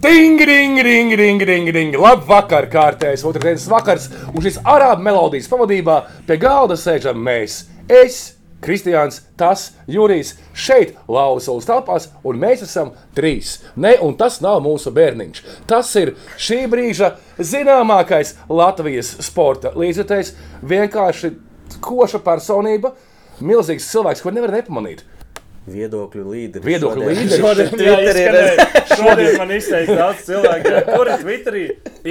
Ding, ding, ding, ding, ding, ding. Labvakar, kārtējs otrdienas vakars, un šis arābu melodijas pavadībā pie galda sēžam mēs. Es, Kristiāns, tas, Jurijs, šeit Lausulas telpās, un mēs esam trīs. Ne, un tas nav mūsu bērniņš. Tas ir šī brīža zināmākais Latvijas sporta līdzekļs. Vienkārši koša personība, milzīgs cilvēks, ko nevar nepamanīt. Viedokļu līderi. Viedokļu Šodien- līderi. Šodien, jā, Twitterī izskanēja. Šodien man izteica daudz cilvēku, kur ir Twitterī.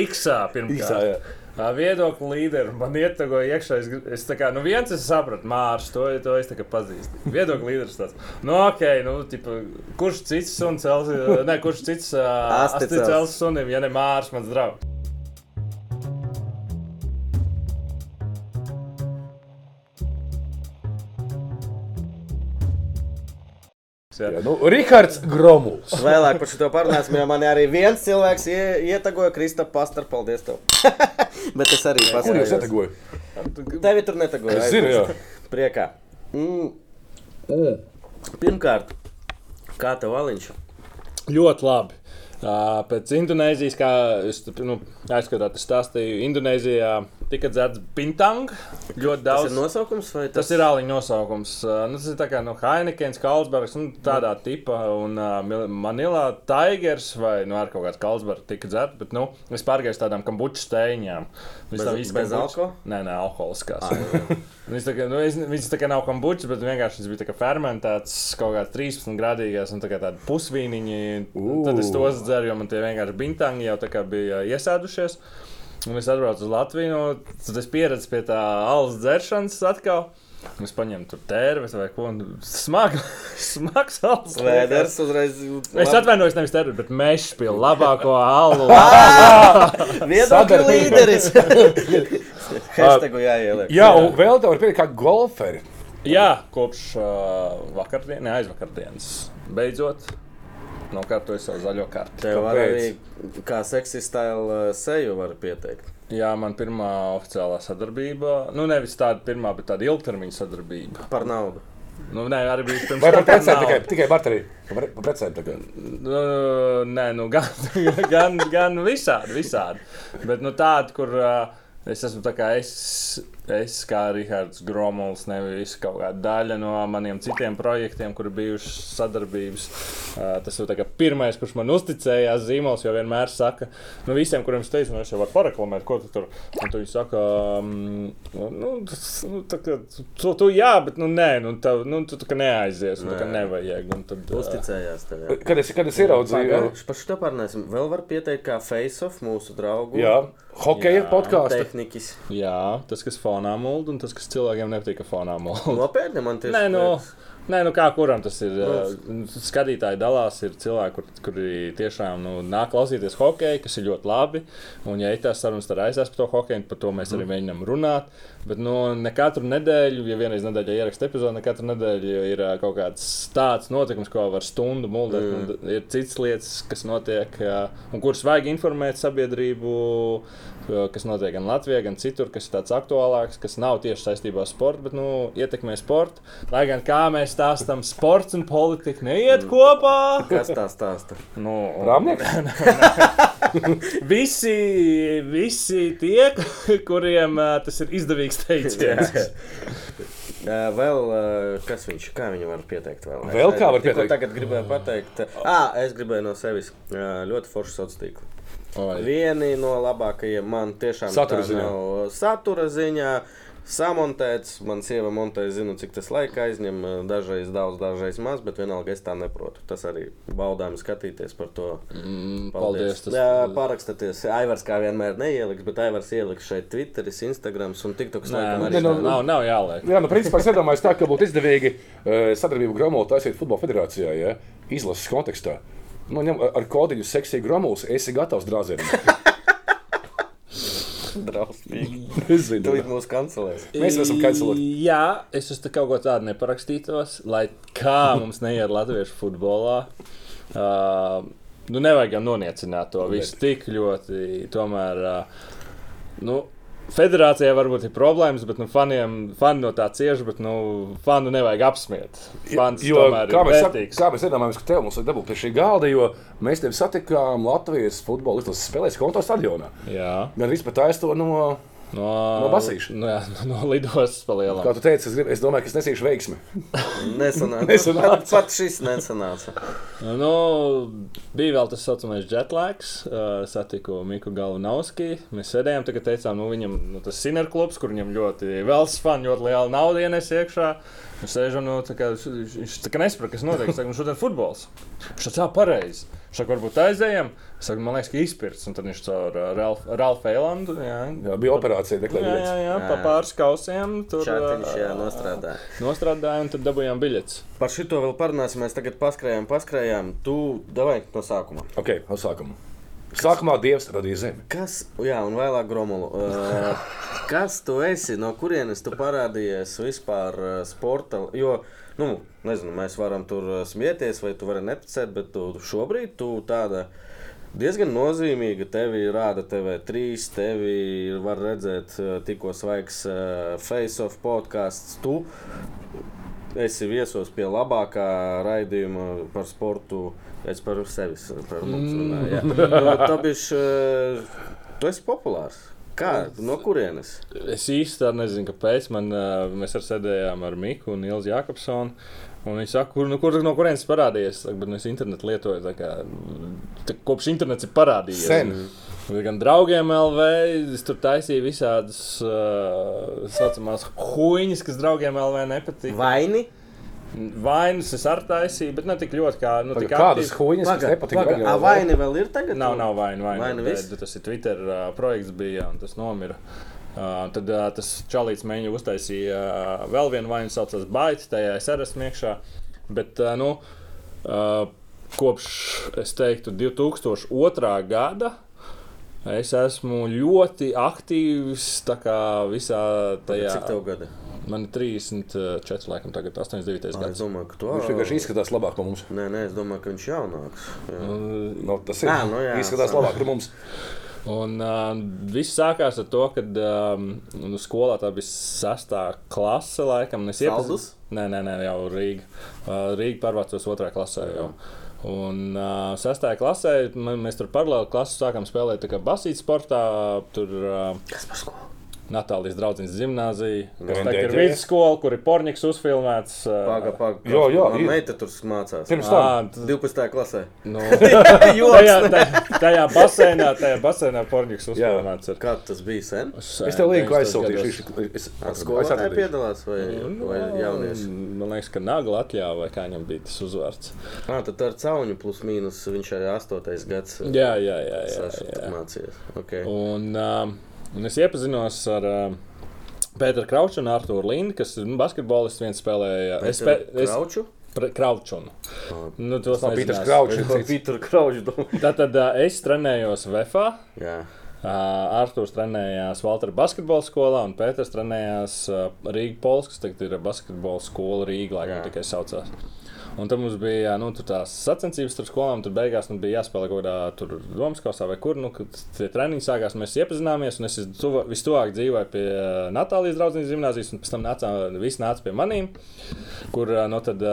Iksā jā. pirmkārt. Tā viedokļa līderi man ietago iekšā. Es, es tā kā, nu viens es sapratu, Mārs, to, to es pazīstu. Viedokļa līderis tāds. Nu, ok, nu, tipa, kurš cits suns, ne, kurš cits uh, asti cels. sunim, ja ne Mārs, mans draugs. Jā, nu, Rihards Gromuls. Vēlāk par šo parunāsim, jo man arī viens cilvēks ie- ietagoja Kristap Pastar. Paldies tev. Bet es arī Kur jūs etagoju? Tevi tur netagoja. Es zinu, jā. Priekā. Mm. Pirmkārt, kā tev valiņš? Ļoti labi. Pēc Indonēzijas, kā es nu, aizskatās, tas stāstīju, Indonēzijā tika dzerts bintang. Ļoti Tas daudz. ir nosaukums vai Tas ir āliņa nosaukums. Uh, nu, tas ir tā kā no Heinekens, Kalsbergs un tādā tipā. Un uh, Manilā Tigers vai nu, ar kaut kāds Kalsbergs tika dzerts. Bet nu, es pārgāju tādām kambuču steiņām. Bez- tā visi bez alkohola? Nē, nē, alkoholiskās. Viņas tā kā, nu, viņas tā kā nav kombučas, bet vienkārši tas bija fermentēts kaut kāds 13 grādīgās un tā kā tādi pusvīniņi. Ū. Tad es tos dzeru, jo man tie vienkārši bintangi jau bija iesēdušies. Un es atbraucu uz Latviju, nu, tad es pieredzu pie tā alus dzeršanas atkal. Un Es paņēmu tur tērvis vai ko tādu smagu, smags alus. Vēders uzreiz. Es atvainojos, nevis tērvis, bet mežs pie labāko alu. Viedokļu Sadarbība. līderis. Hashtagu jāieliek. Jā, un vēl te var pielikt kā golferi. Jā, kopš uh, vakardienas, ne aizvakardienas, beidzot nokārtoju savu zaļo karti. Tev var arī kā seksistēla seju var pieteikt. Jā, man pirmā oficiālā sadarbība, nu nevis tāda pirmā, bet tāda ilgtermiņa sadarbība. Par naudu. Nu, nē, arī bija pirms Vai par tam, precēm tikai, tikai barterī? Par, par precēm tikai. Nu, nē, nu, gan, gan, gan visādi, visādi. Bet nu, tāda, kur uh, es esmu tā kā es, es kā Rahards Gromovs, nevis kaut kāda daļa no maniem citiem projektiem, kur bijušas sadarbības. Tas ir tā kā pirmais, kurš man uzticējās zīmols, jo vienmēr saka, nu, visiem, kuriem es teicu, nu, es jau varu pareklamēt, ko tu tur. Un tu viņi saka, nu, tas, nu, tā kā, tu, tu jā, bet, nu, nē, nu, tev, nu, tu tā kā neaizies, nu, tā kā nevajag. Un tad, Uzticējās tev. jā. Kad es, kad es ieraudzīju, Pagaid, Par šo parunāsim. Vēl var pieteikt kā face-off mūsu draugu. jā, hokeja podkāstu. Tehnikas. Jā, tas, kas fonā mūld, un tas, kas cilvēkiem nepatīk, ka fonā mūld. Nopietni man tieši. Nē, nu, nē, nu kā kuram tas ir. Protams. Uh, skatītāji dalās, ir cilvēki, kur, kuri tiešām nu, nāk klausīties hokeju, kas ir ļoti labi. Un, ja ir tās sarunas, tad aizsākt par to hokeju, par to mēs arī Mm. mēģinām runāt. Bet nu, ne katru nedēļu, ja vienreiz nedēļā ieraksta epizode, ne katru nedēļu ir ā, kaut kāds tāds notikums, ko var stundu muldēt. Mm. Ir citas lietas, kas notiek, ā, un kuras vajag informēt sabiedrību, kas notiek gan Latvijā, gan citur, kas ir tāds aktuālāks, kas nav tieši saistībā ar sportu, bet nu, ietekmē sportu. Lai gan kā mēs stāstām, sports un politika neiet Mm. kopā. Kas tā stāsta? Nu, Rāmnieks? Visi, visi tie, kuriem uh, tas ir izdevīgs teiciens. Ā, Vēl kas viņš, kā viņu var pieteikt? Vēl, Vēl kā var pieteikt? Tagad gribēju pateikt, ah, es gribēju no sevis ļoti foršu sociālo tīklu. Oi. Vieni no labākajiem man tiešām Satura tā ziņā. nav satura ziņā. Samontēts, man sieva montē, zinu, cik tas laika aizņem. Dažreiz daudz, dažreiz maz, bet vienalga es tā neprotu. Tas arī baudām skatīties par to. Mm, Paldies. paldies. Tas, Jā, parakstieties. Aivars kā vienmēr neieliks, bet Aivars ieliks šeit Twitteris, Instagrams un TikToks. Nē, laikam nē, arī nu, nav. nav, nav jāliek. Jā, nu, principā es iedomājos tā, ka būtu izdevīgi eh, sadarbību Gromola taisīt futbola federācijā, ja? izlases kontekstā. Nu, ņem, ar kodiņu seksiju Gromols, esi gatavs drāzienam. Drausmīgi. Es zinu. Tūlīt mūs kancelēs. Mēs esam kancelēti. Jā, es uz kaut ko tādu neparakstītos, lai kā mums neiet latviešu futbolā. Uh, nu, nevajag jau noniecināt to visu tik ļoti. Tomēr, uh, nu, Federācijai varbūt ir problēmas, bet nu, faniem, fani no tā cieši, bet nu, fanu nevajag apsmiet. Fans Jo, kā, mēs, sak- kā mēs iedomājamies, ka tev mums ir dabūt pie šī galda, jo mēs tevi satikām Latvijas futbola izlases spēlēs konto stadionā. Jā, Gan pat aizto no, no, No basīša. No, jā, no lidostas kā palielināt. tu teici, es, grib, es domāju, ka es nesīšu veiksmi. Nesanāca. Nesanāca. Pat, pat šis nesanāca. Nu, bija vēl tas saucamais jetlags. Uh, satiku Miku Galvanovski. Mēs sēdējām, tagad teicām, nu, viņam nu, tas Sinner klubs, kur viņam ļoti vēlas fani, ļoti liela nauda ienes iekšā. Mēs sēžam, nu, tā kā, viņš tā kā nesaprot, kas notiek. Viņš saka, nu, šodien futbols. Viņš tā pareizi. Saka, varbūt aizējām. Saku, man liekas, ka izpirks. Un tad viņš caur uh, Ralf- Ralfu Eilandu. Jā, Jā, bija operācija, jā, jā, deklarēta. jā pa Jā. pāris kausiem. Tur Čātiņš, jā, ā, nostrādā. Nostrādājām, un tad dabūjām biļetes. Par šito vēl parunāsim. Mēs tagad paskrējām, paskrējām. Tu davai no sākuma. Ok, no sākuma. Sākumā Dievs radīja zemi. Kas, jā, un vēlāk gromulu. Uh, kas tu esi? No kurienes tu parādījies vispār uh, sporta? Jo, nu, nezinu, mēs varam tur uh, smieties, vai tu vari neticēt, bet tu šobrīd tu tāda. Diezgan nozīmīga. Tevi rāda TV3, tevi var redzēt uh, tikko svaigs uh, face-off podkāsts. Tu esi viesos pie labākā raidījuma par sportu. Es par sevi, par mums runāju. jā. No, tā bišķi, uh, tu esi populārs. Kā? No kurienes? Es īsti tā nezinu, kāpēc. Man, mēs ar sēdējām ar Miku un Ilzi Jakobsonu. Un viņi saka, kur, nu, kur, no kurienes parādījies? Saka, bet nu, es internetu lietoju. tā Kā, tā, kopš internets ir parādījies. Sen. Gan draugiem LV, es tur taisīju visādas uh, saucamās huīņas, kas draugiem LV nepatīk. Vaini? Vainas es arī taisīju, bet ne tik ļoti kā. Nu, tik Kādas huīņas, kas Paga, nepatīk? paga. A, vaini vēl ir tagad? Nav, nav vaina. vaina, Vaina bet? Tas ir Twitter uh, projekts, bija un tas nomira. Uh, tad uh, tas čalīts mēģināja uztaisīja uh, vēl vienu vainu, saucās Baits, tajā es esmu iekšā. Bet, uh, nu, uh, kopš, es teiktu, 2002. gada es esmu ļoti aktīvs tā kā visā tajā. Cik tev gadi? Man ir 34, laikam, tagad 89. Ā, Es gads. domāju, ka tu Viņš vienkārši izskatās labāk par mums. Nē, nē, es domāju, ka viņš jaunāks. Jā. Nu, tas ir. Ā, nu jā, izskatās sā- labāk par mums. Un uh, viss sākās ar to, ka um, nu, skolā tā bija sastā klase, laikam. es Saldus? Nē, nē, nē, jau Rīga. Uh, Rīga pārvācos otrā klasē. Jau. Un uh, sastajā klasē mēs tur paralēli klasu sākām spēlēt basītas sportā. Tur uh, Kas par skolu? Natālijas draudzes gimnāzija, kas Un tagad ir vidusskola, kur ir porniks uzfilmēts. Uh, Paga, paga. Jā, jā, ir. meita tur mācās. Pirms ā, tam. t- 12. klasē. Nu, Joks, tajā, tajā, tajā basēnā, tajā basēnā porniks uzfilmēts. ir. Kā tas bija sen? Es tev linku 90. aizsūtīšu. Es- Es, Ar es skolotāju atradīšu. piedalās vai, vai jaunieši? Man liekas, ka Nagla atļāva, vai kā viņam bija tas uzvārds. Nā, tad ar cauņu plus mīnus viņš arī 8. gads Jā, jā, jā. jā, tur jā. mācījās. Okay. Un, um, un es iepazinos ar um, Pēteru Krauču un Arthuru Lindu, kas ir nu, basketbolists. Viens spēlēja spē- es, Krauču? Kraučunu. Nu, tos nav Pīters. Kraučs. Domāju. Tātad uh, es trenējos VFā. Jā. Uh, Arthurs trenējās Valtera basketbola skolā, un Pēters trenējās uh, Rīgas Pols, kas tagad ir basketbola skola Rīgā, Jā. tikai saucās. Un tam mums bija nu, tur tās sacensības starp skolām, tur beigās nu, bija jāspēlē kaut kādā Romaskosā vai kur. Nu, tie treniņi sākās, mēs iepazināmies, es vistuvāk dzīvoju pie Natālijas draudzības gimnāzijas, un pēc tam nācā, visi nāca pie maniem, kur uh, nu, tad,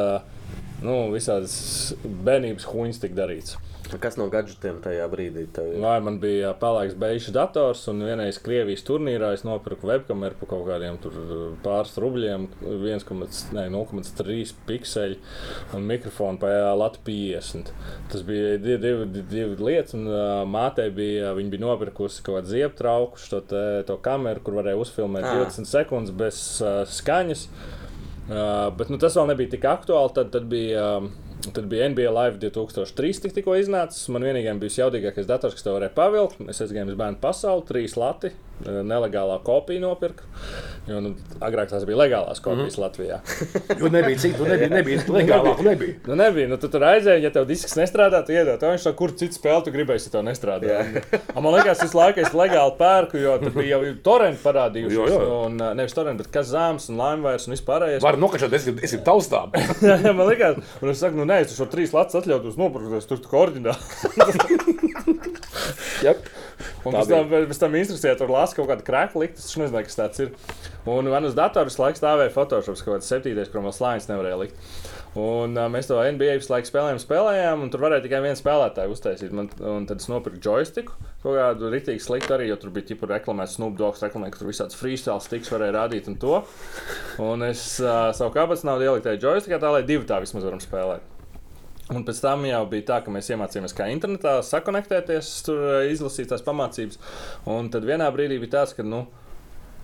nu, visādas bērnības huņas tika darīts. Kas no gadgetiem tajā brīdī? Ir? Vai man bija pelēks beigas dators, un vienreiz Krievijas turnīrā es nopirku webkameru par kaut kādiem tur pāris rubļiem, 1,3 pikseli un mikrofonu par Latvijas 50. Tas bija divi, divi, divi lietas, un uh, mātei bija, viņa bija nopirkusi kaut kādu zieptrauku, šo te, to kameru, kur varēja uzfilmēt Ā. 20 sekundes bez uh, skaņas. Uh, bet nu, tas vēl nebija tik aktuāli. Tad, tad bija. Um, Tad bija NBA Live 2003. tik- tikko iznācis. Man vienīgais bija jaudīgākais dators, kas to varēja pavilkt. Es aizgāju uz bērnu pasauli, trīs lati, eh, nelegālā kopija nopirku. Jo nu, agrāk tās bija legālās kopijas mm. Latvijā. Jo nebija citu, nebija, nebija legālāk, nebija. Nu, nebija. Nu, tu tur aizēji, ja tev disks nestrādā, tu iedod. Viņš saka, kur citu spēli tu gribēji, ja tev nestrādā. Man liekas, tas laikā es legāli pērku, jo tur bija jau torrenti parādījušies. Jo, jo. Un uh, nevis torrenti, bet kas zāms un laimvairs un vispārējais. Var nokačāt, es gribu, taustām. Man liekas, un es saku, nu, nē, es tur šo trīs latus atļautos nopirkt, es tur kā ordināli. Jā. Un pēc tam, pēc tam instrukcijā tur lasa kaut kādu krāklu likt, es nezinu, kas tāds ir. Un man uz datora visu laiku stāvēja Photoshop, kaut kāds septītais, kur man slānis nevarēja likt. Un uh, mēs to NBA visu laiku spēlējām, spēlējām, un tur varēja tikai viens spēlētājs uztaisīt. Man, un tad es nopirku joystiku, kaut kādu rītīgu sliktu arī, jo tur bija ķipa reklamēts Snoop Dogs, reklamē, ka tur visāds freestyle stiks varēja rādīt un to. Un es uh, savu kāpēc naudu ieliku tajā joystikā, tā lai divi tā vismaz varam spēlēt. Un pēc tam jau bija tā, ka mēs iemācījāmies, kā internetā sakonektēties, tur eh, izlasīt tās pamācības. Un tad vienā brīdī bija tāds, ka, nu,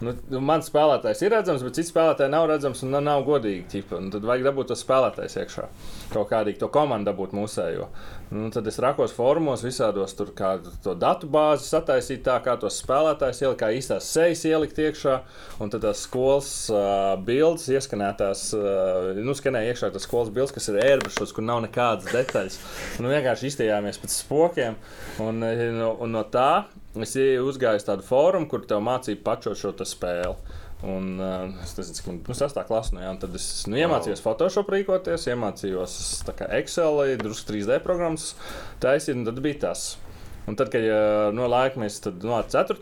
Nu, nu, mans spēlētājs ir redzams, bet cits spēlētājs nav redzams un nav, nav godīgi. Ķipa. Un tad vajag dabūt to spēlētājs iekšā. Kaut kādīgi to komandu dabūt mūsējo. Nu, tad es rakos formos, visādos tur kādu to datu bāzi sataisīt tā, kā tos spēlētājus ielikt, kā īstās sejas ielikt iekšā. Un tad tās skolas uh, bildes ieskanētās, uh, nu, skanēja iekšā tas skolas bildes, kas ir ērbušos, kur nav nekādas detaļas. Nu, vienkārši iztījāmies pēc spokiem. Un, un, un no tā es uzgāju uz tādu fórumu, kur tev mācīja pačot šo spēli. Un, uh, es nezinu, cik nu, sastāvā klasē, nu, jā, tad es nu, iemācījos wow. Photoshop rīkoties, iemācījos Excel, drusku 3D programmas taisīt, un tad bija tas. Un tad, kad uh, no laika mēs tam no 4.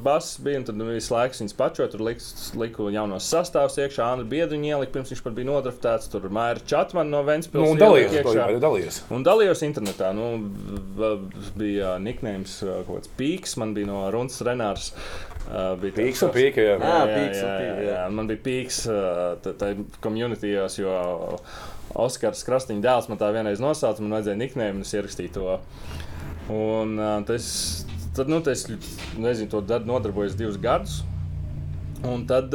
basis bijām, tad visu laiku viņas pačot, tur liks, liku jaunos sastāvus iekšā, Anna Biedriņa ielika, pirms viņš pat bija nodraftēts, tur Maira Čatmana no Ventspils. Nu, un dalījos, iekšā. dalījos. Un dalījos internetā. Nu, bija nicknames kaut kāds pīks, man bija no Runas Renārs. Uh, bija pīks un pīka, jā. Jā, jā, pīks jā, jā, jā. Man bija pīks tā komunitījos, jo Oskars Krastiņa dēls man tā vienreiz nosauca, man vajadzēja nickname, un es ierakstīju to. Un tas, tad, nu, tas, nezinu, to nodarbojos divus gadus. Un tad.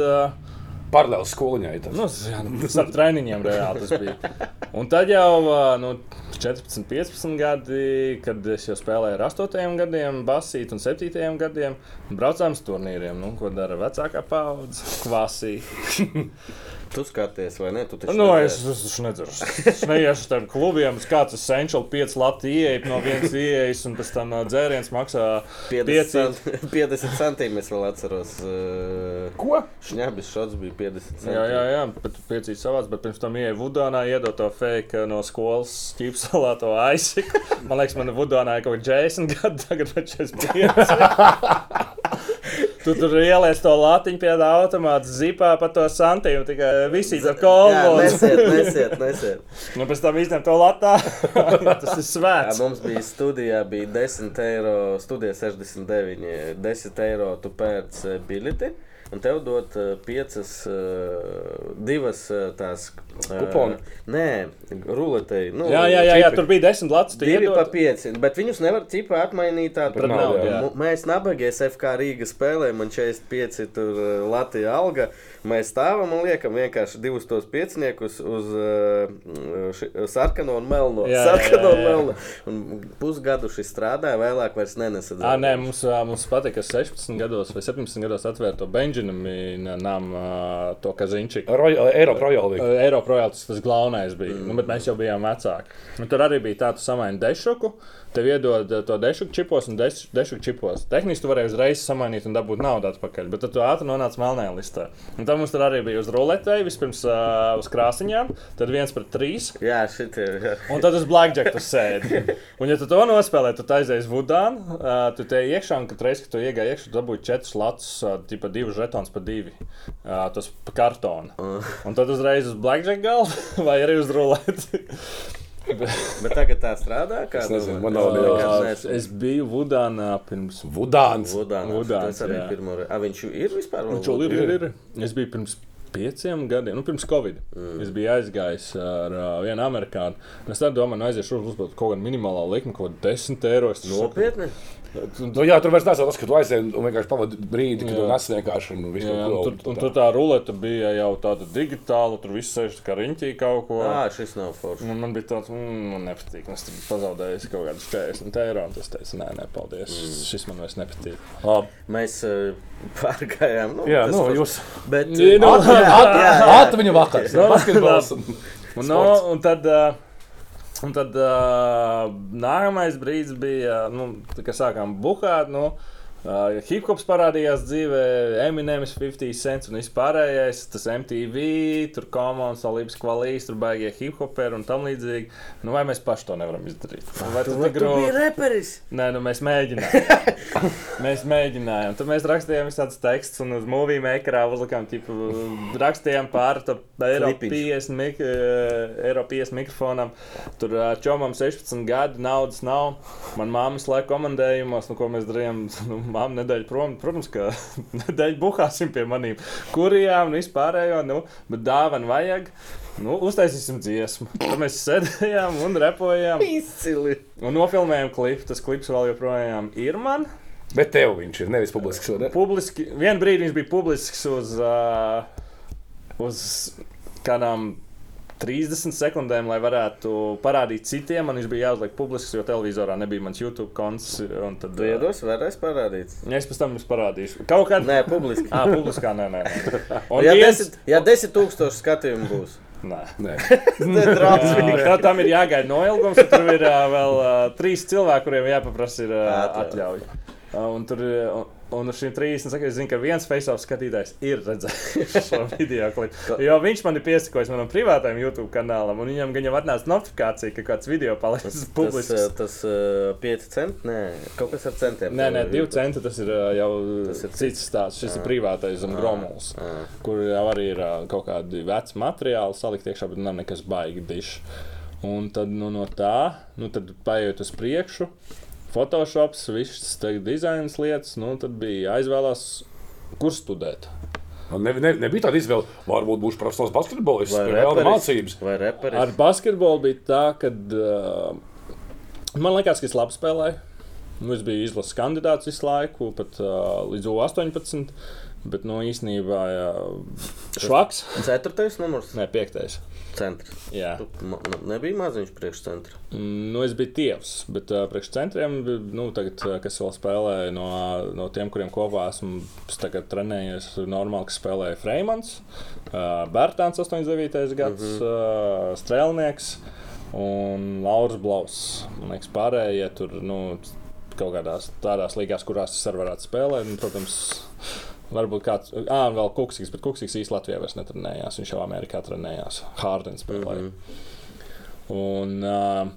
Paralēli skoliņai. Nu, jā, nu, ar treniņiem reāli tas bija. Un tad jau nu, 14, 15 gadi, kad es jau spēlēju ar 8 gadiem, basīt un 7 gadiem, braucām uz turnīriem. Nu, ko dara vecākā paudze? Kvasī. Tu skaties, vai ne? Tu nu, es, es, es nedzeru. Es neiešu tādiem klubiem, kāds ir Central 5 lati ieeja no vienas ieejas, un pēc tam dzēriens maksā 50, cent, 50 centiem. Es vēl atceros. Uh, Ko? Šņabis šots bija 50 centi. Jā, jā, jā, bet piecīs savāds, bet pirms tam ieeja Vudānā, iedot to fake no skolas ķīpsalā to aisiku. Man liekas, man Vudānā ir kaut kā 40 gadi, tagad vēl 45. Tu tur ieliec to latiņu pie tā automāta, zipā pa to santīmu, tikai visīs ar kolonu. Nesiet, nesiet, nesiet. Nu, pēc tam izņem to latā. Tas ir svēts. Jā, mums bija studijā, bija 10 eiro, studija 69, 10 eiro tu pēc bileti. Un tev dod uh, piecas, uh, divas uh, tās kuponi. Uh, nē, ruletei. Nu, jā, jā, jā, jā, tur bija desmit lats. Divi pa pieci, bet viņus nevar cipā atmainīt tā. Tur nav. Mēs nabagies FK Rīga spēlē, man 45 tur Latvija alga. Mēs stāvam un liekam vienkārši divus tos pieciniekus uz uh, ši, sarkano un melno. Jā, sarkano jā, jā, jā. un melno. Un pusgadu šis strādāja, vēlāk vairs nenesadzēja. Ah, nē, mums, mums patika, ka 16 gados vai 17 gados atvērto nama, to kaziņčiku. Eiropa Royal. Eiropa Royal tas, tas galvenais bija. Mm. Nu, bet mēs jau bijām vecāki. Nu, tur arī bija tāds samaini dešuku. Tev iedod to dešuku čipos un dešuku čipos. Tehniski tu vari uzreiz samainīt un dabūt naudu atpakaļ. Bet tad tu ātri nonāc melnajā listā. Un tad mums tur arī bija uz ruletei, vispirms uh, uz krāsiņām, tad viens pret trīs. Jā, šitie. Jā. Un tad uz blackjack tu sēdi. Un ja tu to nospēlē, tad aizies vudānu, uh, tu te iekšā un katru reizi, kad tu iegāji iekšā, tu dabūji četrus latus, uh, tipa divus žetons pa divi. Uh, tas pa kartonu. Uh. Un tad uzreiz uz blackjack galvu vai arī uz ruleti. Bet tagad tā strādā. Kā es nezinu, man nav liels. Es biju Vudānā pirms. Vudāns. Vudāns. Vudāns arī pirmo reizi. Viņš ir vispār? Viņš jau ir, ir, ir. Es biju pirms pieciem gadiem, nu, pirms Covid. Mm. Es biju aizgājis ar uh, vienu amerikāņu. Es domāju, nu, aiziešu uz kaut kādu minimālo likmi, kaut kādu 10 eiro. Nopietni! Saku, Nu, jā, tur vairs nesot tas, ka tu aizēji un vienkārši pavadi brīdi, kad tu nes vienkārši un visu jā, nu, tur, un tur tā ruleta bija jau tāda digitāla, tur viss sēž kā riņķī kaut ko. Jā, šis nav forši. Man, man bija tāds, mm, man nepatīk, es tur pazaudēju kaut kādus 40 eiro, un es teicu, nē, nē, paldies, mm. šis man vairs nepatīk. Labi. Mēs uh, pārgājām, nu, jā, nu, jūs. Bet, nu, atmiņu vakars, basketbols. Un, no, un tad, uh, Un tad uh, nākamais brīdis bija, nu, kad sākām buhāt. Nu, Uh, Hip-hops parādījās dzīvē, Eminems, 50 cents un vispārējais. Tas MTV, tur komandas, Olīpas kvalīs, tur baigie hip-hoperi un tam līdzīgi. Nu, vai mēs paši to nevaram izdarīt? Vai tas Tu biji grūti? reperis. Nē, nu mēs mēģinājām. mēs mēģinājām. Tad mēs rakstījām visādus tekstus, un uz mūžā meklējā uzlikām, tipu, rakstījām pāri tam eiro Klipiņš. 50, mik eh, eiro 50 mikrofonam. Tur eh, čomam 16 gadi, naudas nav. Man māmas laika komandējumos, nu, ko mēs darījām. Nu, Māma nedēļa prom, protams, ka nedēļa buhāsim pie maniem kurijām un vispārējo, nu, bet dāvana vajag. Nu, uztaisīsim dziesmu. Tad mēs sēdējām un repojām. Izcili. Un nofilmējām klipu. Tas klips vēl joprojām ir man. Bet tev viņš ir nevis publisks. ne? Publiski, vien brīdi viņš bija publisks uz, uh, uz kādām 30 sekundēm, lai varētu parādīt citiem. Man viņš bija jāuzliek publisks, jo televizorā nebija mans YouTube konts. un Tad, Tu iedos vēlreiz parādīt? Es pēc tam jums parādīšu. Kaut kādā Nē, publiski. Ah, publiskā nē, nē. Un Ja viens- desmit, ja desmit tūkstoši skatījumu būs. Nē. Nē. Tā tam ir jāgaida noilgums, tur ir uh, vēl uh, trīs cilvēki, kuriem jāpaprasa ir, uh, Atļauja. Uh, un tur ir. Un, uz 30 sekundēm es zinu, ka viens face-off skatītājs ir redzējis šo video klipu. Jo viņš man ir piesakojis manam privātajam YouTube kanālam, un viņam gan jau atnāca notifikācija, ka kāds video palicis Tas, publisks. eh, tas uh, 5 centi? Nē, kaut kas ar centiem. Nē, nē, divi centi tas ir uh, jau Tas ir tas cits stāsts. Šis ir privātais un gromuls, ā. kur jau arī ir uh, kaut kādi veci materiāli salikt iekšā, bet nav nekas baigi dišs. Un tad nu, no tā, nu, tad paiet uz priekšu. Photoshops, visas dizaina lietas, nu, tad bija aizvēlās, kur studēt. Man Ne, ne, nebija tāda izvēle, varbūt būšu profesionāls basketbolists, Vai reperis? mācības. Vai reperis? Ar basketbolu bija tā, ka uh, man liekas, ka es labi spēlēju. Nu, es biju izlases kandidāts visu laiku, pat uh, līdz 18. Bet no īstenībā jā, švaks. Ceturtais numurs? Nē, piektais. Centrs. Jā. Tu Nebija maziņš priekšcentra. Mm, Nu, es biju tievs, bet uh, priekš centriem, nu, tagad, kas vēl spēlēja no, no tiem, kuriem kopā esmu trenējies, normāli, kas spēlēja Freimans, uh, Bērtāns 89. gads, mm -hmm. uh, Strēlnieks un Lauris Blaus. Man liekas, pārējie tur, nu, kaut kādās tādās līgās, kurās es arī varētu spēlēt, un, protams, Varbūt kāds, ah, vēl Kuksīgs, bet Kuksīgs īstenībā Latvijā vairs netrenējās. Viņš jau Amerikā trenējās. Hārdens spēlēja. Mm -hmm. Un, uh,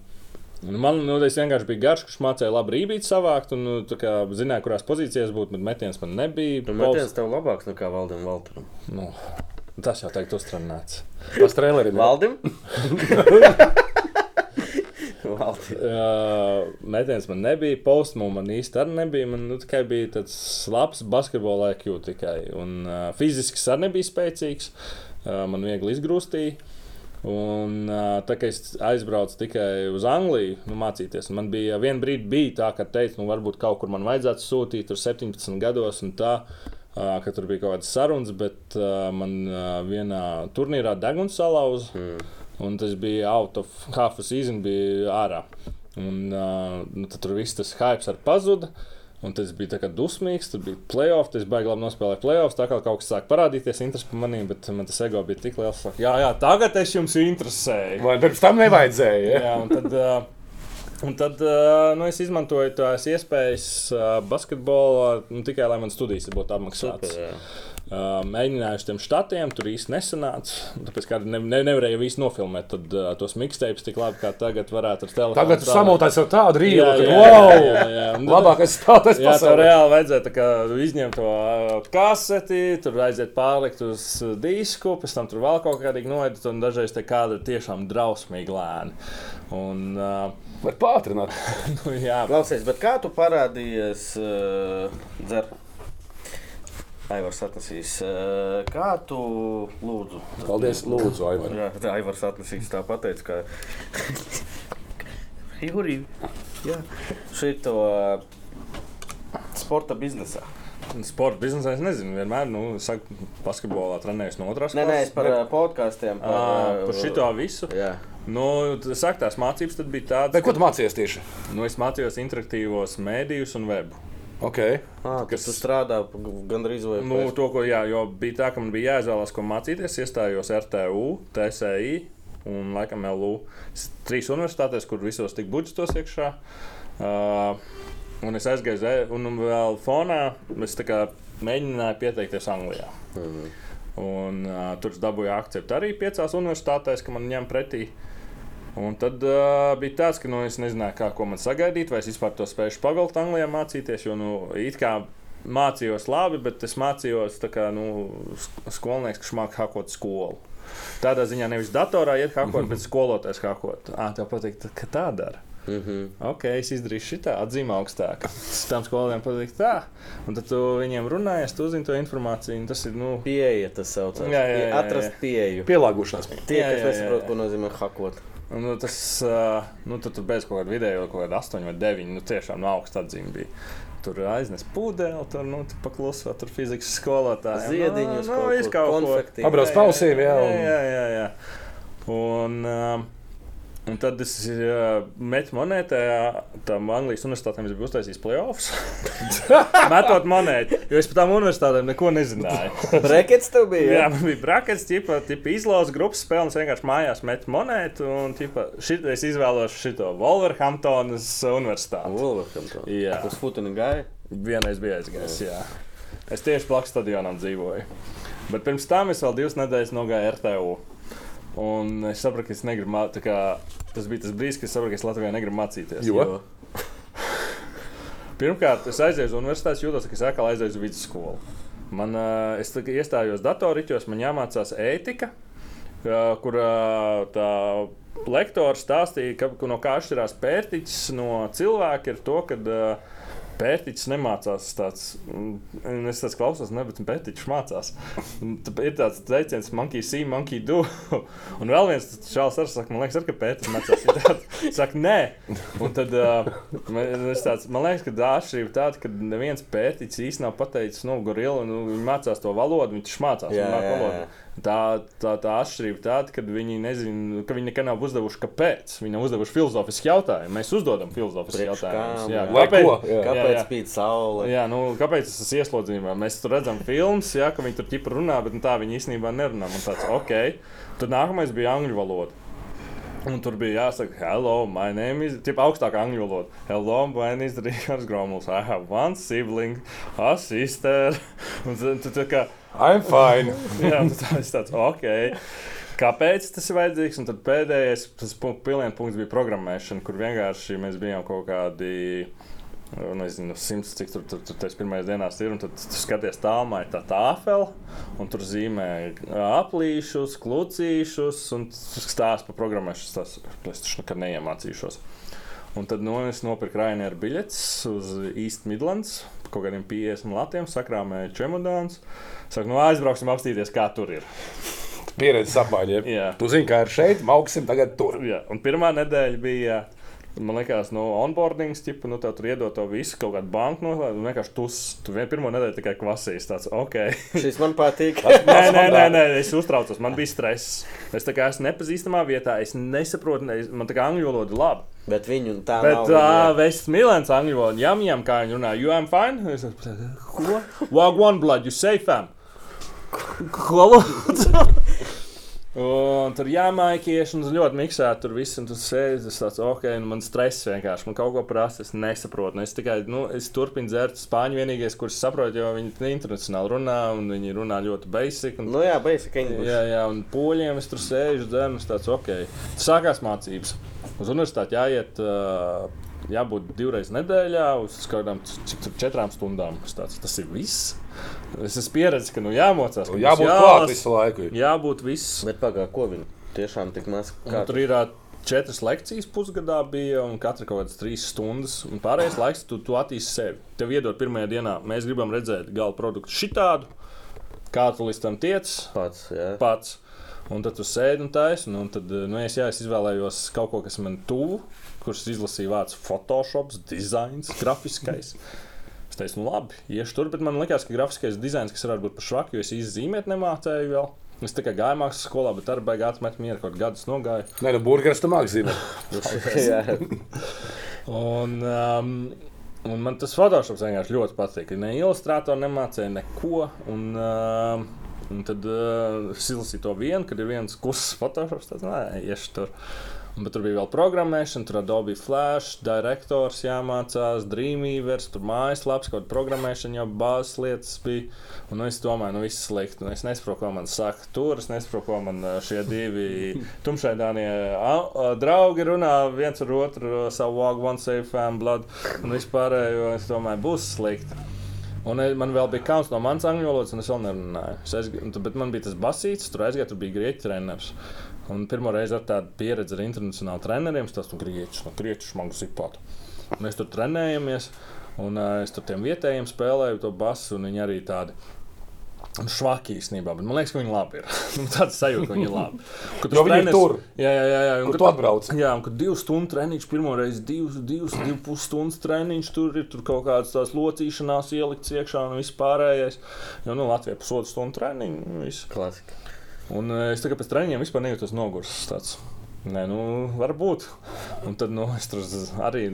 Un Man nu, vienkārši biju garš, kurš mācīja labi rībīt savākt, un nu, tā kā zināja, kurās pozīcijās būt, bet metiens man nebija. Tu Pols- metiens tev labāks nekā Valdim Valteram. Nu, tas jau teikt uztrenēts. Tas trēleris Valdim? Valdim. Uh, metiens man nebija, postmū man īsti arī nebija. Man nu, tikai bija tāds labs basketbola IQ tikai. Un uh, fiziski arī nebija spēcīgs. Uh, man viegli izgrūstīja. Un, tā kā es aizbraucu tikai uz Angliju, nu, mācīties, man bija viena brīdi, bija tā, ka teicu, nu, varbūt kaut kur man vajadzētu sūtīt, tur 17 gados, un tā, uh, tur bija kaut kādas sarunas, bet uh, man uh, vienā turnīrā deguns salauza. Mm. Un tas bija out of half a season, bija ārā. Un, uh, nu, tad tur viss tas hype arī pazuda. Un tas bija tā kā dusmīgs, tur bija playoff, tas baigi labi nospēlēja playoffs. Tā kā kaut kas sāk parādīties, interesi par maniem, bet man tas ego bija tik liels, ka, jā, jā, tagad es jums interesēju. Vai pirms tam nevajadzēja? Ja? Jā, un tad, uh, un tad nu, es izmantoju tās iespējas basketbolā nu, tikai lai man studijas būtu apmaksātas. Super, jā. Mēģināju uz tiem štatiem, tur īsti nesanāca. Tāpēc, ka ne, ne, nevarēju visu nofilmēt, tad uh, tos mixtapes tik labi kā tagad varētu ar telefonu. Tagad tu strādāt. samotājs jau tādu rīlu, Jā, ka jā, wow! jā, jā, jā. Labākais Jā, tev pasaulē. reāli vajadzēja tā kā izņemt to kaseti, tur aiziet pārlikt uz disku, pēc tam tur vēl kaut kādīgi noedit, un dažreiz tie kadri ir tiešām drausmīgi lēni. Un, uh, Var pātrināt. nu, jā, Klausies, bet kā tu parādījies uh, dzer? Aivars atnesīs. Uh, kā tu lūdzu? Paldies, Lūdzu, Aivar. Jā, tā Aivars atnesīs tā pateica, ka... Jurī, jā. Šito uh, sporta biznesā. sporta biznesā es nezinu, vienmēr, nu, saku, basketbolā trenējos no otras Nē, nē, es par uh, podkāstiem. Par, uh, par šito visu. Jā. Nu, saka, tās mācības tad bija tādas, Bet ko tu mācījies tieši? nu, es mācījos interaktīvos mēdījus un webu. Okay. Ah, kas tu strādā gandrīz vai Nu, to, ko, jā, jo bija tā, ka man bija jāizvēlās, ko mācīties. Iestājos RTU, TSI un laikam LU. Trīs universitātēs, kur visos tika budžetos iekšā. Uh, Un es aizgāju uz e- un vēl fonā. Es tā kā mēģināju pieteikties Anglijā. Mhm. Un, uh, tur es dabūju akceptu arī piecās universitātēs, ka man ņem pretī. Un tad uh, bija tāds, ka nu, es nezināju, kā, ko man sagaidīt, vai es vispār to spēju pavilkt Anglijā mācīties. Jo nu, it kā mācījos labi, bet es mācījos kā nu, sk- skolnieks, kas māca hakot skolu. Tādā ziņā nevis datorā iet hakot, bet skolotājs hakot. Ah, tev patīk, tā- ka tā dara. Mhm. Ok, es izdarīšu šitā, atzīmē augstāk. Tam skolēniem patīk tā. Un tad tu viņiem runājies, tu uzzini to informāciju. un Tas ir, nu, Pieeja tas saucās. Jā, jā, jā, jā. Atrast pieeju. Pielāgošanās. Tie, Jā, kas jā, jā, nesaprot, jā. ko nozīmē hakot. Nu, tas, nu, tad tur bez kaut kāda video, kaut kāda 8 vai 9, nu, tiešām no augsta atzīme bija. Tur aiznes pūdeli, tur nu, tu pakluso, tur fizikas skolotāja. Ziediņus, nu, kaut visu kur, kaut ko. konfekti. Pabrauc pausīm, jā. Jā, un- jā, jā. jā. Un, uh, un tad es uh, metu monētā, tam Anglijas universitātēm es biju uztaisījis playoffs. Metot monētu, jo es par tām universitātēm neko nezināju. Brekets tev bija? Jā, man bija brakets, tipa, tipa izlauza grupas spēle, un es vienkārši mājās metu monētu, un tipa, šit, es izvēlos šo Wolverhamptonas universitāti. Wolverhampton. Jā. Uz futuni gāja. Vienreiz bija aizgājis, jā. Es tieši blakus stadionam dzīvoju. Bet pirms tam es vēl divas nedēļas nogāju RTU. Un es sapratu, ka es negribu mācīties. Tas bija tas brīdis, kad es sapratu, ka es Latvijā negribu mācīties. Jo? Pirmkārt, es aizēju uz universitāti, jūtos, ka es atkal aizēju uz vidusskolu. Man, es iestājos datoriķos, man jāmācās ētika, kur tā lektora stāstīja, ka, ka no kā atšķirās pērtiķis no cilvēka, ir to, ka uh, pērtiķis nemācās tāds, mm, es tāds klausos, ne, bet pērtiķis mācās. Tā Ir tāds teiciens, monkey see, monkey do. Un vēl viens šāds arī saka, man liekas, ar, ka pērtiķis mācās. Viņš tāds saka, nē. Un tad man, tāds, man liekas, ka tā atšķirība ir tāda, ka neviens pērtiķis īstenībā nav pateicis, nu, gorila, nu, viņi mācās to valodu, viņš mācās Jā, jā, jā. Tā, tā, tā atšķirība ir tāda, ka viņi nezina, ka viņi nekad nav uzdevuši, kāpēc. Viņi nav uzdevuši filozofisku jautājumu. Mēs uzdodam filozofisku jautājumu. Jā, kāpēc? Jā. Kāpēc jā, jā. spīd saule? Jā, nu, kāpēc tas ir ieslodzījumā? Mēs tur redzam filmas, jā, ka viņi tur ķipa runā, bet nu, tā viņi īstenībā nerunā. Man tāds, ok. Tad nākamais bija angļu valoda. Un tur bija jāsaka, hello, my name is. Tipā augstākā angļu valoda. Hello, my name is Rihards Gromuls. I have one sibling, a sister. Un tu tā kā. I'm fine. Jā, es tāds, ok. Kāpēc tas ir vajadzīgs? Un tad pēdējais, tas pilnīgi punkts bija programmēšana, kur vienkārši mēs bijām kaut kādi. Nezinu, simts, cik tur, tur, tur tas pirmais dienās ir. Tad tu skaties tālumā, ir tā tāfela, un tur zīmē aplīšus, klucīšus, un stāsta par programmēšanu. Tas es taču nekad neiemācīšos. Un tad nu, es nopirku Rainēra biļetes uz East Midlands kaut kādiem 50 latiem, sakrāmēju čemodānus. Saku, nu aizbrauksim apstīties, kā tur ir. Pieredzes apmaiņa. Jā. Tu zini, kā ir šeit, mauksim tagad tur. Jā, un pirmā nedēļa bija. Man liekas, no onboardings, tipa, nu, tev tur iedod to visu, kaut kādu banku noslēgt, un vienkārši tu, tu vien pirmo nedēļu tikai kvasīs. Tāds, ok. Šis man patīk. nē, nē, nē, nē, es uztraucos, man bija stress. Es tā kā esmu nepazīstamā vietā, es nesaprotu, ne, man tā kā angļu valoda ir laba. Bet viņu tā Bet nav. tā, Vests Milans angļu valoda, jām, jām, kā viņi runā, you am fine? Es ko? Wag one blood, you safe am. Ko lūdzu? Un tur jāmaikies, un ļoti miksēti tur viss, un tu sēdi, tas tāds, ok, nu man stress vienkārši, man kaut ko prasa, es nesaprotu. Nu, es tikai, nu, es turpinu dzert spāņu vienīgais, kurš saprot, jo viņi internacionāli runā, un viņi runā ļoti basic. Un, Nu jā, basic English. Jā, jā, un poļiem es tur sēžu, dzēnu, tas tāds ok. Sākās mācības. Uz universitāti jāiet, uh, jābūt divreiz nedēļā, uz kādām tur četrām stundām. Tāds, tas ir viss. Es esmu pieredzējis, ka nu jāmocās. ka Nu, Jābūt jālas- klāt visu laiku. Jābūt viss. Bet pagaidi, ko viņi tiešām tik maz Un kā Tur ir četras lekcijas pusgadā, bija, un katra kaut kādas trīs stundas. Un pārējais laiks tu, tu attīstīsi sevi. Tev iedod pirmajā dienā, mēs gribam redzēt gala produktu šitādu, kā tu līdz tam tiec pats. Jā. pats. Un tad tu sēdi un taisi. Un, un tad, nu, es, jā, es izvēlējos kaut ko, kas man tuvu, kurš izlasīja vārdu Photoshop, dizains, grafiskais. Es teicu, nu labi, iešu tur, bet man liekas, ka grafiskais dizains, kas varētu būt par švaku, jo es izzīmēt nemācēju vēl. Es tikai gāju mākslas skolā, bet arī beigās atmetu mieru, kaut gadus nogāju. Nē, nu, burgeris tam mākslinieks. Un, um, un man tas Photoshop vienkārši ļoti patīk. Ne ilustrātori nemācīja neko. Un, um, un tad uh, es izlasīju to vienu, kad ir viens kurss Photoshop. Tad, nē, iešu tur. Bet tur bija vēl programmēšana, tur Adobe Flash, direktors jāmācās, Dreamweaver, tur mājaslaps, kaut kāda programmēšana, jau bāzes lietas bija. Un nu, es domāju, nu viss slikti. Un es nesaprotu, ko man saka tur, es nesaprotu, ko man ā, šie divi tumšaidānie draugi runā viens ar otru savu Wog, One Save Fan, Blood un vispārējo. Es domāju, būs slikti. Un eh, man vēl bija kauns no manas angļu valodas, un es vēl nerunāju. Es aizgāju, bet man bija tas basīts, tur aizgāju, tur bija grieķu treneris. Un pirmo reizi ar tādu pieredzi ar internacionālu treneriem, tas no grieķis, no grieķis man zipāt. Mēs tur trenējamies, un uh, es tur tiem vietējiem spēlēju to basu, un viņi arī tādi. Un švaki īstenībā, bet man liekas, ka viņi labi ir. Nu, Tāds sajūta, ka viņi ir labi. Kad Jo viņi ir tur. Jā, jā, jā. jā. un kad tu atbrauc? Jā, un kad divu stundu treniņš, pirmo reizi divas, divas, divu pus stundas treniņš, tur ir tur kaut kādas tās locīšanās ielikts iekšā un viss pārējais. Jo, nu, Latvijā pusotru stundu treniņu. Viss. Klasika. Un eh, es tagad pēc treniņiem vispār nejūtos nogursis. Tāds. Nē, nu, varbūt. Un tad nu, es tur arī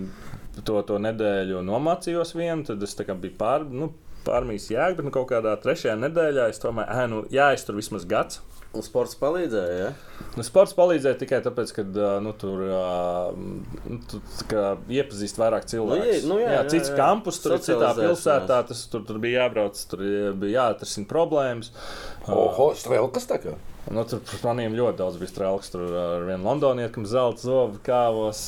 to, to nedēļu nomācījos vienu, tad es biju pār, nu, pārmīs jēga, bet nu, kaut kādā trešajā nedēļā es tomēr, ē, nu, jāiztur vismaz gads. Un sports palīdzēja, ja? Nu, sports palīdzēja tikai tāpēc, ka nu, tur nu, tu, iepazīst vairāk cilvēku. ie- nu jā, jā, cits jā. kampus, tur ir citā pilsētā, tas tur, tur bija jābrauc, tur bija jāatrisina problēmas. Oho, strēlkas tā kā. Nu, tur pret maniem ļoti daudz bija strēlks. Tur ar vienu Londonietu, kam zelta zobu kāvos.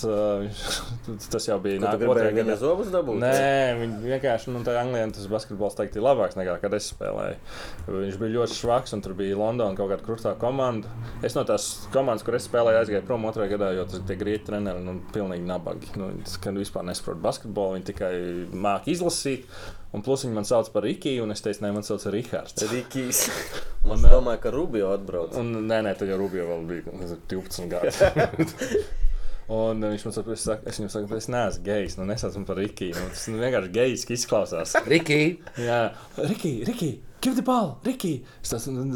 Tas jau bija Ko tu nāk gribēji otrajā viņa gadā. zobus dabūt? Nē, viņi vienkārši, nu, tā Anglijā tas basketbols teikt, ir labāks nekā kad es spēlēju. Viņš bija ļoti švaks, un tur bija Londona kaut kāda krustā komanda. Es no tās komandas, kur es spēlēju, aizgāju prom otrajā gadā, jo tas tie grieķi treneri nu, pilnīgi nabagi. Nu, viņi vispār nesaprot basketbolu, viņi tikai māki izlasīt. Un plus viņi man sauc par Rikiju, un es teicu, nē, man sauc par Rihards. Rikijs. Un, Es ā, domāju, ka Rubio atbrauc. Un, nē, nē, tad jau Rubio vēl bija nezinu, 12 gadi. Un viņš man saka, es, es viņam saku, es neesmu gejs, nu nesauc man par Rikiju. Nu, tas nu, vienkārši gejs izklausās. Riki, Jā, Riki, Riki. Give the ball, Riki! Es man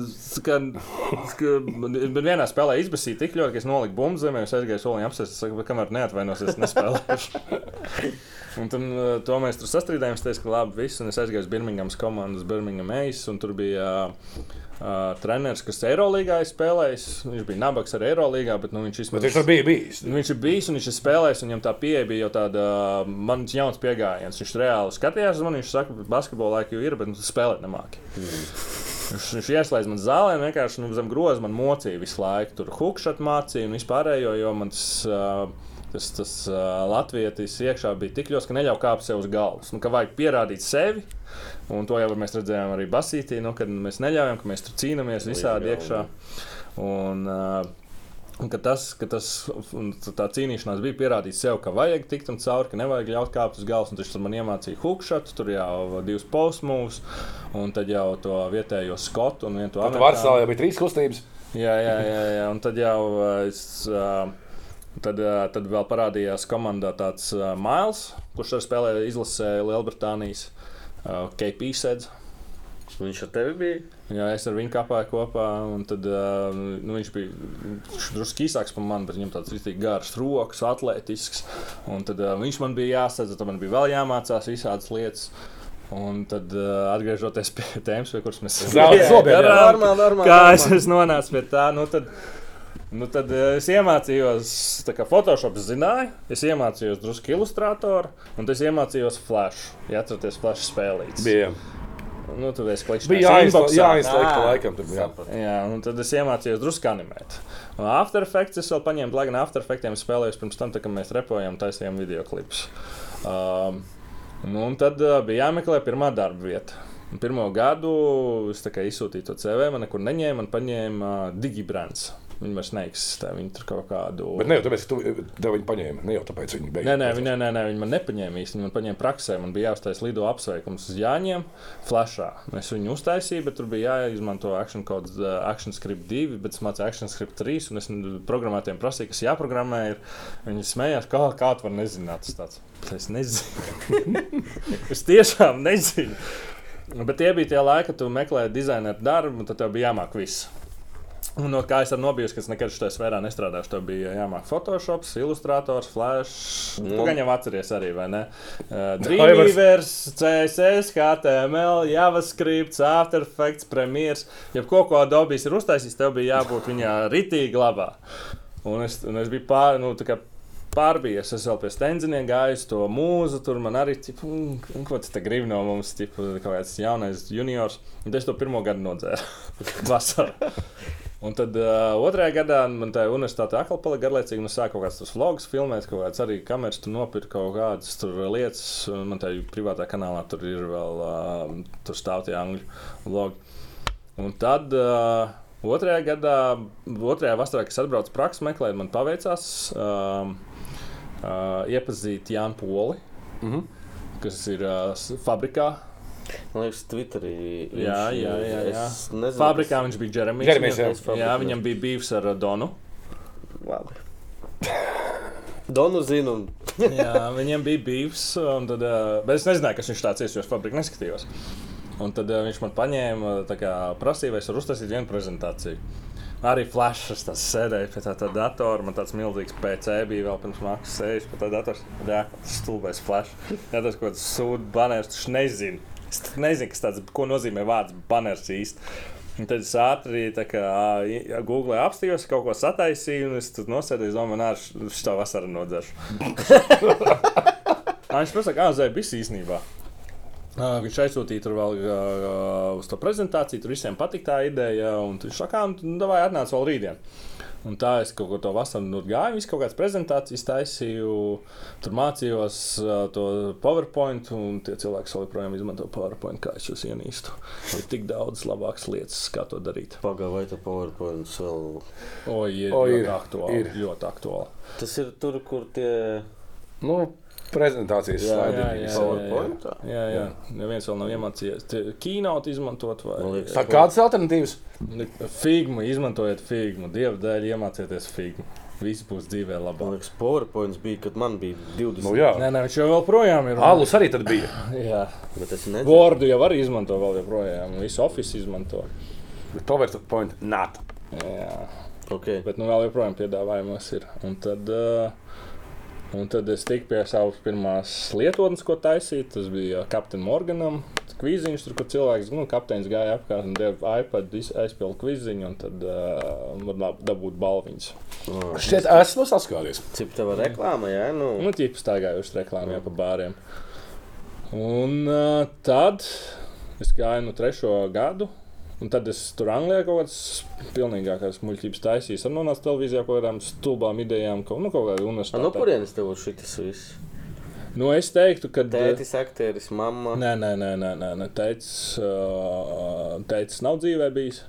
man vienā spēlē izbasīja tik ļoti, ka es noliku bumbu zemē, es aizgāju soliņā apsēsties, es saku, "Bet kamēr neatvainosies, nespēlēšu. Un tad, uh, to mēs tur sastrīdējāmies. Es teicu, ka labi, viss. Un es aizgāju uz Birmingemas komandas, Birmingham Ace. Un tur bija uh, uh, treneris, kas Eirolandā ir spēlējis. Viņš bija nabaks ar Eirolandā, bet nu, viņš bet vismaz viņš tur bija bijis. Nu, viņš ir bijis un viņš ir spēlējis. Viņam tā pieeja bija jau tāda mans jauns pieejams. Viņš reāli skatījās uz mani. Viņš saka, ka basketbolā jau ir, bet nu, spēlēt nemāki. Viņš, viņš ieslēdz man zālē, vienkārši nu, zem groza man mocīja visu laiku. Tur hukšat mācīja un vispārējo, jo man tas. Uh, Tas, tas uh, latvietis iekšā bija tik ļoti, ka neļauj kāpt sev uz galvas. Nu, ka vajag pierādīt sevi. Un to jau mēs redzējām arī Basītī, nu, kad mēs neļaujam, ka mēs tur cīnāmies visādi iekšā. Un, uh, Un, ka tas, ka tas tā cīnīšanās bija pierādīt sev, ka vajag tikt un cauri, ka nevajag ļaut kāpt uz galvas. tur man iemācīja hookšotu, tur jau divas postmūvus, un tad jau to vietējo skotu un vienu to Tad Vārtsālē jau bija trīs kustības. Jā, jā, jā, jā. un tad jau es. Uh, Tad, uh, tad vēl parādījās komandā tāds uh, Mails, kurš arī spēlēja izlasē Lielbritānijas uh, KP sēdz. Viņš ar tevi bija? Jā, es ar viņu kāpāju kopā. un Tad, uh, nu, viņš bija drusku īsāks par mani, bet viņam tāds ļoti garš rokas, atletisks. Un tad uh, viņš man bija jāsadz, tad man bija vēl jāmācās visādas lietas. Un tad, uh, atgriežoties pie tēmas, pie kuras mēs Zelta zobiem, jā. garām, Normāli, normāli, Kā es, es nonācu pie tā? Nu, tad, Nu, tad eh, es iemācījos, tā kā Photoshop zināju, es iemācījos drusku ilustrātoru, un tas iemācījos Flash. Ja atceraties, Flash spēlītas. Bija, Nu, tur es klikšķināju. bija jāizslēdz, Ā, laikam. Tur, jā. sapratu. Jā, un tad es iemācījos drusku animēt. Un After Effects es vēl paņēmu, lai gan After Effectiem spēlējos pirms tam, tā, kad mēs repojām, taisījām video klipus. Um, nu, un tad uh, bija jāmeklē pirmā darba vieta. Un Pirmo gadu es izsūtīju to CV, man nekur neņēma, man paņēma uh, Digibrands. Viņi vairs neeksistē, viņi tur kaut kādu. Bet ne jau tāpēc, ka tu tev viņi paņēma. Ne jau tāpēc viņi beigās. Nē, nē, viņi, nē, nē, nē, viņi man nepaņēma. Viņi man paņēma praksē. Man bija jāuztaisa lido apsveikums uz Jāņiem, flashā. Es viņu uztaisīju, bet tur bija jāizmanto Action Code, uh, Action Script 2, bet es mācīju Action Script 3. Un es programmētājiem prasīju, kas jāprogrammē. Ir. Viņi smējās, kā, kā tu vari nezināt. Tas tāds. Es nezinu. es tiešām nezinu. Bet tie bija tie laiki, kad tu meklēji dizaineru darbu, un tad tev bija jāmāk viss. Un no kā es ar nobijusi, ka es nekad šajā sfērā nestrādāšu, tev bija jāmāk Photoshop, Illustrator, Flash. Tu Nu. gan jau atceries arī, vai ne? Uh, Dreamweaver, CSS, HTML, JavaScript, After Effects, Premiere. Ja kaut ko Adobe ir uztaisījis, tev bija jābūt viņā ritīgi labā. Un es, un es biju pār, nu, tā kā pārbijies. Es vēl pie stenziniem gāju to mūzu. Tur man arī, tipu, ko tas grib no mums, tipu, kaut kāds jaunais juniors. Un es to pirmo gadu nodzēru. Vasarā. Un tad uh, otrajā gadā man tā universitāte atkal palika garlaicīga. Man sāka kaut kāds tas vlogs, filmēt, kaut kāds arī kameras, tur nopirkt kaut kādas lietas. Man tā privātā kanālā tur ir vēl, uh, tur stāv tie angļu vlogi. Un tad uh, otrajā gadā, otrajā vasarā, kad atbraucu prakses meklēt, man paveicās uh, uh, iepazīt Jānu Poli, Mhm. kas ir uh, fabrikā. Man liekas, Twitterī. Jā, viņš, jā, jā, jā. es Nezinu, Fabrikā viņš bija Jeremijs. Jeremijs, jā. Viņam- jā, viņam bija bijis ar uh, Donu. Labi. Donu zinu. Jā, viņam bija bijis. un Tad, uh, bet es nezināju, kas viņš tāds ir, jo es fabrikā neskatījos. Un tad uh, viņš man paņēma, tā kā prasīja, vai es varu uztaisīt vienu prezentāciju. Arī flashs, tas sēdēja pie tā, tā datora. Man tāds milzīgs PC bija vēl pirms maksas sēžas pie tā datora. Jā, tas stulbais flash. Jā, tas kaut kāds sūdu banērs, tu nezini. Es nezinu, kas tāds, ko nozīmē vārds banērs īsti. Un tad es ātri tā Google apstājos, kaut ko sataisīju, un es tur nosēdēju, domāju, nāc, šitā vasarā nodzeršu. Ā, Viņš prasa, kā zēja bija īstenībā. Ā, Viņš aizsūtīja tur vēl uh, uz to prezentāciju, tur visiem patika tā ideja. un Viņš saka, nu, vai atnāc vēl rītdien. Un tā es kaut ko to vasaru nu, gāju, visu kaut kādas prezentācijas taisīju, tur mācījos uh, to PowerPoint, un tie cilvēki joprojām izmanto PowerPoint, kā es jūs ienīstu. Ir tik daudz labākas lietas, kā to darīt. Pagaidām, vai tā PowerPoint vēl. O, ir, O, ļoti ir, aktuāli. ir. Ļoti aktuāli. Tas ir tur, kur tie. Nu, prezentācijas Jā, slaidi. jā, jā. PowerPointā? Jā, jā. Neviens vēl nav iemācījies. Kīnautu izmantot vai Man liekas, Tā kādas alternatīvas? Figmu, izmantojiet figmu. Dieva dēļ iemācieties figmu. Viss būs dzīvē Man labāk. liekas, PowerPoint bija, kad man bija 20. Nu, jā. Nē, nē, viņš jau joprojām ir. Alus arī tad bija. Jā, Bet es nezinu. Wordu jau arī izmanto vēl joprojām. Visu Office izmanto. Bet PowerPoint nāt. Jā, Okay. bet nu vēl joprojām piedāvājumos ir. Un tad, uh, un tad es tiku pie savas pirmās lietotnes, ko taisīt. Tas bija Kapteinam Morganam. Kviziņš, tur, kur cilvēks, nu, kapteinis gāja apkārt un deva iPad, aizpildīja kviziņu, un tad uh, var dabūt balviņas. Oh. Šķiet, esmu saskāries. Cik tev ir reklāma, jā? Nu, Nu, tīpa staigājuši reklāmā pa bāriem. Un uh, tad es gāju no trešo gadu. Un tad es tur Anglijā kaut kādas pilnīgākās muļķības taisīju. Ar nonācu televīzijā kaut kādām stulbām idejām, kaut, nu, kaut kādā A, no kurienes tev šis viss? Nu, es teiktu, ka. Tētis, aktieris, mamma. Nē, nē, nē, nē, nē, nē. Teicis, uh, teicis nav dzīvē bijis.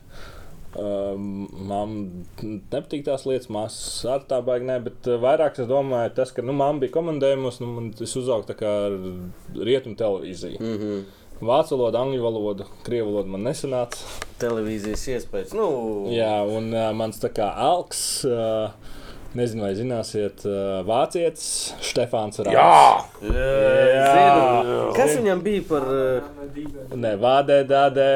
Uh, man nepatīk tās lietas, māsas ar tā baigi nē, bet vairāk es domāju, tas, ka nu, man bija komandējums, nu, man tas uzauga tā kā ar rietumu televīziju. Mm -hmm. Vācu valoda, angļu valoda, krievu valoda man nesanāca. Televīzijas iespējas. Nu, Jā, un uh, mans tā kā alks, uh, nezinu, vai zināsiet, uh, vācietis Stefāns Rāds. Jā! Jā, zinu. Kas viņam bija par. uh, Nē, Vādē, Dādē,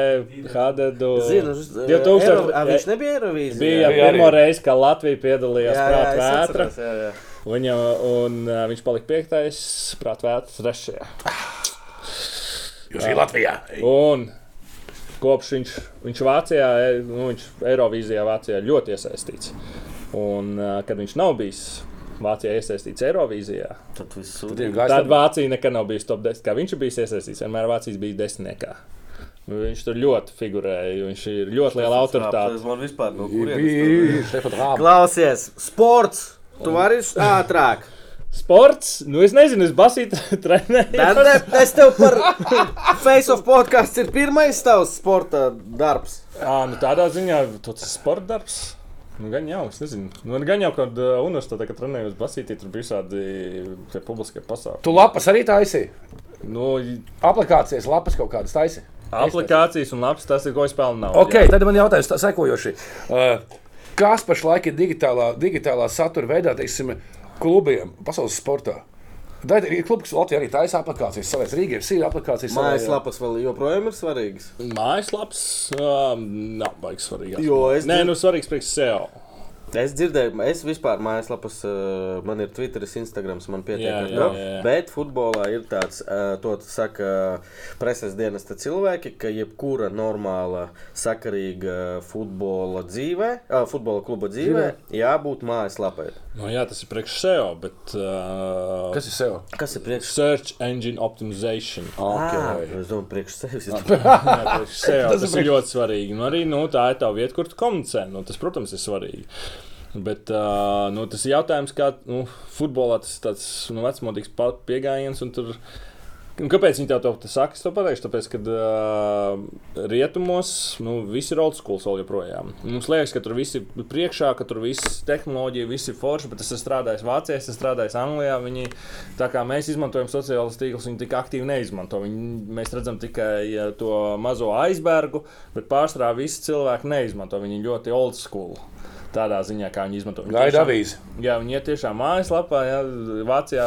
Hadedu. Zinu, uz- 2000 Eiro- a, viņš nebija Eirovīzijā. Bija Jā, pirmo reizi, kad Latvija piedalījās jā, jā, es Prātvētra. atceros, jā, jā. Viņa, un uh, viņš palika piektais, Prātvētra trešajā. Jūs esat Latvijā. Un kopš viņš, viņš Vācijā, e, nu, viņš Eirovīzijā Vācijā ļoti iesaistīts. Un uh, kad viņš nav bijis Vācijā iesaistīts Eirovīzijā, Tad Tad tad Vācija nekad nav bijusi top 10. Kā viņš ir bijis iesaistīts, vienmēr Vācijas bija desmitniekā. Viņš tur ļoti figurēja, viņš ir ļoti liela autoritāte. Man vispār no Bija kurienes. Klausies, sports! Tu vari ātrāk! Sports, nu es nezinu, es basīju trenēju. Dante, es tev par Face of podkāsts ir pirmais tavs sporta darbs. À, nu tādā ziņā tas ir sporta darbs. Nu, gan jau, es nezinu. Nu, gan jau, kad uh, universitātē, kad trenējos basītī, tur bija visādi publiskie pasākumi. Tu lapas arī taisīji. Nu, Aplikācijas lapas kaut kādas taisīji. aplikācijas un labs, tas ir, ko es pelnu. Ok, tad man jautājums tā sekojoši. Uh, kas pašlaik ir digitālā, digitālā satura veidā, teiksim, klubiem pasaules sportā? Tad ir klubi, kas Latvijā arī taisa aplikācijas, savas Rīgas ir aplikācijas. savai- Mājaslapas vēl joprojām ir svarīgas. Mājaslaps um, nav baigs svarīgāks. Jo es Nē, dzird- nu svarīgs priekš SEO. Es dzirdēju, es vispār mājaslapas, uh, man ir Twitter, Instagram, man pietiek Jā, ar jā, to. jā, jā. Bet futbolā ir tāds, uh, to saka preses dienesta cilvēki, ka jebkura normāla, sakarīga futbola dzīvē, uh, futbola kluba dzīvē, jābūt mājaslapai. Nu, jā, tas ir priekš SEO, bet. Uh, Kas ir sev? Kas ir priekš? Search engine optimization. Ah, Okay. es domāju, priekš sevis. Jā, priekš SEO, Tas tas, ir ir ļoti svarīgi. Nu, arī nu, tā ir tā vieta, kur tu komunicē. Nu, tas, protams, ir svarīgi. Bet uh, nu, tas ir jautājums, kā nu, futbolā tas ir tāds nu, vecmodīgs pieejams. Tur... Nu, kāpēc viņi tev to te saka? Es to pateikšu, tāpēc, ka uh, rietumos nu, viss ir old school vēl joprojām. Mums liekas, ka tur viss ir priekšā, ka tur viss tehnoloģija, viss ir forši, bet es esmu strādājis Vācijā, es esmu strādājis Anglijā. Viņi, tā kā mēs izmantojam sociālos tīklus, viņi tik aktīvi neizmanto. Viņi, mēs redzam tikai to mazo aizbergu, bet pārsvarā visi cilvēki neizmanto. Viņi ļoti old school. Tādā ziņā, kā viņi izmanto. Gaida avīzi. Jā, viņi ir tiešām mājaslapā. Jā, Vācijā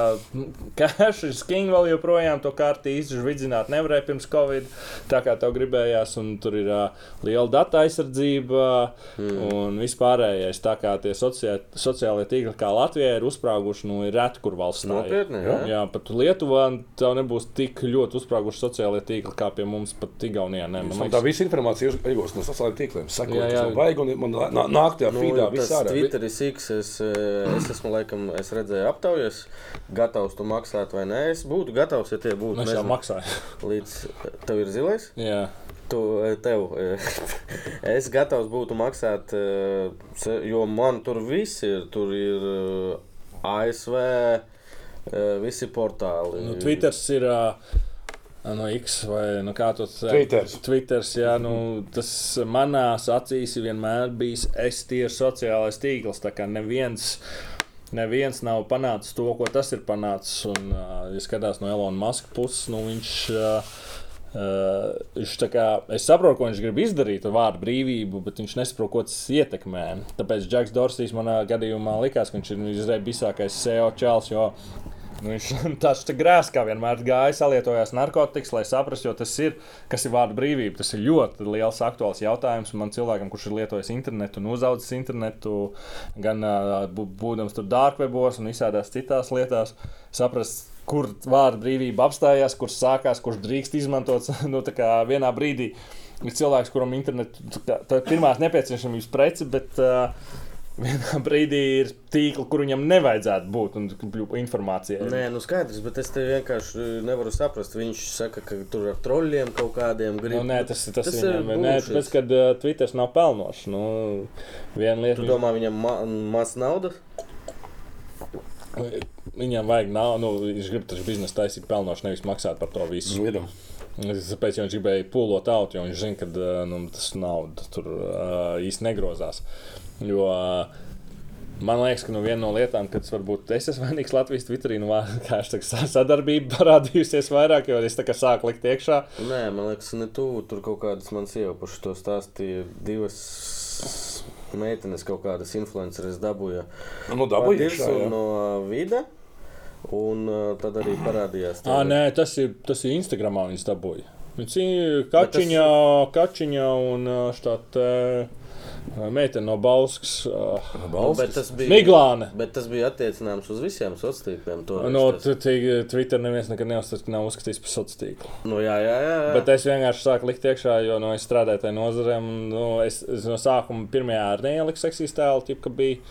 cash ir sking vēl joprojām. To kārtī īsti vidzināt nevarēja pirms Covid. Tā kā tev gribējās, un tur ir uh, liela datu aizsardzība mm. un vispārējais. Tā kā tie sociā, sociālie tīkli, kā Latvijā, ir uzsprāguši, nu, ir reti, kur valsts. Nopietni, jā. Jā, pat Lietuvā tev nebūs tik ļoti uzsprāguši sociālie tīkli, kā pie mums pat Igaunijā. Ne, man Man liekas, tā visa informācija ir iegūsta no sociālajiem tīkliem. Sakot, Jā, jā, jā. jā. Vajag, un man nā- nāk tajā Nu, feedā tas visā. Twitter ir X. Es, eh, es esmu laikam, es redzēju aptaujas, gatavs tu maksāt vai nē. Es būtu gatavs, ja tie būtu. mēs jau maksājam. Līdz tev ir zilais. Jā. Tu, eh, tev, eh, es gatavs būtu maksāt, jo man tur viss ir. Tur ir ASV, visi portāli. Nu, Twitters ir. Uh, No X vai nu, kā to teikt? Twitters. Twitters, jā, nu, tas manās acīs ir vienmēr bijis es tieši sociālais tīkls. Tā kā neviens, neviens nav panācis to, ko tas ir panācis. Un, uh, ja skatās no Elona Muska puses, nu, viņš. Uh, Uh, viņš kā, es saprotu, ko viņš grib izdarīt ar vārdu brīvību, bet viņš nesaprot, ko tas ietekmē. Tāpēc Džeks Dorsijs manā gadījumā likās, ka viņš ir izreiz bisākais SEO čels, jo Nu, viņš tāds tā grēs, kā vienmēr gāja, salietojās narkotikas, lai saprastu, jo tas ir, kas ir vārda brīvība. Tas ir ļoti liels aktuāls jautājums. Man cilvēkam, kurš ir lietojis internetu un uzaudzis internetu, gan bū- būdams tur dārgvebos un visādās citās lietās, saprast, kur vārda brīvība apstājās, kur sākās, kurš drīkst izmantot nu, vienā brīdī. Ir cilvēks, kuram tā ir pirmās nepieciešamības prece, bet uh, vienā brīdī ir tīkli, kur viņam nevajadzētu būt un kļūt informācijai. Nē, nu skaidrs, bet es te vienkārši nevaru saprast. Viņš saka, ka tur ar troļļiem kaut kādiem grib. Nu, nē, tas, tas, Tas viņam ir. Nē, tāpēc, kad uh, Twitter nav pelnošs. Nu, viena lieta, Tu domā, viņam ma maz naudas? viņ- viņam vajag naudu. Nu, viņš grib taču biznesu taisīt pelnošu, nevis maksāt par to visu. Zviedam. Tāpēc viņš gribēja pūlot auto, jo viņš zina, ka uh, nu, tas nauda tur uh, īsti negrozās. Jo, uh, Man liekas, ka nu, viena no lietām, kad varbūt es esmu vainīgs Latvijas Twitterī, nu, kā es teiktu, sa- sadarbība parādījusies vairāk, jo es tā kā sāku likt iekšā. Nē, man liekas, ne tu. Tur kaut kādas manas iepašas to stāstīja. Divas meitenes kaut kādas influenceres dabūja. Nu, iekšā, jā. no vide. Un uh, tad arī parādījās. Ah, nē, tas ir, tas ir Instagramā viņas dabūja. Viņas ir kačiņā, kačiņā un ā, štāt uh, meitene no Bauskas. Nu, bet tas bija. Miglāne. Bet tas bija attiecināms uz visiem sociāliem tīkliem. to No Twitter neviens nekad neuzskatīs, nav uzskatījis par sociālo tīklu. Nu, jā, jā, jā. jā. Bet es vienkārši sāku likt iekšā, jo no, es strādāju tajā nozarē. un, Nu, es, es no sākuma pirmajā ar neieliku seksīs tēlu, tip, ka bija.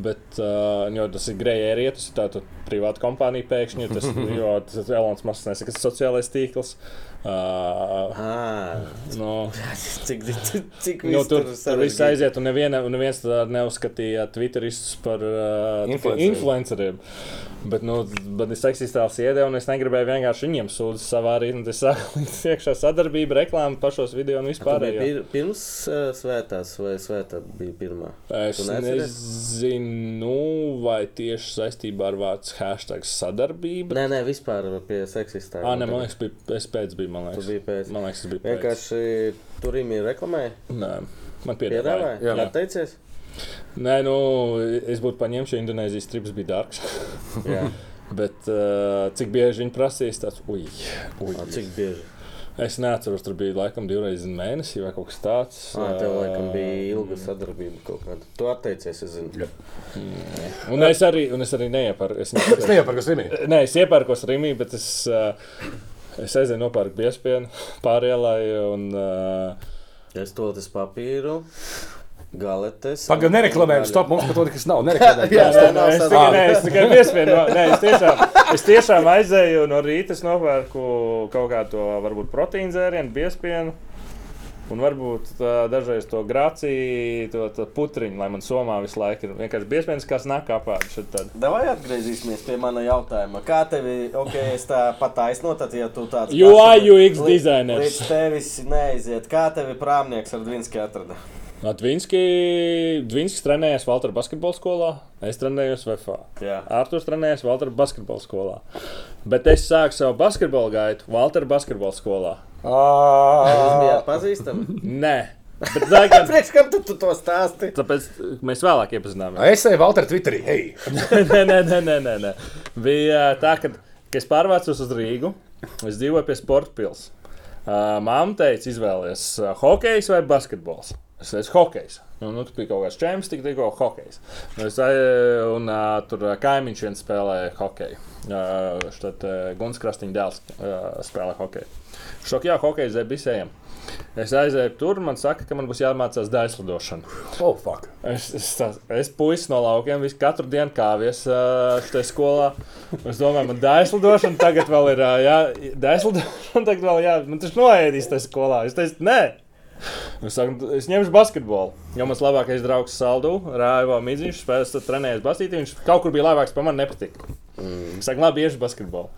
Bet, uh, jo tas ir grēja ērija, tas ir privāta kompānija pēkšņi. Tas, jo tas ir Elonas Masks, nesaka, tas ir sociālais tīkls. Uh, Ah, no, cik cik, Nu, tur viss aiziet, un neviena, un neviens tā neuzskatīja Twitteristus par uh, Influenceriem. Bet, nu, bet es seksistāls iedēju, un es negribēju vienkārši viņiem sūdzēt savā un Es sāku iekšā sadarbību, reklāmu pašos video un vispār. biji pir, pirms uh, svētās vai svētā bija pirmā? Es nezinu, vai tieši saistībā ar vārdu hashtag sadarbība. Nē, nē, vispār pie seksistām. Ah, ne, man liekas, bija, es pēc biju, man liekas. biji pēc. Man liekas, tas bija pēc. Vienkārši tur īmi reklamēja. Nē, man piedāvāja. Piedāvāja? Jā. Atteicies? Nē, nu, es būtu paņēmis, jo Indonēzijas trips bija dārgs. Jā. Bet uh, cik bieži viņi prasīs, tas ui, ui. Ah, Cik bieži? Es neatceros, tur bija laikam divreiz mēnesī vai kaut kas tāds. Ah, tev laikam Ā, bija ilga sadarbība kaut kāda. Tu atteicies, es zinu. Un es arī, un es arī neieparu. Es, Es neieparu, kas ir. Nē, es iepērkos Rīgā, bet es, uh, es aizēju nopērku biespienu pārielai. Un, uh, Es to tas papīru, galetes. Pagaidām, nereklamējam, stop mums par to, kas nav. Nereklamējam. Jā, Nē, nē, es tikai, nē, es tikai biespienu. no- Nē, es tiešām, es tiešām aizēju no rīta, es nopērku kaut kādu to varbūt proteīnu dzērienu, biespienu. Un varbūt tā, dažreiz to grāciju, to, to putriņu, lai man somā visu laiku ir vienkārši biespiens, kas nāk apādi. Davai atgriezīsimies pie mana jautājuma. Kā tevi, ok, es tā pataisno, tad, ja tu tāds UI UX dizainers. Līdz tevis neaiziet. Kā tevi prāmnieks ar Dvinski atrada? Dvinskis trenējās Valtra basketbola skolā, es trenējos VFA. Jā. Arthurs trenējās Valtra basketbola skolā. Bet es sāku savu basketbola gaitu Valtra basketbola skolā. Jūs bijāt pazīstami? Nē, bet laikam, Priekš, kam tu, tu to stāsti? tāpēc mēs vēlāk iepazināmies. Es eju Valter Twitterī. Hei, nē, nē, nē, nē, nē, nē. Bija tā, ka, kad es pārvācos uz Rīgu, es dzīvoju pie sporta pilsētas. Uh, Māma teica, izvēlēties uh, hokejs vai basketbols. Es teicu, hokejs. Nu, nu, tur bija kaut kāds čempions, tik tikko hokejs. Nu, es, ai- un uh, tur kaimiņš viens spēlēja hokeju. Uh, Štad uh, Guns Krastīņa dēls uh, spēlē hokeju. Šokā hokejs zebisējiem. Es aizēju tur, man saka, ka man būs jāmācās daļslidošana. oh, fuck. Es, es, tā- es puisis no laukiem, visu katru dienu kāvies šajā skolā. Es domāju, man daislidošana tagad vēl ir. Jā, daislidošana tagad vēl jā, man tas noēdīs tajā skolā. Es teicu, nē. Es, saku, es ņemšu basketbolu. Jo mans labākais draugs Saldu, Rāvā Midziņš, spēlēs, trenējas basketbolā. Viņš kaut kur bija labāks, pa man nepatika. Mm. Es saku, labi, iešu basketbolu.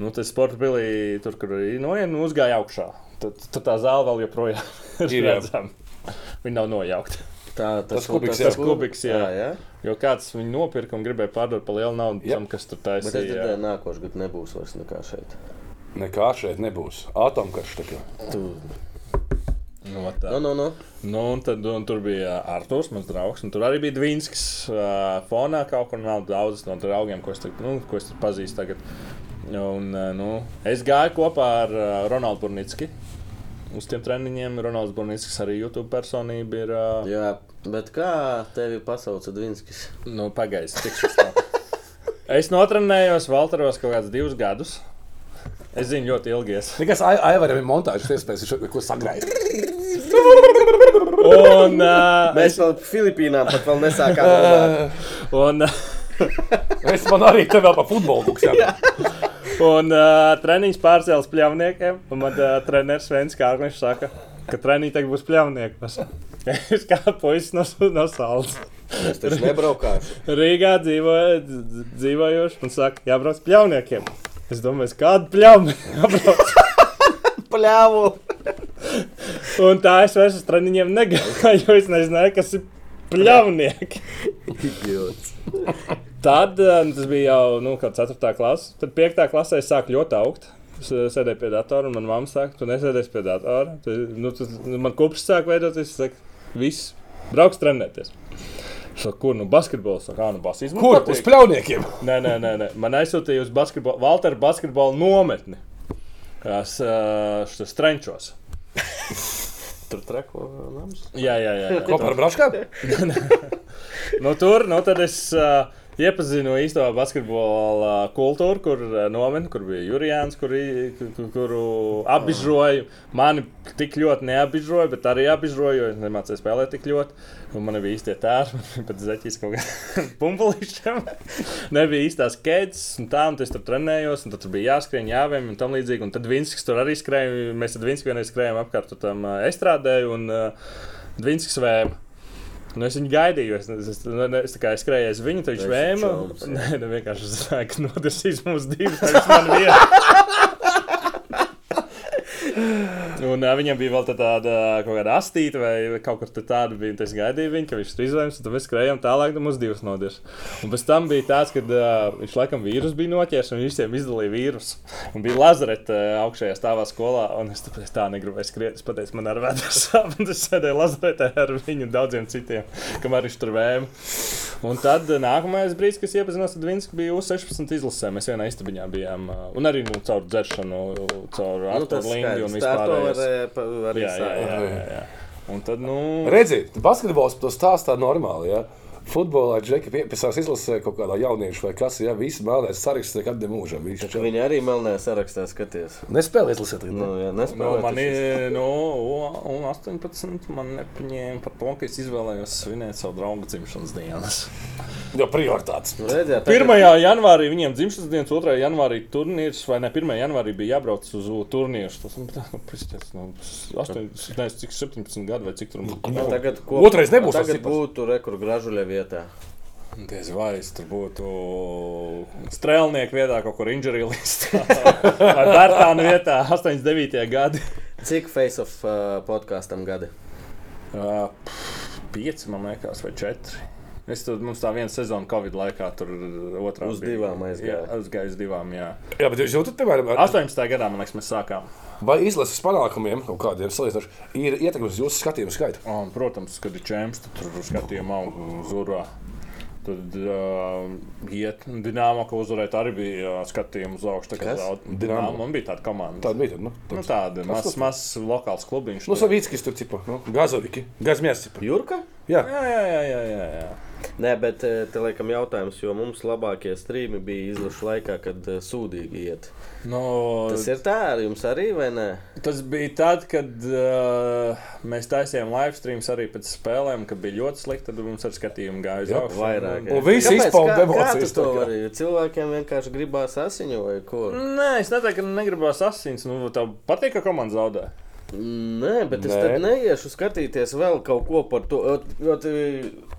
Nu, tas sporta bija tur, kur noiet, nu, uzgāja augšā. Tad, tad tā zāle vēl joprojām ir redzama. Viņa nav nojaukta. Tā, Tas kubiks, jā. Tas kubiks, jā. jā, jā. Jo kāds viņu nopirka un gribēja pārdot par lielu naudu Jā. tam, kas tur Bet es taisīja. dzirdēju, nākošais gads nebūs vairs nekā šeit. Nekā šeit nebūs. Atomkarš tā kā. Tu... Nu, vat tā. Nu, nu, nu. Nu, un tad, un tur bija Arthurs, mans draugs, un tur arī bija Dvīnskis uh, fonā. Kaut kur nav daudz no draugiem, ko es, tagad, nu, ko es tur pazīstu. Tagad. Un, uh, nu, es gāju kopā ar uh, Ronaldu Burnicki. Uz tiem treniņiem Ronalds Burnickis arī YouTube personība ir. Uh, Jā, bet kā tevi pasauca Dvinskis? nu, pagaidzi, tikšu to. Es notrenējos Valteros kaut kādus divus gadus. Es zinu, ļoti ilgies. Nekas Aivaram ir montāžas iespējas, ko sagrājas. Un, uh, Mēs vēl Filipīnām pat vēl nesākām. runāt. un, Es man arī te vēl pa futbolu buksām. Un uh, treniņš pārcēlās pļavniekiem. Un man uh, treneris Svens Kārklis saka, ka treniņš tagad būs pļavniekos. Es kā puisis no, no salas. Es taču nebraukāšu. Rīgā dzīvoju, dz- dzīvojoši un saka, jābrauc pļavniekiem. Es domāju, kādu pļavnieku jābrauc. Pļāvu! Un tā es vairs uz treniņiem negāju, jo es nezināju, kas ir pļavnieki. Idiots. Tad eh, nu, tas bija jau nu, 4. klasē. Tad 5. klasē es sāku ļoti augt. Es eh, sēdēju pie datora, un manā mamā saka, tu nesēdies pie datora. Tu, nu, tu, man kopš sāk veidoties, es saku, viss, brauks trenēties. Es saku, kur nu basketbols? Kā nu basketbols? Kur? Uz pļauniekiem. Nē, nē, nē, nē. Man aizsūtīja uz basketbolu, Valteru basketbolu nometni. Kas uh, strenčos. Tur trako nams. Jā, jā, jā. jā. Kopā ar braškām? nu, tur nu, tad es uh, iepazinu īsto basketbola kultūru, kur uh, nometni, kur bija Jurijāns, kur, i- kur, kuru apbižoju. Mani tik ļoti neapbižoja, bet arī apbižoju, jo es nemācīju spēlēt tik ļoti. Un man bija īstie tēri, bet zeķis kaut kādiem pumpulīšiem. Nebija īstās ķēdes, un tā, un es tur trenējos, un tur bija jāskrien, jāvēm, un tam līdzīgi. Un tad Vinskis tur arī skrēja, mēs tad Vinskis vienreiz skrējām apkārt tam uh, estrādē, un uh, Vinskis vēma. Nu, es viņu gaidīju, es, es, es, es, es, skrēju aiz viņu, tad viņš vēma. Nē, ne, vienkārši es zināju, ka notirsīs mums divas, nevis man viena. Un uh, viņam bija vēl tā tāda kaut kāda astīta, vai kaut kur tāda bija. Es gaidīju viņu, ka viņš tur izlēms, un tad mēs skrējām tālāk, tad mums divas nodirs. Un pēc tam bija tāds, ka uh, viņš laikam vīrusu bija noķēris, un viņš visiem izdalīja vīrusu. Un bija lazareta uh, augšējā stāvā skolā, un es tāpēc tā negribēju skriet. Es pateicu, man ar vēders sāp, un es sēdēju lazaretā ar viņu un daudziem citiem, kamēr viņš tur vēma. Un tad nākamais brīdis, kad es iepazinos ar Vinsku, bija U16 izlasē. Mēs vienā istabiņā bijām, un arī nu, caur dzeršanu, caur Nu, Lingu un eh, pa- var izsākt. jā, jā. Un tad, nu, Redzi, basketbols to stāstā normāli. Ja? Futbolā džeki pieprasās izlasē kaut kādā jauniešu vai kas, ja visi melnēs saraksts tiek atdem mūžam. Viņš jau Viņi arī melnē sarakstā skaties. nespēlē izlasēt. Nu, jā, nu, nespēlē. man taču. ir no, un 18. Man nepaņēma par to, ka es izvēlējos svinēt savu draugu dzimšanas dienas. Jo prioritātes. Nu, redziet, tagad- 1. janvārī viņiem dzimšanas dienas, 2. janvārī turnīrs, vai ne? 1. janvārī bija jābrauc uz turnīru. Tas nu, tā, nu, pristies, nu, 8, ne, cik 17 gadi vai cik tur Nu. Tagad, ko, Otrais nebūs tas Tagad būtu rekur gražuļa vietā. Diez vai es tur būtu strēlnieku vietā, kaut kur injury listā. Vai Bērtāna vietā, 89. gadi. Cik face of uh, podkāstam gadi? Uh, pieci, man liekas, vai četri. Es tur, mums tā viena sezona Covid laikā, tur otrā Uz bija- divām aizgāja. Jā, aizgāja uz divām, jā. Jā, bet jūs jūtat, piemēram, 18. gadā, man liekas, mēs sākām. Vai izlases panākumiem kaut kādiem salīdzinoši ir ietekme uz jūsu skatījumu skaitu? Un, protams, kad ir čempions, tad tur skatījumā uz urā. Tad uh, iet Dienāmo, ka uzvarēt arī bija uh, skatījums uz augšu. Tā kā? Dinamo. Man bija tāda komanda. Tāda bija. tad, Nu, Nu, tāda mazs, mazs lokāls klubiņš. nu tur. Savīckis tur cipa, nu, Gazoviki, Gazmēs cipa. Jurka? Jā, jā, jā, jā, jā, jā. Nē, bet eh, te laikam jautājums, jo mums labākie strīmi bija izlašu laikā, kad eh, sūdīgi iet. Nu, Tas ir tā, ar jums arī vai ne? Tas bija tad, kad uh, mēs taisījām live streams arī pēc spēlēm, kad bija ļoti slikti. Tad mums ar skatījumu gāja uz augšu. Vairāk. Un visi Kāpēc? izpauda emocijas to tā vari? Cilvēkiem vienkārši gribās asiņu vai ko? Nē, es neteiktu, ka negribās asins. Nu, tev patīk, ka komanda zaudē. Nē, bet es Nē. tad neiešu skatīties vēl kaut ko par to.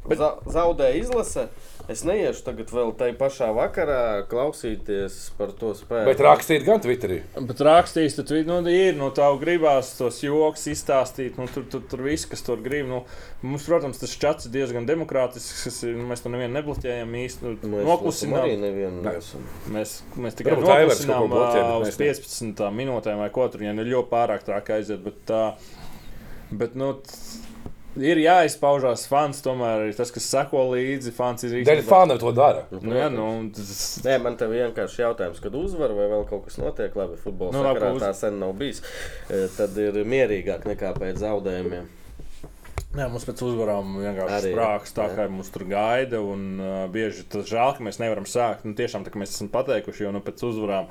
Zaudēja izlase. Es neiešu tagad vēl tajā pašā vakarā klausīties par to spēku. bet rakstīt gan Twitterī. Bet rakstīs, tad nu, ir, nu, tā gribās tos joks izstāstīt. Nu, tur, tur, tur viss, kas tur grib. Nu, mums, protams, tas čats ir diezgan demokrātisks. ir- Nu, mēs to nevienu nebloķējam īsti. Nu, Mēs arī noklusinām. nevienu Nē. neesam. Mēs, mēs tikai noklusinām uz mēs ne. 15 minūtēm vai ko tur. Ja nu ļoti pārāk trāk aiziet. Bet, tā, bet, nu, Ir jāizpaužās fans, tomēr ir tas, kas seko līdzi. Fans ir Dēļ fani to dara. Nu, jā, nu, tas, Nē, man te vienkārši jautājums, kad uzvar vai vēl kaut kas notiek. Labi, futbola Nu, sakarā uz- tā sen nav bijis. E, Tad ir mierīgāk nekā pēc zaudējumiem. Jā, mums pēc uzvarām vienkārši Arī, sprāgs, tā jā. kā mums tur gaida. Un, uh, bieži tas žēl, ka mēs nevaram sākt. Nu, tiešām tā kā mēs esam pateikuši, jo nu, pēc uzvarām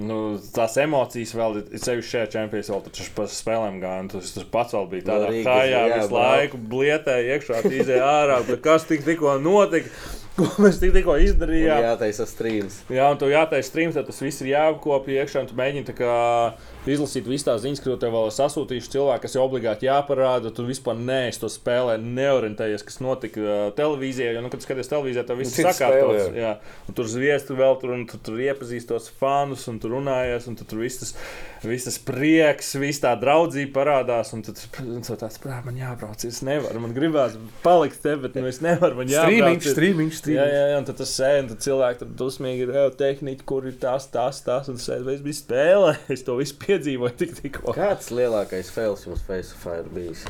nu, tās emocijas vēl ir ir sevišķi šajā čempionā, vēl taču pa spēlēm gāja. Tas, tas pats vēl bija tādā No Rīgas, kājā, jā, visu laiku blietēja iekšā, tīzēja ārā. Kas tik, tikko notika? Ko mēs tik, tikko izdarījām? jātaisa streams. Jā, un tu jātaisa streams, tad tas viss ir jāapkopja iekšā, tu mēģini tā kā izlasīt visas tās ziņas, ko tev vēl ir sasūtījuši cilvēki, kas jau obligāti jāparāda. Tu vispār neesi to spēlē, neorientējies, kas notika uh, televīzijā. Jo, nu, kad skaties televīzijā, tev viss ir sakārtots. jā. Jā, un tur zviestu vēl tur, un tu tur iepazīst tos fanus, un tur runājies, un tu tur viss tas, viss tas prieks, viss tā draudzība parādās. Un tad tu tāds, prāt, man jābrauc, es nevaru, man gribās palikt te, bet nu, es nevaru, man jābrauc. Strīmiņš, strīmiņš, Jā, jā, jā, un tad tas sēž, un tad cilvēki tur dusmīgi ir jau tehniski, kur ir tas, tas, tas, un tas sēž, vai es biju spēlē, es to visu piedzīvoju tik tikko. Kāds lielākais fails jums Face Fire bijis?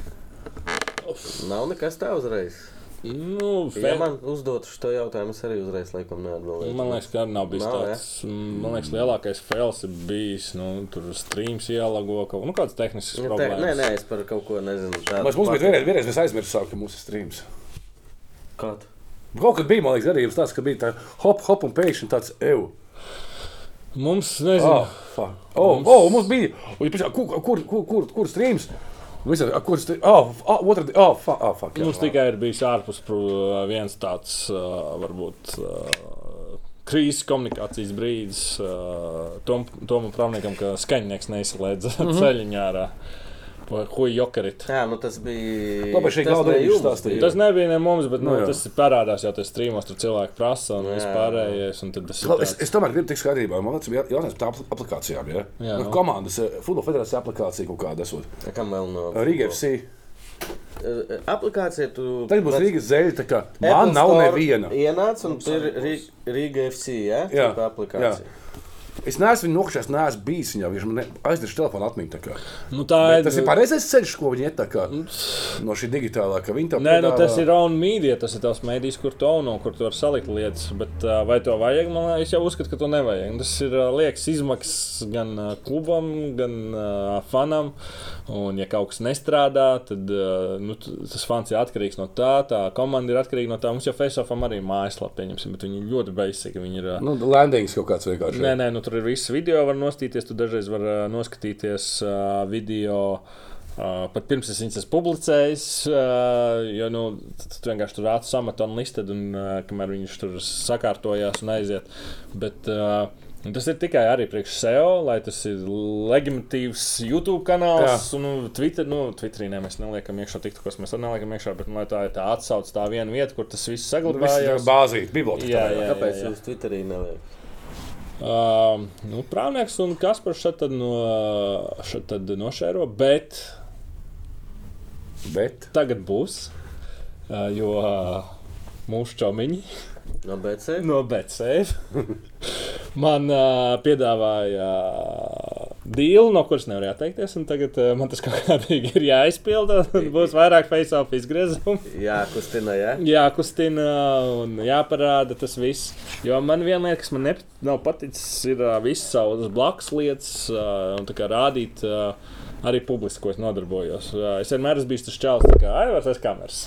Nav nekas tā uzreiz. Nu, Ja fe... man uzdotu šo jautājumu, es arī uzreiz laikam neatbildēšu. Man liekas, ka arī nav bijis Nav, tāds. mm, Man liekas, lielākais fails ir bijis. Nu, tur streams ielago kaut nu, kādas tehniskas Nu, te, problēmas. nē, nē, es par kaut ko nezinu. tādu Mēs mums bija vienreiz, vienreiz mēs aizmirsām, ka mūsu streams. Kādu? Kaut kad bija, man liekas, arī tāds, ka bija tā hop, hop un pēkšņi tāds eju. Mums, nezinu, Oh, fuck. oh, Mums- oh, mums bija. Ja kur, kur, kur, kur, kur streams? Visi, kur streams? Oh, oh, diena. Oh, fuck, oh, fuck. jā. Mums tikai ir bijis ārpus pru- viens tāds, uh, varbūt, uh, krīzes komunikācijas brīdis uh, Tom, Tomam Pravniekam, ka skaņnieks neizslēdz mm -hmm. ceļiņā ārā. Vai huī jokarit. Jā, nu tas bija. Labi, šī viņš jums stāstīja. Tas nebija ne mums, bet nu, Nu, jā. tas ir parādās jau tajā strīmos, tur cilvēki prasa un Jā. vispārējais. Un tad tas Labi, Es, tāds- es tomēr gribu tikt skaidrībā. Man liekas, bija jautājums par tām aplikācijām. Ja? Jā, Nu, nu. Komandas, eh, futbola federācija aplikācija kaut kāda esot. Kam vēl no? Riga FC. Aplikācija tu. Tagad būs Rīgas zeļa. tā kā Apple Man nav Store neviena. Ienāc un tur ir Riga FC, ja? Jā, Tā aplikācija. Es neesmu viņu nokačājis, neesmu bijis viņā. Viņš man aizdevis telefonu atmiņu. tā. Nu, tā Bet Tas ir pareizais ceļš, ko viņi iet no šī digitālā. Nē, nu, piedāvā- tas ir on media, tas ir tavs mēdījis, kur tu auno, kur tu vari salikt lietas. Bet vai to vajag? Man liekas, es jau uzskatu, ka to nevajag. Tas ir liekas izmaksas gan klubam, gan uh, fanam. Un, ja kaut kas nestrādā, tad uh, nu, tas fans ir atkarīgs no tā, tā komanda ir atkarīga no tā. Mums jau Faceoffam arī mājaslapā, bet viņi ir ļoti basic. Viņi ir, uh, Nu, landings kaut kāds vienkārši. Nē, nē, nu, tur ir viss video, var nostīties. Tu dažreiz vari uh, noskatīties uh, video. Uh, pat pirms es viņas esmu publicējis, uh, jo nu, tu vienkārši tur rāda samatu un listed, un uh, kamēr viņš tur sakārtojās un aiziet. Bet, uh, Tas ir tikai arī priekš SEO, lai tas ir legitimīvs YouTube kanāls. Jā. Un, nu, Twitter, nu, Twitterī ne, mēs neliekam iekšā, TikTokos mēs arī neliekam iekšā, bet nu, lai tā ir tā atsauce, tā viena vieta, kur tas viss saglabājās. bāzīt, biblioteka. Jā, tā jā. Kāpēc jūs Twitterī neliekat? Uh, nu, Prāvnieks un Kaspars šeit tad no, šeit tad nošēro, bet Bet tagad būs. Uh, jo uh, mūsu čomiņi No BC? no BCF man uh, piedāvāja dīlu, no kuras nevarēja atteikties. Tagad uh, man tas kaut kādīgi ir jāizpilda. un Būs vairāk face-off izgriezumu. Jā, kustina, jā. jākustina un jāparāda tas viss. Jo man viena lieta, kas man nep- nav paticis, ir uh, visas savas blakus lietas, uh, un tā kā rādīt uh, arī publiski, ko es nodarbojos. Es vienmēr esmu bijis tas čels, kā aivars, es kameras.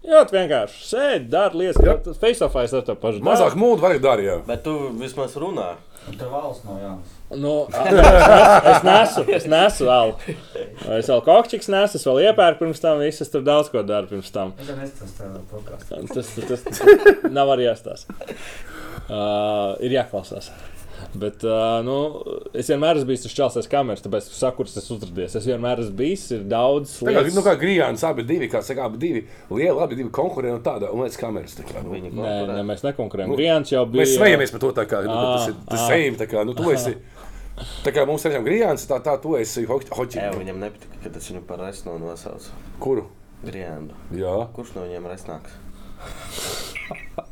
Jā, vienkārši sēdi, dari lietas, face-offā es ar to pašu. mazāk mūdu var darīt. jā. Bet tu vismaz runā. Tur valsts nav Jānis. Nu, es nesu, es nesu vēl. Es vēl kokčiks nesu, es vēl iepērku pirms tam, visu, es tur daudz ko daru pirms tam. Tas, tas, tas nav arī jāstāsta. Uh, ir jāklausās. Bet uh, nu, es vienmēr esmu bijis tas čels, kameras, tāpēc es saku, kurš tas uzrādījis. Es vienmēr esmu bijis, ir daudz Tā kā, lietas. nu, kā Grijāns, abi divi, kā saka, abi divi lieli, abi divi konkurenti un tāda, un līdz kameras. Tā kā, nu, Viņi Nē, nē, konkurē. mēs nekonkurējam. Nu, Grijāns jau bija. mēs smejamies par to, tā kā, nu, tas ir tas ā. same, tā kā, nu, tu esi, tā kā mums ir Grijāns, tā, tā, tu esi Jā, hoķi. viņam nepatika, ka tas viņu par resnu nosauca. Kuru? Jā. Kurš no viņiem resnāks?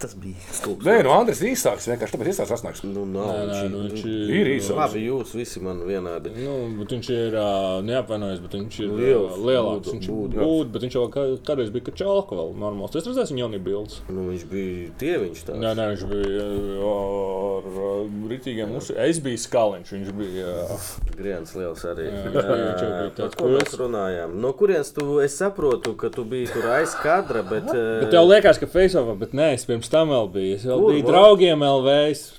Tas bija stulbs. Nē, nu, Andris ir īsāks, vienkārši tāpēc īsāks asnāks. Nu, nav, Nē, nē, nu, viņš ir- Ir īsāks. Labi, jūs visi man vienādi. Nu, bet viņš ir neapvainojis, bet viņš ir Liels, lielāks. būdu, Viņš jā. būd, bet viņš jau kā- kādreiz bija kačālka vēl normāls. Es redzēju, viņa jaunī bildes. Nu, viņš bija tieviņš tāds. Nē, nē, viņš bija ar rītīgiem muskuļiem. Es biju skaliņš, viņš bija. Griens liels arī. Jā, viņš jau bija tāds ko mēs runājām? No kurienes tu, es saprotu, ka tu biji tur aiz kadra, bet... Bet tev liekas, ka Facebook, bet nē, es pirms tam vēl biju. Es vēl Kur, biju draugiem LV.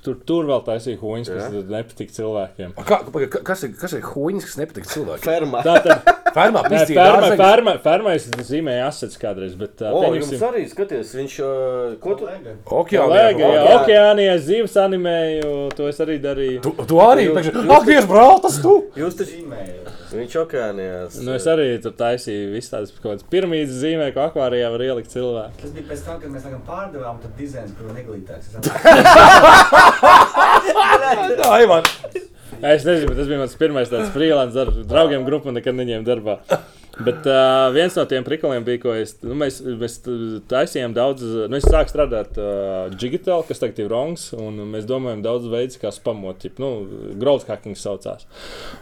Tur, tur vēl taisīju huņus, kas Jā. nepatīk cilvēkiem. Kā, ka- kas ir, kas ir huīņas, kas nepatīk cilvēkiem? Fermā. Tā tad Fermā dārzeņus. ferma, ferma es zīmēju asets kādreiz, bet uh, O, pieņemsim. jums arī skaties, viņš... eh, Ko tu... Kolēga. Okeānā. Lēga, jā, Okeānā. okeānijā zīves animēju, to es arī darīju. Tu, tu arī, ak, Dievs, brāl, tas tu! Jūs taču... Zīmēju. Viņš okeānijās. Nu, es arī tur taisīju visas tādas kaut kādas pirmītas zīmēju, ko akvārijā var ielikt cilvēku. Tas bija pēc tam, kad mēs laikam pārdevām, tad dizains bija neglītāks. Tā, Ivan. Es nezinu, bet tas bija mans pirmais tāds freelance ar draugiem grupu, un nekad neņēmu darbā. Bet uh, viens no tiem prikoliem bija, ko es. Nu, mēs, mēs taisījām daudz, nu, es sāku strādāt uh, digitāli, kas tagad ir Rongs, un mēs domājam daudz veidus, kā spamot, tip, nu, growth hacking saucās.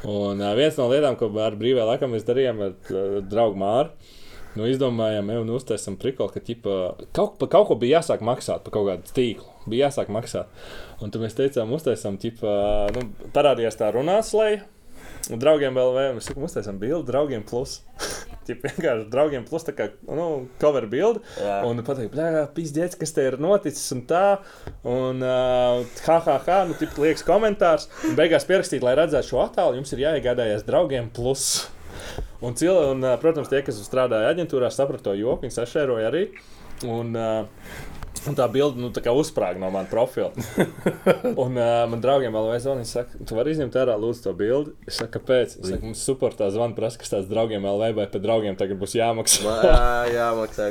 Un uh, viens no lietām, ko ar brīvā laikā mēs darījām ar uh, draugu Māru. Nu, izdomājām, jau nu, uztaisām prikolu, ka ķipa, kaut, pa kaut ko bija jāsāk maksāt par kaut kādu tīklu. Bija jāsāk maksāt. Un tad mēs teicām, uztaisām, ķipa, nu, parādījās tā runāslēja. Un draugiem vēl vēl, mēs sakām, uztaisām bildi, draugiem plus. Tip vienkārši draugiem plus, tā kā, nu, cover bildi. Jā. Un pateikt, blē, pizdiec, kas te ir noticis un tā. Un, uh, ha, ha, ha, nu, tip liekas komentārs. Un beigās pierakstīt, lai redzētu šo attēlu, jums ir jāiegādājas draugiem plus. Un, cil, un, protams, tie, kas strādāja aģentūrā, saprata to joku, viņi sašēroja arī. Un, ā, un tā bilde nu, tā uzsprāga no manas profila. un uh, man draugiem vēl aizsaka, viņi saka, tu vari izņemt ārā lūdzu to bildi. Es saku, kāpēc? Es saku, mums supportā zvana prasa, kas tāds draugiem LV vai pēc draugiem tagad būs jāmaksā. Ma- Jā, jā, maksā.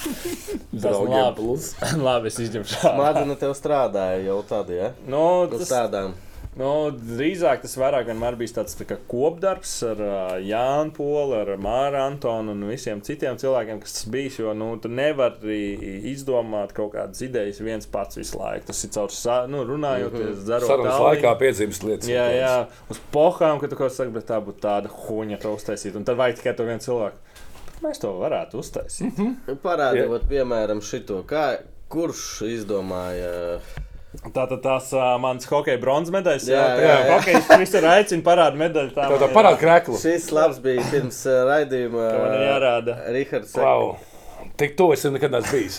Tas Draugiem plus. labi, es izņemšu ārā. Mādina tev strādāja jau tādā, ja? Nu, Nu, tas, tādām. Nu, drīzāk tas vairāk vienmēr bijis tāds tā kā kopdarbs ar uh, Jānu Polu, ar Māru Antonu un visiem citiem cilvēkiem, kas tas bijis. Jo nu, tu nevari izdomāt kaut kādas idejas viens pats visu laiku. Tas ir caur nu, runājoties, dzerot Sarunas tālāk. laikā piedzimst lietas. Jā, jā, uz pohām, ka tu kaut ko saki, bet tā būtu tāda huņa, to uztaisīt. Un tad vajag tikai to vienu cilvēku. Mēs to varētu uztaisīt. Parādot, piemēram, šito. Kā, kurš izdomāja? Tātad tās uh, manas hokeja bronzas medaļas. Jā, Jā, jā, jā. Hokeja visur aicina parādīt medaļu. Tā, Tā parāda kreklu. Šis labs bija pirms uh, raidījuma. Ka man jārāda. Rihards. Wow. Tik to es nekad neesmu bijis.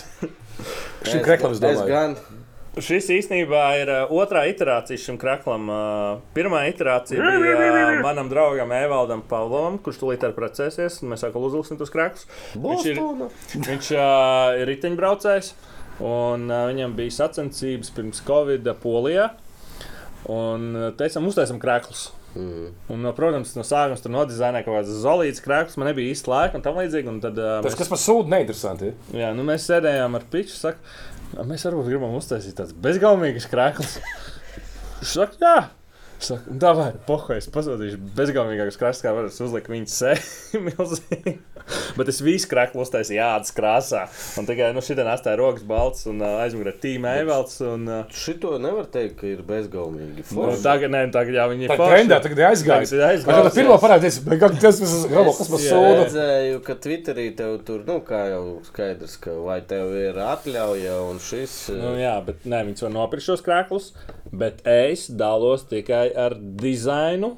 Šim kreklam es Es domāju. gan. Šis īstenībā ir uh, otrā iterācija šim kraklam. Uh, pirmā iterācija bija uh, manam draugam Evaldam Pavlovam, kurš tūlīt ir precēsies. Mēs atkal uzliksim tos kraklus. Viņš ir, viņš, uh, ir riteņbraucējs, un uh, viņam bija sacensības pirms Covid Polijā. Un teicām, uztaisam krāklus. Mm. Un, protams, no sākuma tur nodizainēja kaut kādas zolītas krāklus. Man nebija īsti laika un tam līdzīgi. Un tad, uh, Tas, kas man sūta, neinteresanti. Jā, nu mēs sēdējām ar piču. Saka, "A, mēs varbūt gribam uztaisīt tādas bezgalīgas krāklas. Viņš saka, jā. Saka, tā vai pohais, pasūtīšu bezgalīgākas krāsas, kā var uzlikt viņa seju milzīgi. Bet es visu krāklu uztaisīju ādas krāsā. Un tikai nu, šī dienā atstāja rokas balts un aizmugurē tīmē evalds. Un, Šito nevar teikt, ka ir bezgalīgi. nu, tagad, nē, tagad jā, viņi Tā forši. trendā tagad ir aizgājis. Tagad ir aizgājis. Kad tā pirmā parādījās, bet kā tas tas grabo, kas man Jā, sūta? redzēju, ka Twitterī tev tur, nu, kā jau skaidrs, ka vai tev ir atļauja un šis. Nu, jā, bet nē, viņas var nopirkt šos krāklus. Bet es dalos tikai ar dizainu,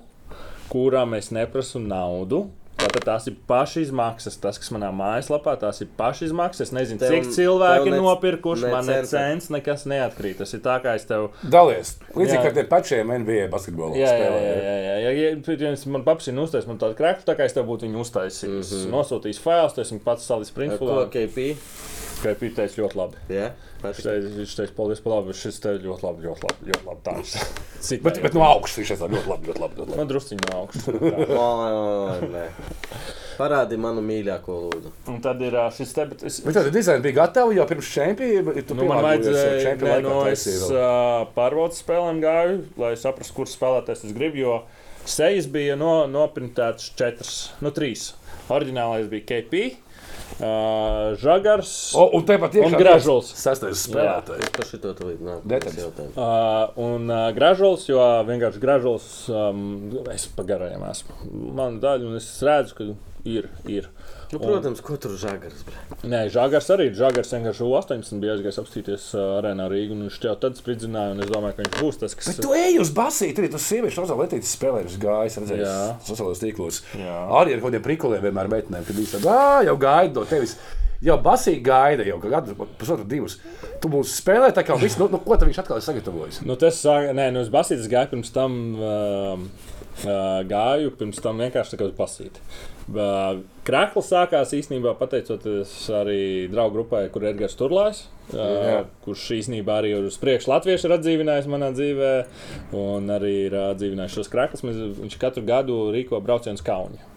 kurām es neprasu naudu. Tātad tās ir pašizmaksas. Tas, kas manā mājaslapā, tās ir pašizmaksas. Es nezinu, Tev- cik cilvēki tev ir ne- nopirkuši. ne Man ne cents, nekas neatkrīt. Tas ir tā, kā es tev. Dalies. Līdzīgi kā tie pašiem NBA basketbolā. Jā, jā, jā. jā, jā, jā. ja, ja es man paprasīju, uztaisīt man tādu krāklu, tā kā es tev būtu viņu uztaisījis. Mm -hmm. Nosūtījis failus, tas viņa pats salis Ko printfulā. KP? Bija teicis, ļoti labi. Jā, Viņš teica, paldies par labu, šis te ļoti labi, ļoti labi. Ļoti labi tāds. Bet, bet no augšas viņš ir ļoti labi, ļoti labi. Ļoti labi. Man drusciņā no augšas. Parādi manu mīļāko lūdzu. Un tad ir šis te, bet es, Bet tāda dizaina bija gatava jau pirms čempionāta. nu, man vajadzēja, čempionāta no es uh, pārbaudas spēlēm gāju, lai saprastu, kurš spēlētājs es gribu, jo sejas bija no, noprintētas četras, no trīs. Oriģinālais bija KP, uh, Žagars. O, un tepat Un Gražuls. Sastais spēlētājs. Līdzi nāk. Detaļas. jautājumu. Uh, un uh, gražulis, jo vienkārši gražulis, um, es pagarējām esmu. Man daļa, un es redzu, ka ir. ir. Nu, protams, ko tur žagars. bre? Nē, Žagars arī. Žagars vienkārši 18 bija aizgājis apstīties arēnā Rīgā. Viņš jau tad spridzināja, un es domāju, ka viņš būs tas, kas. Bet tu ej uz basīti, arī tas sieviešu rozā lietītas spēlējušas gājas, redzējis, sociālajos tīklos. Jā. Arī ar kaut kādiem prikuliem vienmēr meitenēm, kad bija tāda, ah, jau gaida no tevis. Jau basīgi gaida, jau gadu, pusotru, divus. Tu būsi spēlējis, tā kā viss, nu, nu, ko tad viņš atkal ir sagatavojis? Nu, tas nē, nu, es basītis gāju pirms tam. Uh, gāju pirms tam vienkārši uz basīti. Uh, Krakls sākās īstenībā pateicoties arī draugu grupai, kur ir Edgars Turlājs, uh, kurš īstenībā arī uz priekšu latviešu ir atdzīvinājis manā dzīvē, un arī ir atdzīvinājis šos kraklus. Mēs, viņš katru gadu rīko braucienu uz Kaunu.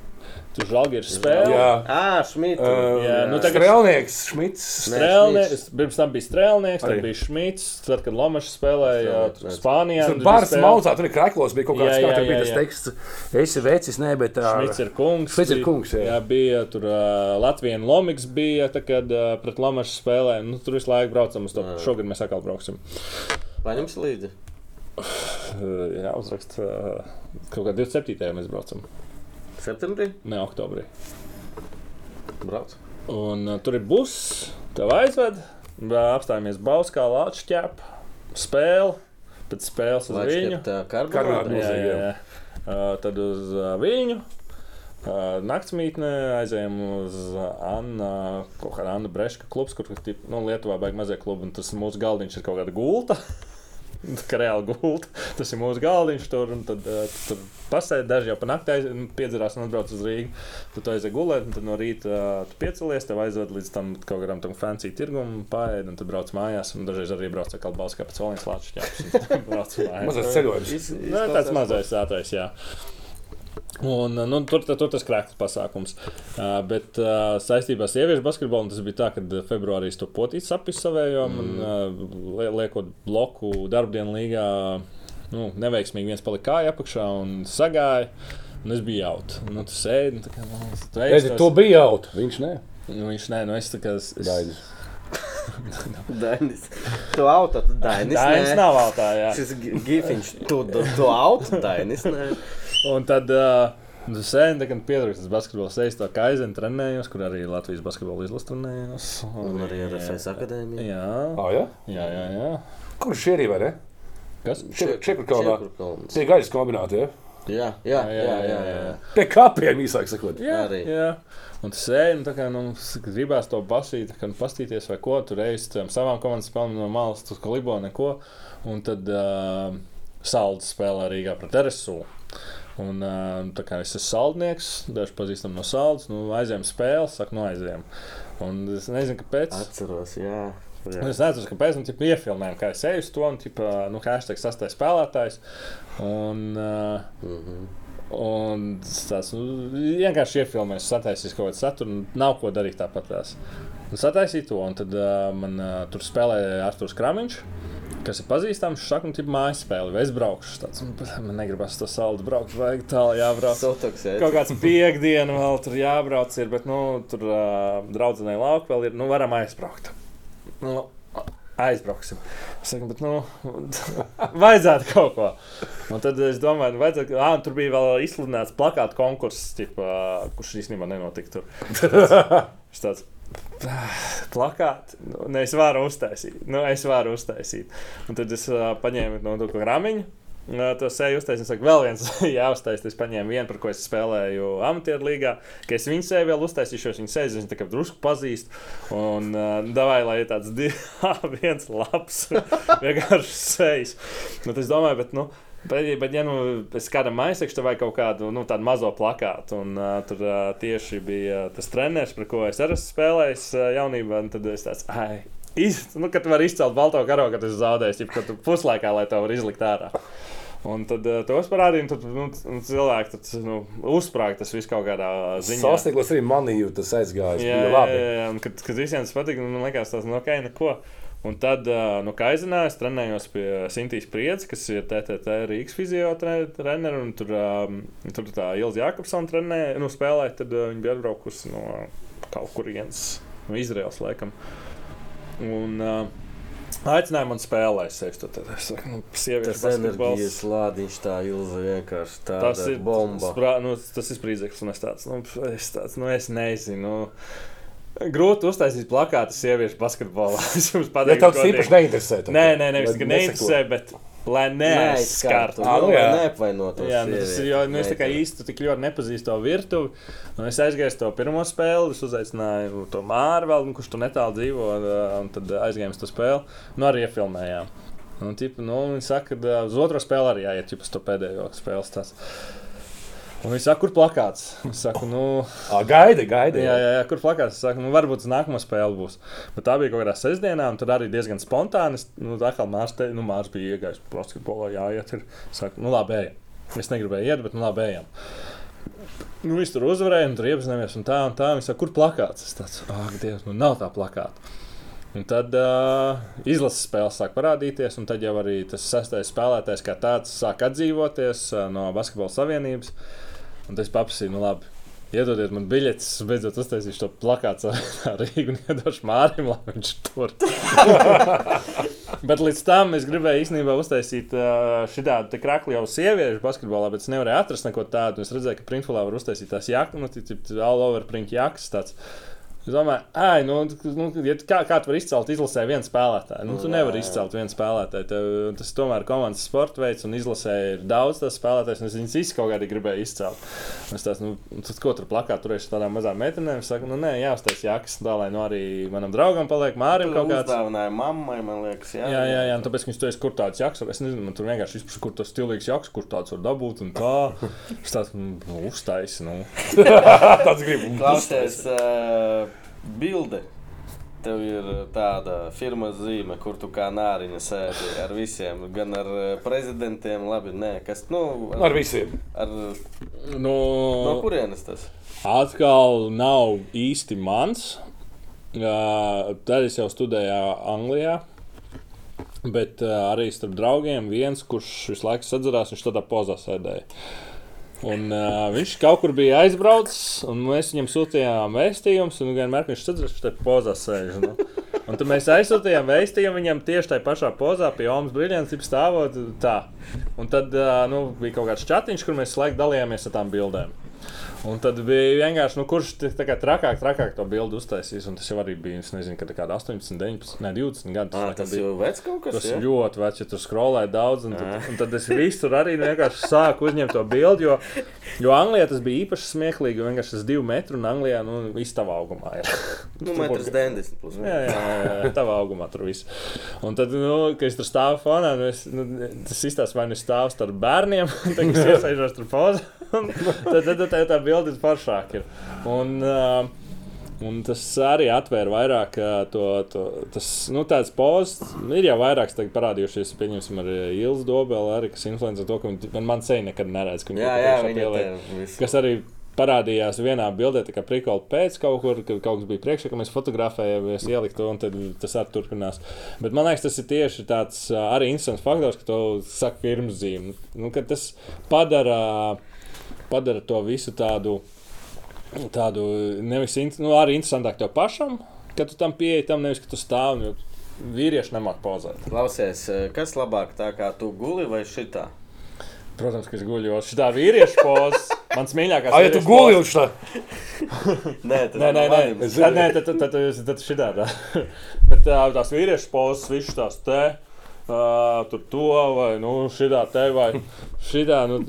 Tur žēlgi ir spēle. Jā, Ā, Šmita. uh, jā, nu, tagad- Strēlnieks, Šmits. Strēlnieks, pirms tam bija strēlnieks, tad bija Šmits, tad, kad Lomačs spēlēja. Spānijā. Tur tad spēle. maucā, tur ir kraklos, bija kaut kāds, Jā, kā jā, tur bija jā, tas jā. teksts. Esi vecis, nē, bet tā. Šmits ir kungs. Šmits ir kungs, jā. jā bija tur uh, Latvijas Lomiks, bija, tā, kad uh, pret Lomaču spēlēja. Nu, tur visu laiku braucam uz to. Šogad mēs atkal brauksim. Paņems līdzi. Uh, jā, uzrakst. Uh, kaut kā 27. mēs braucam. Septembrī Ne oktobrī. brauc. Un uh, tur ir buss, tev aizved, apstājamies Bauskā, Lāča ķēpa, spēle, pēc spēles uz viņu. Tā Karbonāda karbonāda. mūzika. Jā, jā, jā. Uh, tad uz uh, viņu. Uh, Naktsmītnē aizējām uz uh, Anna, kaut kāda Anna Breška klubs, kur tip, nu, Lietuvā beigas mazie klubi, un tas mūsu galdiņš ir kaut kāda gulta. Reāli gulta. Tas ir mūsu galdiņš tur, tad tu tur pasēdi. Daži jau pa nakti aiz- nu, piedzerās un atbrauc uz. Tad tu aizēji gulēt, un tad no rīta uh, tu piecelies, tev aizved līdz tam kaut kādam tam fancy tirgumam, paēdi, un tad brauc mājās. Un dažreiz arī brauc ar kādu balstu, kā pēc valņas lāča. Mazais ceļojums. Nu, tāds mazais ātrais, jā. Un, nu, tur, tur tas krāklis pasākums. Uh, bet uh, saistībā ar sieviešu basketbolu tas bija tā, ka februārī to potīju sapisu savējo. Mm. Un, uh, lie- liekot bloku darbdienu līgā, nu, neveiksmīgi viens palika kāja apakšā un sagāja. Un es biju jaut. Nu, tu sēdi, nu, tā kā, nu, tu ej, Redzi, tos- tu biji jaut, viņš ne. Nu, viņš nē, nu es tā kā. Es, es, Dainis. Dainis. Tu auto, tu Dainis. Dainis nē. nav autā, jā. Šis gi- gifiņš, tu, tu, tu auto, Dainis. nē. Un tad uh, tu sēdi, kad pietrūkst tas basketbols, es to kaizenu trenējos, kur arī Latvijas basketbola izlases trenējos. Un arī ar FS akadēmiju. Jā, ja? jā, jā. jā. Kur šī ir, vai ne? Kas? Čekurkalnā. Tie gaļas kombināti, ja? Jā, jā, jā, jā, jā. Pie kapiem, īsāk sakot. Jā, Arī. jā. Un tas un tā kā nu, gribās to basīt, kā nu, pastīties, vai ko tur reizes tam savām komandas spēlēm no malas, tur kā libo neko. Un tad uh, Saldus spēlē Rīgā pret RSU. Un, uh, tā kā es esmu saldnieks, daži pazīstam no saldas, nu, aizējām spēli, saku, no aizējām. Un es nezinu, kāpēc. Atceros, jā. Un jā. Es nezinu, kāpēc mēs tam iefilmējām, kā es eju uz to, un tipā, nu, hashtag sastais spēlētājs. Un, uh, Mhm. un tas nu, vienkārši iefilmēs, sataisīs kaut kādu saturu, un nav ko darīt tāpat. tās. Un sataisīju to, un tad uh, man uh, tur spēlēja Arthurs Kramiņš. Kas ir pazīstams, nu, tā mājas spēle, vai es braukšu. Tāds, nu, man negribas to saldu braukt, vajag tālu jābrauc. Sotoks, jā. Kaut kāds piekdiena vēl tur jābrauc, ir, bet nu, tur uh, draudzenei lauka vēl ir. Nu, varam aizbraukt. Nu, aizbrauksim. Es saku, bet, nu, vajadzētu kaut ko. Un tad es domāju, nu, vajadzētu, ah, tur bija vēl izsludināts plakāta konkurss, tipa, kurš īstenībā nenotika tur. Tas tāds. Plakāti, nu, ne, es varu uztaisīt. Nu, es varu uztaisīt. Un tad es uh, paņēmu no tā grāmatiņu. Uh, to sēju uztaisīt, un saku, vēl viens jāuztaisa. Es paņēmu vienu, par ko es spēlēju amatieru līgā. Ka es viņu sēju vēl uztaisīšu, sēju, es viņu tā kā drusku pazīstu. Un uh, davai, lai ir tāds divi, viens labs, vienkārši sējas. Nu, tad es domāju, bet, nu, Bet, bet ja nu, es kādam aizsakšu, vai kaut kādu nu, tādu mazo plakātu, un uh, tur uh, tieši bija tas treneris, par ko es arī esmu spēlējis uh, jaunībā, un tad es tāds, ai, iz, nu, kad tu vari izcelt balto karogu, kad tu zaudēsi, ja tu puslaikā, lai to var izlikt ārā. Un tad uh, tos parādīja, un tad nu, cilvēki tad, nu, uzsprāga tas viss kaut kādā ziņā. Sasnieglis arī manīju, tas aizgājis. Jā, jā, jā, jā. Un, kad, kad visiem tas patīk, nu, man liekas, tas ir ok, neko. Un tad, nu, kā aizināju, es trenējos pie Sintīs Priedzes, kas ir TTT Rīgas fiziotreneri, un tur, um, tur tā Ilza Jākapsona trenē, nu, spēlē, tad uh, viņa bija atbraukusi no kaut kurienes, no Izraels, laikam. Un, uh, Aicināja man spēlēt, es teicu, tad es saku, nu, basketbols. enerģijas lādiņš tā ilza vienkārši tāda Tas ir bomba. Sprā, nu, tas ir sprīdzeklis, un es tāds, nu, es, tāds, nu, es nezinu. Nu, grūti uztaisīt plakātu sieviešu basketbolā. Es jums Ja pateiktu, tev tas īpaši neinteresē. tad- Nē, nē, nevis ka neseko. neinteresē, bet lai neaizskartu. Nu jā. Neapvainotos. Jā, nu, tas ir jau nu, es tā kā īsti tik ļoti nepazīstu to virtuvi. Un es aizgāju uz to pirmo spēli, es uzaicināju to Māru, vēl, nu, kurš tur netālu dzīvo, un, tad aizgājām uz to spēli. Nu, arī iefilmējām. Un, tipu, nu, viņi saka, ka uz otro spēli arī jāiet, ja to pēdējo spēli. Tās. Un viņi saka, kur plakāts? Es saku, nu, Ā, Gaidi, gaidi. Jā, jā, jā, kur plakāts? Es saku, nu, varbūt uz nākamo spēli būs. Bet tā bija kaut kādā sestdienā, un tur arī diezgan spontāni. Nu, tā kā Mārcis te, nu, Mārs bija iegājis basketbolā, jāiet. Ir. Es saku, nu, labi, ejam. Es negribēju iet, bet, nu, labi, ejam. Nu, viņš tur uzvarēja, un tur iepazināmies, un tā, un tā. Viņš saka, kur plakāts? Es tāds, ah, Dievs, nu, nav tā plakāta. Un tad uh, izlases spēle sāk parādīties, un tad jau arī tas sastais spēlētājs kā tāds sāk atdzīvoties uh, no Basketbola Savienības. Un tas paprasīja, nu labi, iedodiet man biļetes, es beidzot uztaisīšu to plakātu ar Rīgu un iedošu Mārim, lai viņš tur. Bet līdz tam es gribēju īstenībā uztaisīt šādu krāklu jau sieviešu basketbolā, bet es nevarēju atrast neko tādu. Es redzēju, ka printfulā var uztaisīt tās jakas, nu, tā all over print jakas. Tāds. Es domāju, ah, nu, nu, ja, kā, kā tu vari izcelt izlasē vienu spēlētāju? Nu, tu nevari izcelt vienu spēlētāju. Tev, tas tomēr ir komandas sporta veids, un izlasē ir daudz tās spēlētājas, un es viņas visi kaut kādā gribēju izcelt. Es tās, nu, tad, ko tur plakā, turēšu tādām mazām meitenēm. Es saku, nu, nē, jāuztais jakas, tā lai nu arī manam draugam paliek, Mārim kaut kāds. uzdāvināja mammai, man liekas. Jā, Jā, jā, jā, un tāpēc, ka viņš ir kur tāds jaks, es nezinu, man tur vienkārši izprast, kur tas stilīgs jaks, kur tāds var dabūt, un tā. Es tāds, nu, uztais, nu. Tāds gribu. Klausies, uh, bilde. Tev ir tāda firmas zīme, kur tu kā nāriņa sēdi ar visiem, gan ar eh, prezidentiem, labi, nē, kas, nu, Ar visiem. ar, Nu, no kurienes tas? Atkal nav īsti mans. Tad es jau studēju Anglijā. Bet uh, arī starp draugiem viens, kurš visu laiku sadzirās, viņš tādā pozā sēdēja. Un, uh, viņš kaut kur bija aizbraucis, un mēs viņam sūtījām vēstījumus, un vienmēr viņš viņš tajā pozā sēž. Nu. Un tad mēs aizsūtījām vēstījumu viņam tieši tajā pašā pozā, pie Omas brīvdienas, jau stāvot tā. Un tad uh, nu, bija kaut kāds chatiņš, kur mēs laikam dalījāmies ar tām bildēm. Un tad bija vienkārši, nu, kurš kā trakāk, trakāk to bildi uztaisīs. Un tas jau arī bija, es nezinu, kad kāda 18, 19, ne 20 gadu. Ah, laikam tas bija. jau vecs kaut kas. Tas ir ļoti vecs, ja tu skrolēji daudz, un tad, un tad es visur arī vienkārši sāku uzņemt to bildi. Jo, jo Anglijā tas bija īpaši smieklīgi, vienkārši tas divi metri, un Anglijā nu, viss tavā augumā ir. Nu, metrs 90 plus. Jā, jā, jā, jā tavā augumā tur viss. Un tad, nu, kad es tur stāvu fonā, nu, es, nu, tas izstāsta, vai nu stāvu starp bērniem, tad es iesaistos tur pozā. Tad, tad, tad tā bilde ir foršāka. ir. Un, uh, Un tas arī atvēra vairāk uh, to, to tas, nu, tāds pozs. Ir jau vairākas tagad parādījušies, pieņemsim, ar Ilzu Dobelu, arī, kas influencē to, ka viņi man, seja nekad neredz. ka viņi Jā, jā, pieliek. Kas arī parādījās vienā bildē, tā kā prikoli pēc kaut kur, kad kaut kas bija priekšā, ka mēs fotografējamies, ielikt to, un tad tas arī turpinās. Bet man liekas, tas ir tieši tāds arī interesants faktors, ka to saka pirms zīme. Nu, tas padara, padara to visu tādu, tādu nevis nu, arī interesantāk tev pašam, kad tu tam pieeji tam, nevis ka tu stāvi. jo Vīrieši nemāķi pauzēt. Klausies, kas labāk tā kā tu guli vai šitā? Protams, ka es guļu, jo šī tā vīriešu poza, mans mīļākais. Ai, ja tu guli uz tā, Nē, tas Nē, nē, nē, tad, nē, tad, tad, tad, tad, tad šitā tā. Bet tā, tās vīriešu pozas, viņš tās te. Uh, tur to vai nu, šitā te vai šitā. Nu,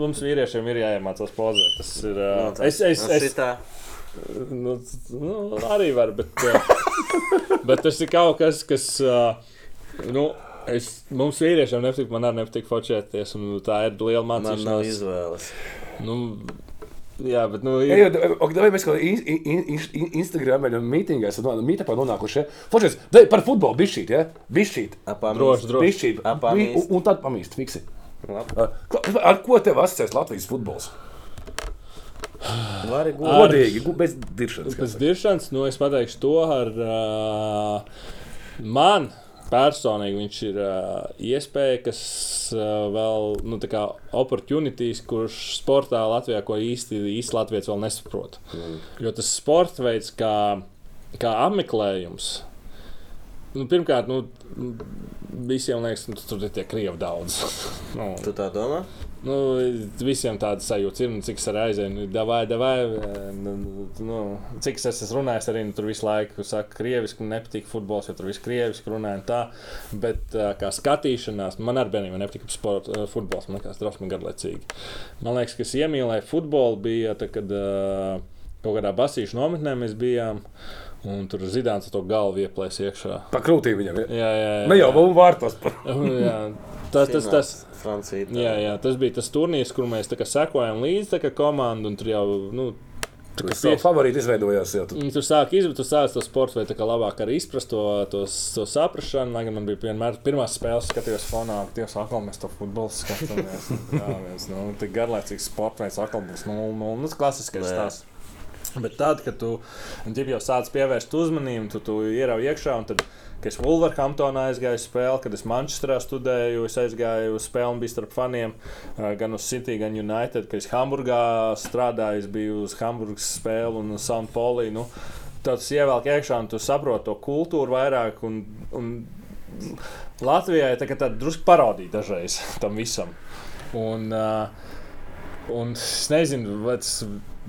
mums vīriešiem ir jāiemācās pozēt. Tas ir. Uh, Nu, tā- es, es, nu, es, šitā. nu, nu, arī varu, bet, uh, bet tas ir kaut kas, kas. Uh, nu, Es, mums vīriešiem nepatīk, man arī nepatīk focēties. Tā ir liela Man nav mācīšanās. izvēles. Nu, jā, bet nu, Ja, ir, jau, ok, davai mēs kaut kādā in, in, in, Instagramā vai mītīgā esam mītāpā nonākuši. Fočes, dai par futbolu bišķīt, ja? Bišķīt. Droši, droši. Bišķīt. A, pamīst. Un, un tad pamīst, fiksi. Labi. Ar ko tev asociēs Latvijas futbols? Vari. Godīgi, gu- bez diršanas. Pēc diršanas, nu, es pateikšu to ar uh, man. Personīgi viņš ir uh, iespēja, kas uh, vēl, nu, tā kā opportunities, kurš sportā Latvijā, ko īsti, īsti Latvijas vēl nesaprot. Mm. Jo tas sports veids, kā, kā apmeklējums, nu, pirmkārt, nu, visiem liekas, ka tur ir tie krievi daudz. nu, Tu tā domā? Nu, visiem tādas sajūtas ir, nu, cik es arī aizēju. Nu, davai, davai, nu, nu, cik es esmu runājis, arī nu, tur visu laiku saka, krieviski, man nepatīk futbols, jo tur viss krieviski runāja un tā. Bet kā skatīšanās, man ar bērniem nepatika sport, futbols, man liekas, drausmīgi garlaicīgi. Man liekas, kas iemīlēja futbolu, bija tad, kad kaut kādā basīšu nometnē mēs bijām. Un tur zināms, to galvu ieplēs iekšā. Pa krūtīm viņam. Ja? Jā, jā, jā. Ne jau vēl vārtos. jā. Tas, tas, tas, Francija. tā. Jā, jā, tas bija tas turnīrs, kur mēs tā kā sekojam līdzi tā komandai. Tur jau nu, tā kā Tas savu pies- favorītu izveidojās. Jau. Mm, Tur sāk izdarīt, tu sāc to sporta veidu, kā labāk arī izprast to, to, to saprāšanu. Lai gan man bija vienmēr pirmās spēles, skatījos fonā, ka Dievs, atkal mēs to futbolu skatāmies. Jā, mēs, nu, tik garlaicīgs sporta veids, atkal būs 0-0. Nu, tas klasiskais stāsts. Bet tad, kad tu jau sāc pievērst uzmanību, tu, tu ieraugi iekšā. un Tad, kad es Wolverhamptonā aizgāju uz spēli, kad es Manchesterā studēju, es aizgāju uz spēli un biju starp faniem, gan uz City, gan United. Kad es Hamburgā strādāju, es biju uz Hamburgas spēli un St. Pauli. Nu, tas ievelk iekšā un tu saproti to kultūru vairāk. Un, un Latvijai tā, tā drusku parodija dažreiz tam visam. Un, uh, Un es nezinu, vai tas,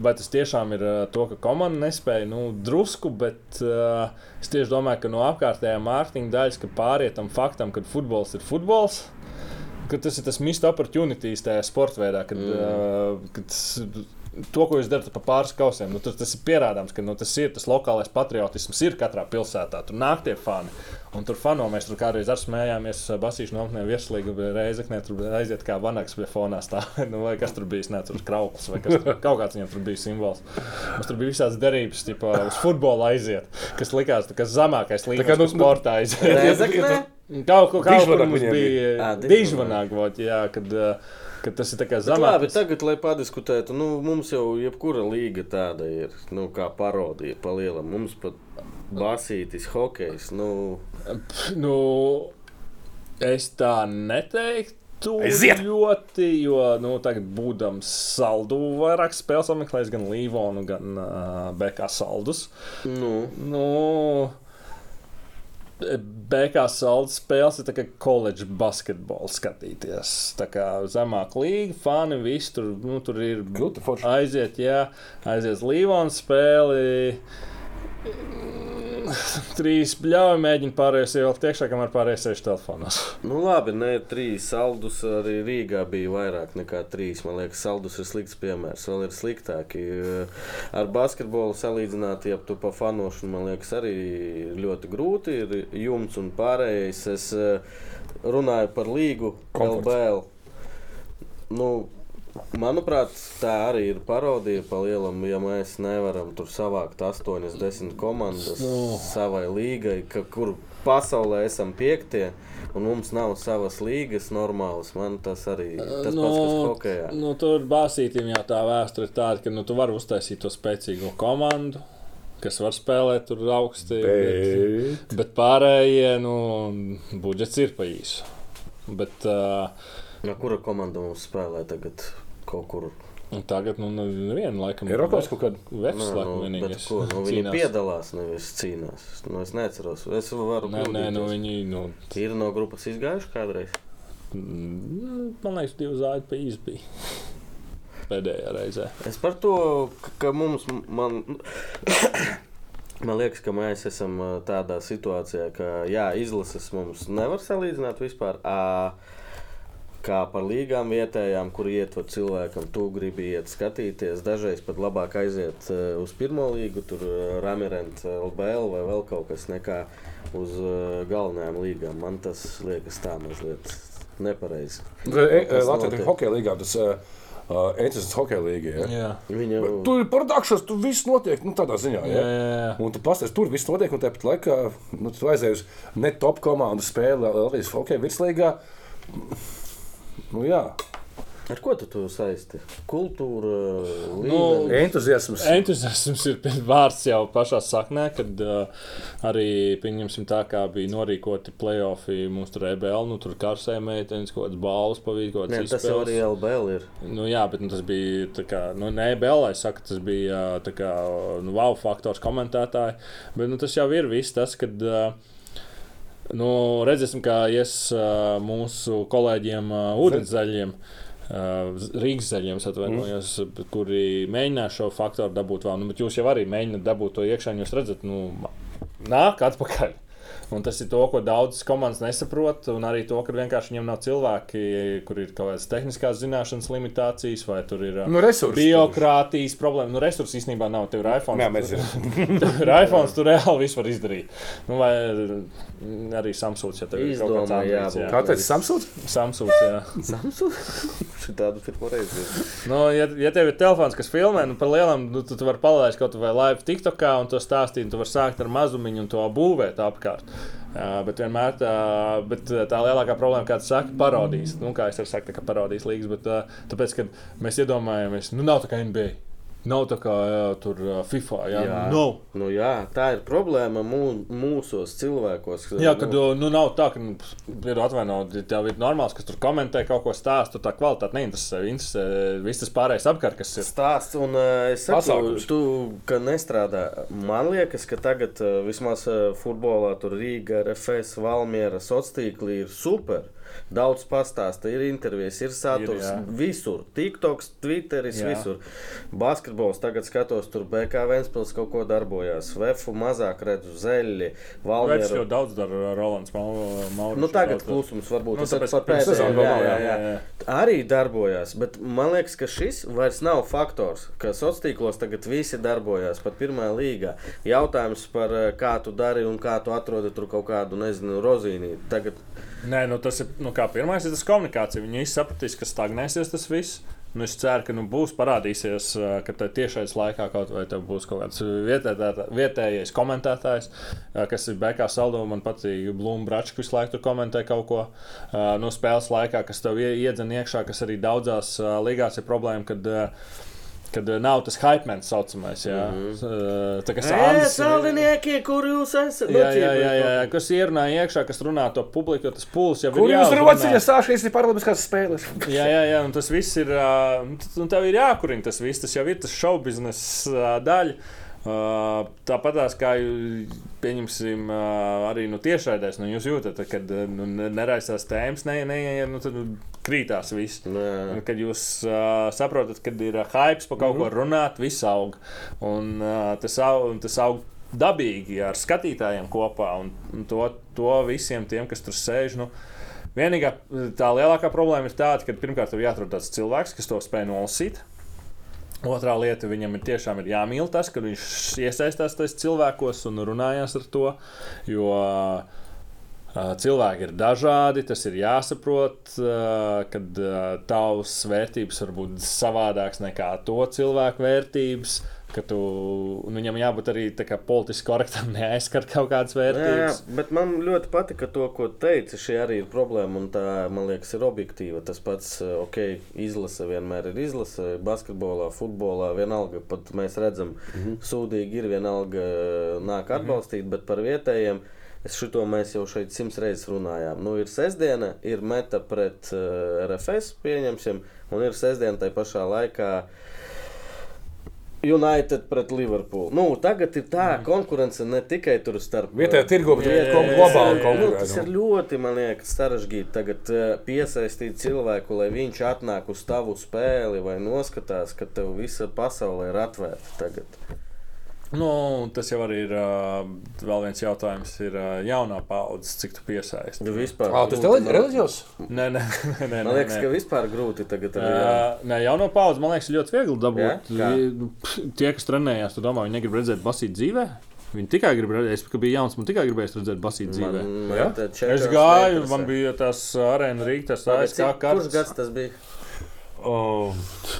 vai tas tiešām ir uh, to, ka komanda nespēja. Nu, drusku, bet uh, es tieši domāju, ka no apkārtējā mārketinga daļas, ka pāriet tam faktam, ka futbols ir futbols. Tas ir tas mist opportunities tajā sporta veidā, kad, mm. uh, kad to, ko jūs darat pa pāris kausiem, nu, tas, tas ir pierādāms, ka nu, tas ir tas lokālais patriotisms, ir katrā pilsētā. Tur nāk tie fani. Un tur fano mēs tur kādreiz ar smējāmies, basīšu nometnē, vieslīgi reizeknē, tur aiziet kā vanaks pie fonā stāv. nu, vai kas tur bija, ne, tur krauklis vai kas tur, kaut kāds viņam tur bija simbols. Mums tur bija visādas derības, tipā uz futbolu aiziet, kas likās, kas zemākais līmenis, kā, nu, nu, sportā aiziet. Reizeknē? Kaut ko kaut kur mums bija Ā, Dižvanāk. dižvanāk, vot, jā, kad, uh, kad tas ir tā kā Bet tagad, lai padiskutētu, nu, mums jau jebkura līga tāda ir, nu, kā parodija palielam. Mums pat basītis, hokejs, nu, Nu, Es tā neteiktu. Aiziet! Ļoti, jo nu, tagad, būdams saldu, vairāk spēles apmeklējis gan Līvonu, gan uh, BK saldus. Nu, Nu, BK saldus spēles ir kā koledža basketbols skatīties. Tā kā zemāk līga, fani, visi tur, nu, tur ir aiziet, jā, aiziet uz Līvonu spēli. Trīs bļauji mēģina pārējais ievilkt iekšā, kamēr pārējais sēž telefonos. nu labi, ne trīs saldus. Arī Rīgā bija vairāk nekā trīs. Man liekas, saldus ir slikts piemērs. Vēl ir sliktāki. Ar basketbolu salīdzināt, ja tu pa fanošanu, man liekas, arī ļoti grūti. Ir jumts un pārējais. Es eh, runāju par līgu, Komforts. LBL. Nu, Manuprāt, tā arī ir parodija pa lielam, ja mēs nevaram tur savākt 8, 10 komandas Nu. savai līgai, ka, kur pasaulē esam piektie. Un mums nav savas līgas normālas. Man tas arī tas pats, kas hokeja. nu, tur bāzītim jau tā vēsture ir tāda, ka nu, tu vari uztaisīt to spēcīgo komandu, kas var spēlēt tur augsti. Bet, Bet... bet pārējie, nu, budžets ir pa īsu. Bet, uh, No kura komanda mums spēlē tagad kaut kur? un tagad, nu, neviena laikam Eiropas kaut kāda? Nē, laikam, nu, nu, viņi cīnās. piedalās, nevis cīnās. Nu, es neceros. Es varu Nē, nē, nu, viņi, nu, Ir no grupas izgājuši kādreiz. mm, man liekas, divi zāļi pa īsu bija. Pēdējā reizē. Es par to, ka, ka mums, man, man liekas, ka mēs esam tādā situācijā, ka jā, izlases mums nevar salīdzināt vispār. Ā, Kā par līgām vietējām, kur iet va cilvēkam, tu gribi iet skatīties. Dažreiz pat labāk aiziet ā, uz pirmo līgu, tur Ramirent, LBL vai vēl kaut kas, nekā uz galvenajām līgām. Man tas liekas tā mazliet nepareizi. E, Latvijas hokeja līgā tas uh, entuziasms hokeja līgā. Ja? Jā, Viņa Bet Tur ir produkcijas, tur viss notiek nu, tādā ziņā. jā, Ja? jā. jā. Un tu pasties, tur viss notiek, un tāpat laikā nu, tu aizēji uz ne top komandu spēli Latvijas hokeja virslīgā. Nu, jā, Ar ko tu to saisti? Kultūra, Nu, entuziasms. Entuziasms ir vārds jau pašā saknē, kad uh, arī pieņemsim tā, kā bija norīkoti playoffi mūsu tur EBL, nu tur karsē meitenes, kaut kādas balvas pavīt, kaut Nē, kādas tas jau arī LBL ir. Nu, jā, bet nu, tas bija tā kā, nu, ne EBL, es saku, tas bija tā kā, nu, wow faktors komentētāji, bet nu, tas jau ir viss tas, kad. Uh, Nu, redzēsim, kā ies uh, mūsu kolēģiem, uh, ūdenszaļiem, uh, Rīgas zaļiem, atvainojos, mm. kuri mēģinās šo faktoru dabūt vēl. Nu, bet jūs jau arī mēģināt dabūt to iekšā, un jūs redzat, nu, nāk atpakaļ. Un tas ir to, ko daudzas komandas nesaprot, un arī to, ka vienkārši viņiem nav cilvēki, kur ir kaut kādas tehniskās zināšanas limitācijas, vai tur ir uh, Nu, resursi. birokrātijas problēma. Nu, resursi īstenībā nav. Tev ir iPhone. Nē, mēs zinām. Tev ir iPhone, tu reāli visu var izdarīt. Nu, vai mm, arī Samsungs, ja tev ir kaut kāds Izdomā, jābūt. jā. Kā teica Samsungs? Samsungs, jā. Samsung? Šī tādu pirmo reizi. Nu, ja, ja tev ir telefons, kas filmē, nu, par lielam, nu, tu, tu vari palaist kaut vai live TikTokā un to stāstīt. Tu vari sākt ar mazumiņu un to būvēt apkārt. Uh, bet vienmēr tā, bet uh, tā lielākā problēma, kāda saka, parodijas. Nu, kā es varu teikt, ka parodijas līgas, bet uh, tāpēc, kad mēs iedomājamies, nu, nav tā kā NBA. Nav tā kā jā, tur FIFA. Jā, jā. Nav. Nu, jā, tā ir problēma mū, mūsos cilvēkos. Jā, kad nu, nu, nav tā, ka nu, ir atvainojot, tev ir normāls, kas tur komentē kaut ko stāstu, tā kvalitāte neinteresē. Interesē viss tas pārējais apkārt, kas ir. Stāsts, un es saku, Pasākums. tu, ka nestrādā. Man liekas, ka tagad vismaz futbolā tur Rīga, RFS, Valmiera, sociālī ir super. Daudz pastāsta, ir intervijas, ir saturs. jā. Ir, visur. TikToks, Twitteris, Jā. visur. Basketbols tagad skatos, tur BK Vēnspils kaut ko darbojās. Vefu mazāk redzu zeļi, Vēsts Valmiera. jau daudz dara Rolands Maurits. Nu, tagad klusums varbūt Nu, tas tāpēc, sezonas vēl Jā, jā, jā. jā. Arī darbojās, bet man liekas, ka šis vairs nav faktors. Ka sociālos tīklos tagad visi darbojās pat pirmā līgā. Jautājums par eh, kā tu dari un kā tu atrodi tur kaut kādu, nezinu, rozīnī. Tagad Nē, nu, tas ir nu, pirmais, ir tas komunikācija. Viņi sapratīs, ka stagnēsies tas viss. Nu, es ceru, ka nu, būs parādīsies, ka te tiešais laikā kaut vai te būs kaut kāds vietētā- vietējais komentētājs, kas ir BK saldo. Man patīk, Blūmbračs visu laiku tur komentē kaut ko no spēles laikā, kas tev ie- iedzen iekšā, kas arī daudzās līgās ir problēma. Kad, Kad uh, nav tas hype man saucamais, jā. Mm. -hmm. Tā kā Ē, Sandis- saldinieki, kur jūs esat? Jā, jā, jā, jā, kas ierunā iekšā, kas runā to publiku, jo tas pūlis jau Kur ir jūs jāuzrunā. rociņā sāksies paralimpiskās spēles? Jā, jā, jā, un tas viss ir. ā, Un tev ir jākurina tas viss. Tas jau ir tas šovu biznesa daļa. Uh, Tāpat kā pieņemsim uh, arī nu, tiešraidēs, nu, jūs jūtat, ka nu, ne- neraisās tēmas, ne, ne, nu, tad krītās viss. Nē. Un Kad jūs uh, saprotat, kad ir uh, hype par kaut ko runāt, viss aug. Un, uh, tas, aug un tas aug dabīgi ar skatītājiem kopā. Un, un to, to visiem tiem, kas tur sēž. Nu, Vienīgā tā lielākā problēma ir tāda, ka pirmkārt tev jāatrod tāds cilvēks, kas to spēj nolasīt. Otrā lieta, viņam ir tiešām ir jāmīl tas, ka viņš iesaistās tajos cilvēkos un runājās ar to. Jo cilvēki ir dažādi, tas ir jāsaprot, kad tavs vērtības var būt savādākas nekā to cilvēku vērtības. Ka Tu, viņam jābūt arī politiski korektam, neaizskart kaut kādas Jā, jā, vērtības. bet man ļoti patika to, ko teica. Šī arī ir problēma, un tā, man liekas, ir objektīva. Tas pats, eh, ok, izlase vienmēr ir izlase. Basketbolā, futbolā vienalga, pat mēs redzam, mm -hmm. sūdīgi ir vienalga eh, nāk atbalstīt, bet par vietējiem. Es šito mēs jau šeit simts reizes runājām. Nu, ir sestdiena, ir meta pret uh, RFS, pieņemsim, un ir sestdiena tajā pašā laikā. United pret Liverpool. Nu, tagad ir tā konkurence ne tikai tur starp Vietējā tirgo, bet Jā, arī jā, globāli. Nu, tas ir ļoti, man liekas, sarežģīti tagad uh, piesaistīt cilvēku, lai viņš atnāk uz tavu spēli vai noskatās, ka tev visa pasaule ir atvērta tagad. Nu, tas jau arī ir uh, vēl viens jautājums. Ir uh, jaunā paudze, cik tu piesaisti. Nu, vispār, tas grūti ir man- reliģijos? Nē, nē, nē, nē, Man liekas, nē. ka vispār grūti tagad arī. Uh, nē, jauno paudzi man liekas, ir ļoti viegli dabūt. Ja, pf, Tie, kas trenējās, tu domā, viņi negrib redzēt basīt dzīvē. Viņi tikai grib redzēt, es, biju jauns, man tikai gribēja redzēt basīt dzīvē. Man, Jā? man tā Es gāju, man bija tās arēna rīktas, Pagaid, ASK cik- Kurš kārtas. gads tas bija? Oh,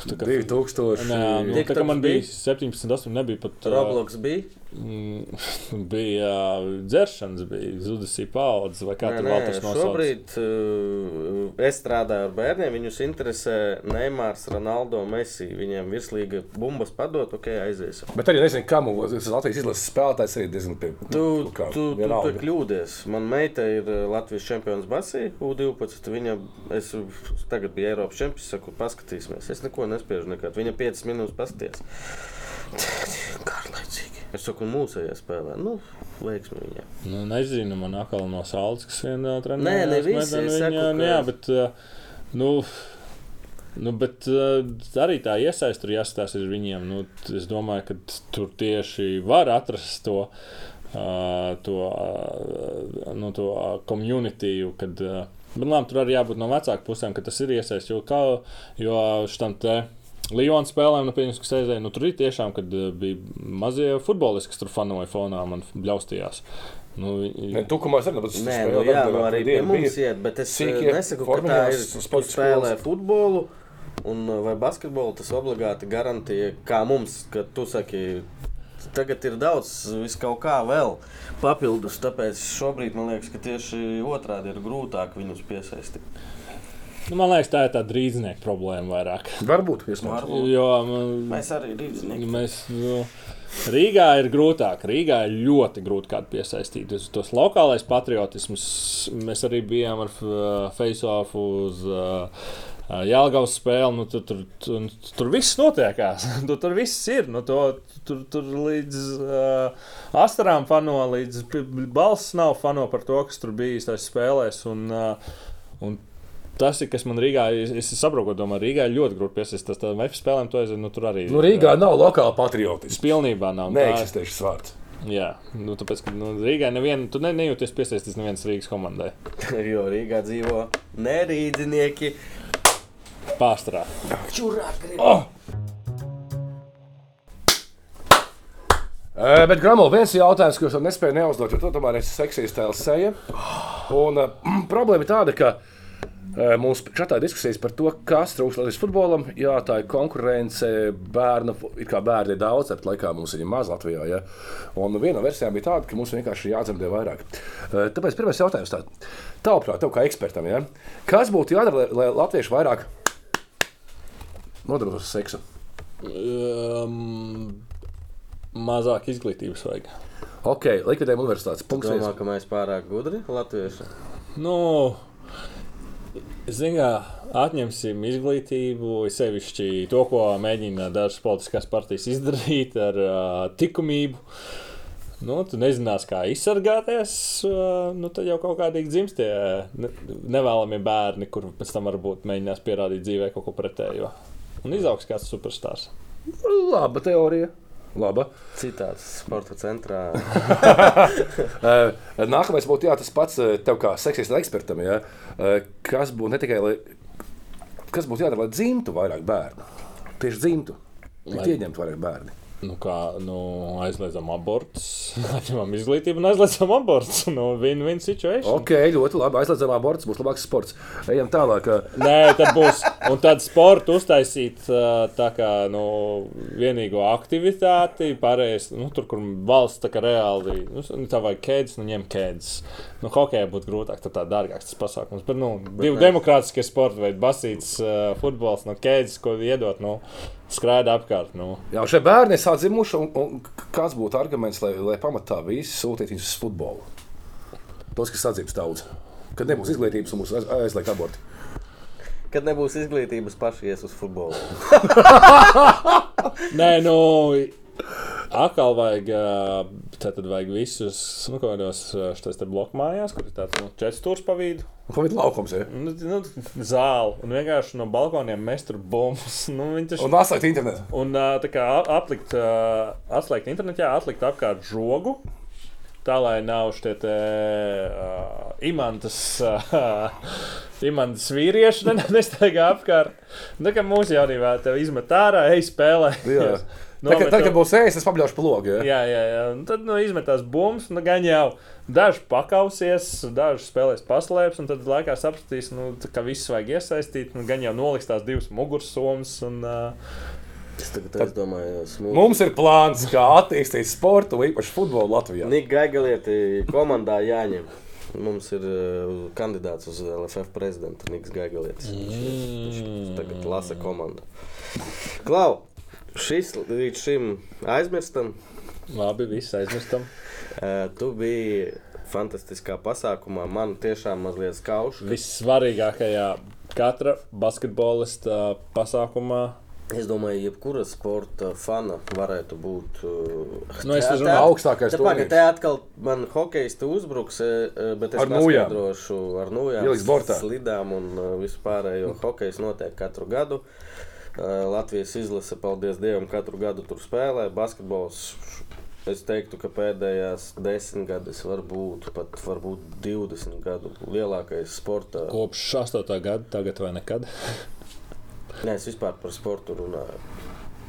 tā kā 2000. Nē, nu, tā kā man bija bija? 17, 8, nebija pat. ā, Roblox bija? Mm, bija ā, dzeršanas, bija zudusī paudze, vai kā Nē, tur vēl tas nosauc. šobrīd uh, es strādāju ar bērniem. Viņus interesē Neimārs, Ronaldo, Messi. Viņiem virslīga bumbas padot, ok, aiziesim. Bet arī nezinu, kam tas Latvijas izlases spēlētājs arī diezgan pie. Tu, kā, tu, tu, tu kļūdies. Man meita ir uh, Latvijas čempions Basī, U12. Viņa, es tagad biju Eiropas čempions, saku, paskatīsimies. Es neko nespēju nekad. Viņa 5 minūtes pasties. Garlaicīgi. Es saku, mūsējā spēlē. Nu, veiksmi viņai. Nu, nezinu, man atkal no saules, kas vienā trenē. Nē, ne visi, es saku, ka- Jā, bet, uh, nu, nu, bet uh, arī tā iesaist tur jāstāsta ar viņiem. Nu, es domāju, ka tur tieši var atrast to. Uh, to uh, nu, to uh, komunitiju, kad uh, bet, labi, tur arī jābūt no vecāku pusēm, ka tas ir iesaistīts. Jo, kā, jo šitam te Lions spēlēm, nu, pieņems, kas aizēja, nu, tur ir tiešām, kad uh, bija mazie futbolisti, kas tur fanoja fonā, man bļaustījās. Nu, Ne, tu, ko mēs redzam, tas Nē, nu, jā, nu, arī pie mums iet, bet es sīkie sīkie, nesaku, ka tā ir. Spēlē futbolu un, uh, vai basketbolu, tas obligāti garantija, kā mums, ka tu saki, tagad ir daudz vis kaut kā vēl papildus, tāpēc šobrīd man liekas, ka tieši otrādi ir grūtāk viņus piesaistīt. Nu, man liekas, tā ir tā drīznieka problēma vairāk. Varbūt. Varbūt. Jo man, Mēs arī rīznieki. mēs, nu, Rīgā ir grūtāk. Rīgā ir ļoti grūti kādu piesaistīt. Uz tos lokālais patriotisms. Mēs arī bijām ar uh, face-off uz uh, Jālgavas spēli. Nu, tur, tur, tur, tur viss notiekās. tur, tur viss ir. Nu, to, tur, tur līdz uh, astarām fano, līdz balss nav fano par to, kas tur bijis tajās spēlēs. Un, uh, un Tas ir kas man Rīgā, es, es saprotu, ko domā. Rīgā ir ļoti grūti piesaistīt. Tas MF spēlēm to aizvien, nu, tur arī. Nu, Rīgā nav lokāla patriotisms. Pilnībā nav. Tā- Neeksistēšs vārds. Jā, nu, tāpēc, ka nu, Rīgā nevienu, tu ne, nejūties piesaistīts nevienas Rīgas komandai. Jo Rīgā dzīvo nerīdzinieki. Pārstrā. Uh, bet, Gramo, viens jautājums, ko es nespēju neuzdot, jo tu tomēr esi seksīs tēls seja. Un uh, problēma ir tāda, ka uh, mums čatā diskusijas par to, kas trūkst Latvijas futbolam. Jā, tā ir konkurence, bērnu, it kā bērni ir daudz, bet laikā mums ir maz Latvijā. Ja? Un viena no versijām bija tāda, ka mums vienkārši ir jādzemdē vairāk. Uh, tāpēc pirmais jautājums tāds. Tavuprāt, tev kā ekspertam, ja? kas būtu jādara, lai, lai latvieši vairāk nodarbotos ar seksu? Um, mazāk izglītības vajag. Ok, likvidējam universitātes. Punkts. Domā, viens. ka mēs pārāk gudri latvieši. Nu, Zinām, atņemsim izglītību, sevišķi to, ko mēģina dažas politiskās partijas izdarīt ar uh, likumību. Nu, tu nezinās, kā izsargāties. Uh, nu, tad jau kaut kādīgi dzimst tie ne, nevēlamie bērni, kur pēc tam varbūt mēģinās pierādīt dzīvē kaut ko pretējo. Un izaugs kāds superstarps. Laba teorija. Laba. Citāts sporta centrā. Uh, Nākamais būtu jā, tas pats uh, tev kā seksista ekspertam. Ja? Uh, kas būtu ne tikai, lai, kas būtu jādara, lai dzimtu vairāk bērnu? Tieši dzimtu. Lai Lai- ieņemtu vairāk bērnu. Nu, kā nu, aizliedzam abortus, atņemam izglītību un aizliedzam abortus. Nu, Win-win situation. Ok, ļoti labi. Aizliedzam abortus, būs labāks sports. Ejam tālāk. Nē, tad būs. Un tad sporta uztaisīt tā kā nu, vienīgo aktivitāti, pārējais, nu, tur, kur valsts tā kā reāli, nu, tā vajag kēdes, nu, ņem kēdes. Nu, hokejā būtu grūtāk, tad tā dārgāks tas pasākums. Bet, nu, divi demokrātiskie sporta veidi, basīts, futbols, no kēdes, ko iedot, nu, skraida apkārt. Nu. Jā, šie bērni ir sadzimuši, un, un kāds būtu arguments, lai, lai pamatā visi sūtītu viņus uz futbolu? Tos, kas sadzimst daudz. Kad nebūs izglītības un būs aiz- aizliegta aborti. Kad nebūs izglītības, paši ies uz futbolu. Nē, nu, atkal vajag, ā, tātad vajag visus, nu, kādos šos te bloku mājās, kur ir tāds, nu, četrs stūrs pa vidu. Pavisam laukums. Ja? Nu, nu, zāle, un vienkārši no balkoniem mest tur bumbas. Nu, viņi taču- Un atslēgt internetu. Un tā kā aplikt, atslēgt internetā, atlikt apkārt žogu. Tā lai nav šie te uh, imantas, uh, imantas vīrieši, ne, nestaigā apkārt. Tā kā mūsu jaunībā te izmet ārā, ej spēlē. Jā. Tā, kad, tad, kad būs ēst, es pabļaušu pa logu. Ja? Jā, jā, jā. Un tad nu, izmetās bumbas, nu, gan jau daži pakausies, daži spēlēs paslēpes, un tad laikā sapratīs, nu, ka visus vajag iesaistīt. Nu, gan jau noliks tās divas mugursomas. Un, uh, Es tagad aizdomājos, mums Mums ir plāns, kā attīstīt sportu, īpaši futbolu Latvijā. Nika Gaigalieti komandā jāņem. Mums ir uh, kandidāts uz LFF prezidentu Niks Gaigalietis. Viņš viņš tagad lasa komandu. Klau, šis līdz šim aizmirstam. labi, viss aizmirstam. Uh, tu biji fantastiskā pasākumā. Man tiešām mazliet skauž. Vissvarīgākajā katra basketbolista pasākumā. Es domāju, jebkura sporta fana varētu būt. Uh, Nu, es te- runāju te- augstākais te pagaid, turnīrs. Te atkal man hokejs uzbruks, eh, bet es Ar nūjām. paskaidrošu ar nūjām, slidām un vispārējo. Hokejs notiek katru gadu. Uh, Latvijas izlase, paldies Dievam, katru gadu tur spēlē. Basketbols, es teiktu, ka pēdējās desmit gadus, varbūt pat varbūt 20 gadu lielākais sporta. Kopš 8. gada, tagad vai nekad. Nē, es vispār par sportu runāju.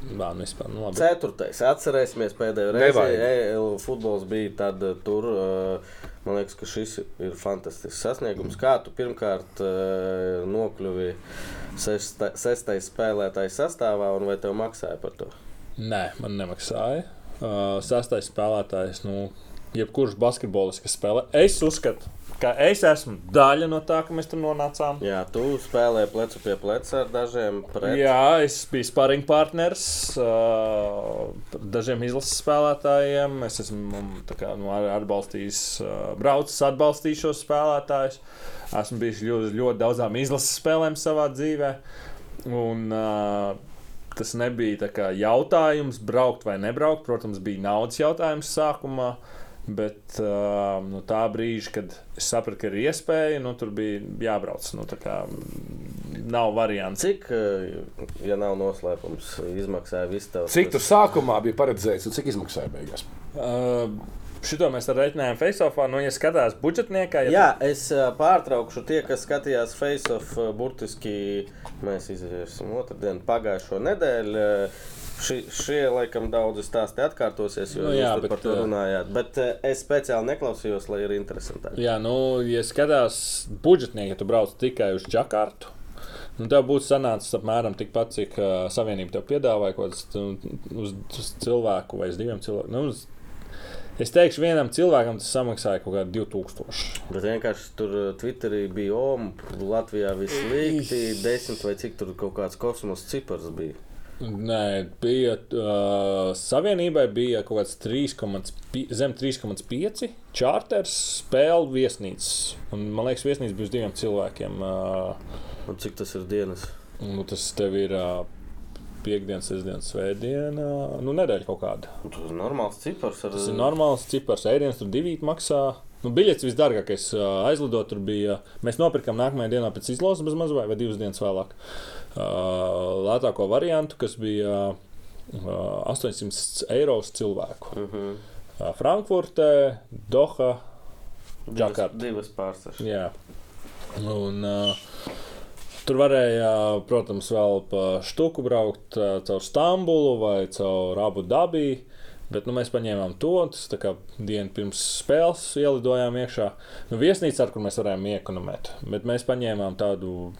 Bā, nu, vispār, nu, labi. Ceturtais. Atcerēsimies pēdējo reizi, EL futbols bija tad, uh, tur. uh, Man liekas, ka šis ir fantastisks sasniegums. Kā tu pirmkārt nokļuvi sesta, sestais spēlētājs sastāvā, un vai tev maksāja par to? Nē, man nemaksāja. Sastais spēlētājs, nu, jebkurš basketbolists, kas spēlē, es uzskatu, ka es esmu daļa no tā, ka mēs tur nonācām. Jā, tu spēlēji plecu pie pleca ar dažiem pret. Jā, es biju sparring partners uh, dažiem izlases spēlētājiem. Es esmu mm, kā, nu, atbalstījis, uh, braucis, atbalstījis šos spēlētājus. Esmu bijis ļoti, ļoti daudzām izlases spēlēm savā dzīvē. Un, uh, tas nebija tā kā jautājums, braukt vai nebraukt. Protams, bija naudas jautājums sākumā. Bet uh, no tā brīža, kad es sapratu, ka ir iespēja, nu, tur bija jābrauc. Nu, tā kā, nav variants. Cik, ja nav noslēpums, izmaksāja viss tavs? Cik tur sākumā bija paredzēts un cik izmaksāja beigās? Uh, šito mēs arī reiķinājām Faceoffā. Nu, ja skatās budžetniekā, ja Jā, es ā, pārtraukšu tie, kas skatījās Face-off. Burtiski mēs izvērsim otrdienu pagājušo nedēļu. Ši, šie, laikam, daudzi stāsti atkārtosies, jo Nu jā, jūs bet, par to ā, runājāt. Bet ā, es speciāli neklausījos, lai ir interesantāk. Jā, nu, ja skatās budžetnieki, ja tu brauc tikai uz Džakartu, nu, tev būtu sanācis apmēram tikpat, cik uh, Savienība tev piedāvāja kaut kāds nu, uz, uz cilvēku vai uz diviem cilvēkiem. Nu, uz, es teikšu, vienam cilvēkam tas samaksāja kaut kādā 2000. Bet vienkārši tur Twitterī bija OMA, Latvijā viss slikti, desmit vai cik tur kaut kāds kosmosa cipars bija. Nē, bija uh, savienībai bija kaut kāds 3,5 zem 3,5 čārters spēļu viesnīcas. Un, man liekas, viesnīca bija uz diviem cilvēkiem. Uh, Un cik tas ir dienas? nu, tas tev ir uh, piekdienas, sestdienas, svētdiena, nu, nedēļa kaut kāda. Tas ir normāls cipars. Ar... Tas ir normāls cipars, ēdienas tur divi maksā. Nu, biļets visdārgākais aizlidot tur bija. Mēs nopirkām nākamajā dienā pēc izlozes bez mazliet, vai divas dienas vēlāk. Ā, Lētāko variantu, kas bija ā, 800 eiro uz cilvēku. Uh -huh. Ā, Frankfurtē, Doha, Džakarta. Divas pārstāvs. Jā. Un, uh, tur varēja, protams, vēl pa štuku braukt uh, caur Stambulu vai caur Abu Dabiju. Bet nu, mēs paņēmām to, tas tā kā dienu pirms spēles ielidojām iekšā. Nu, viesnīca, ar kur mēs varējām iekonomēt. Bet mēs paņēmām tādu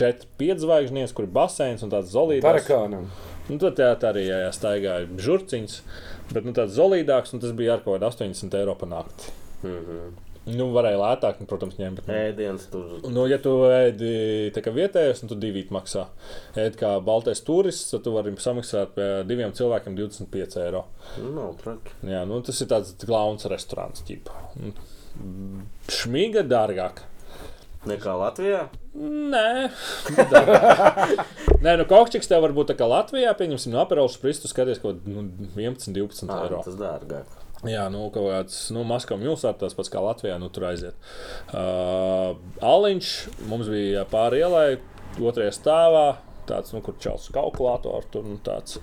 4-5 zvaigžņiem, kur ir baseins un tāds zolīts. Tarakānam. Nu, tad tā, tā arī jā, jā, staigāja žurciņš, bet nu, tāds zolīdāks, un tas bija ar kaut kādu 80 eiro par nakti. Uh -huh. Nu, varēja lētāk, nu, protams, ņemt. Bet, nu, Ēdienas tur. Nu, ja tu ēdi vietējais, tad tu divi maksā. Ēd kā baltais turists, tad tu vari samaksāt pie diviem cilvēkiem 25 eiro. Nu, nav traki. Jā, nu, tas ir tāds klauns restorāns. Nu, Šmīga dārgāk. Nekā Latvijā? Nē. Nē, nu, kokčiks tev var būt tā kā Latvijā, pieņemsim, no apelsīna spristu skaties kaut ko nu, 11, 12 Ā, eiro. tas dārgāk. Jā, nu, kaut kāds nu, Maskavas milsēta, tas pats kā Latvijā, nu, tur aiziet. Uh, Aliņš mums bija pāri ielai, otrajā stāvā. Tāds, nu, kur čels kalkulātors tur nu, tāds.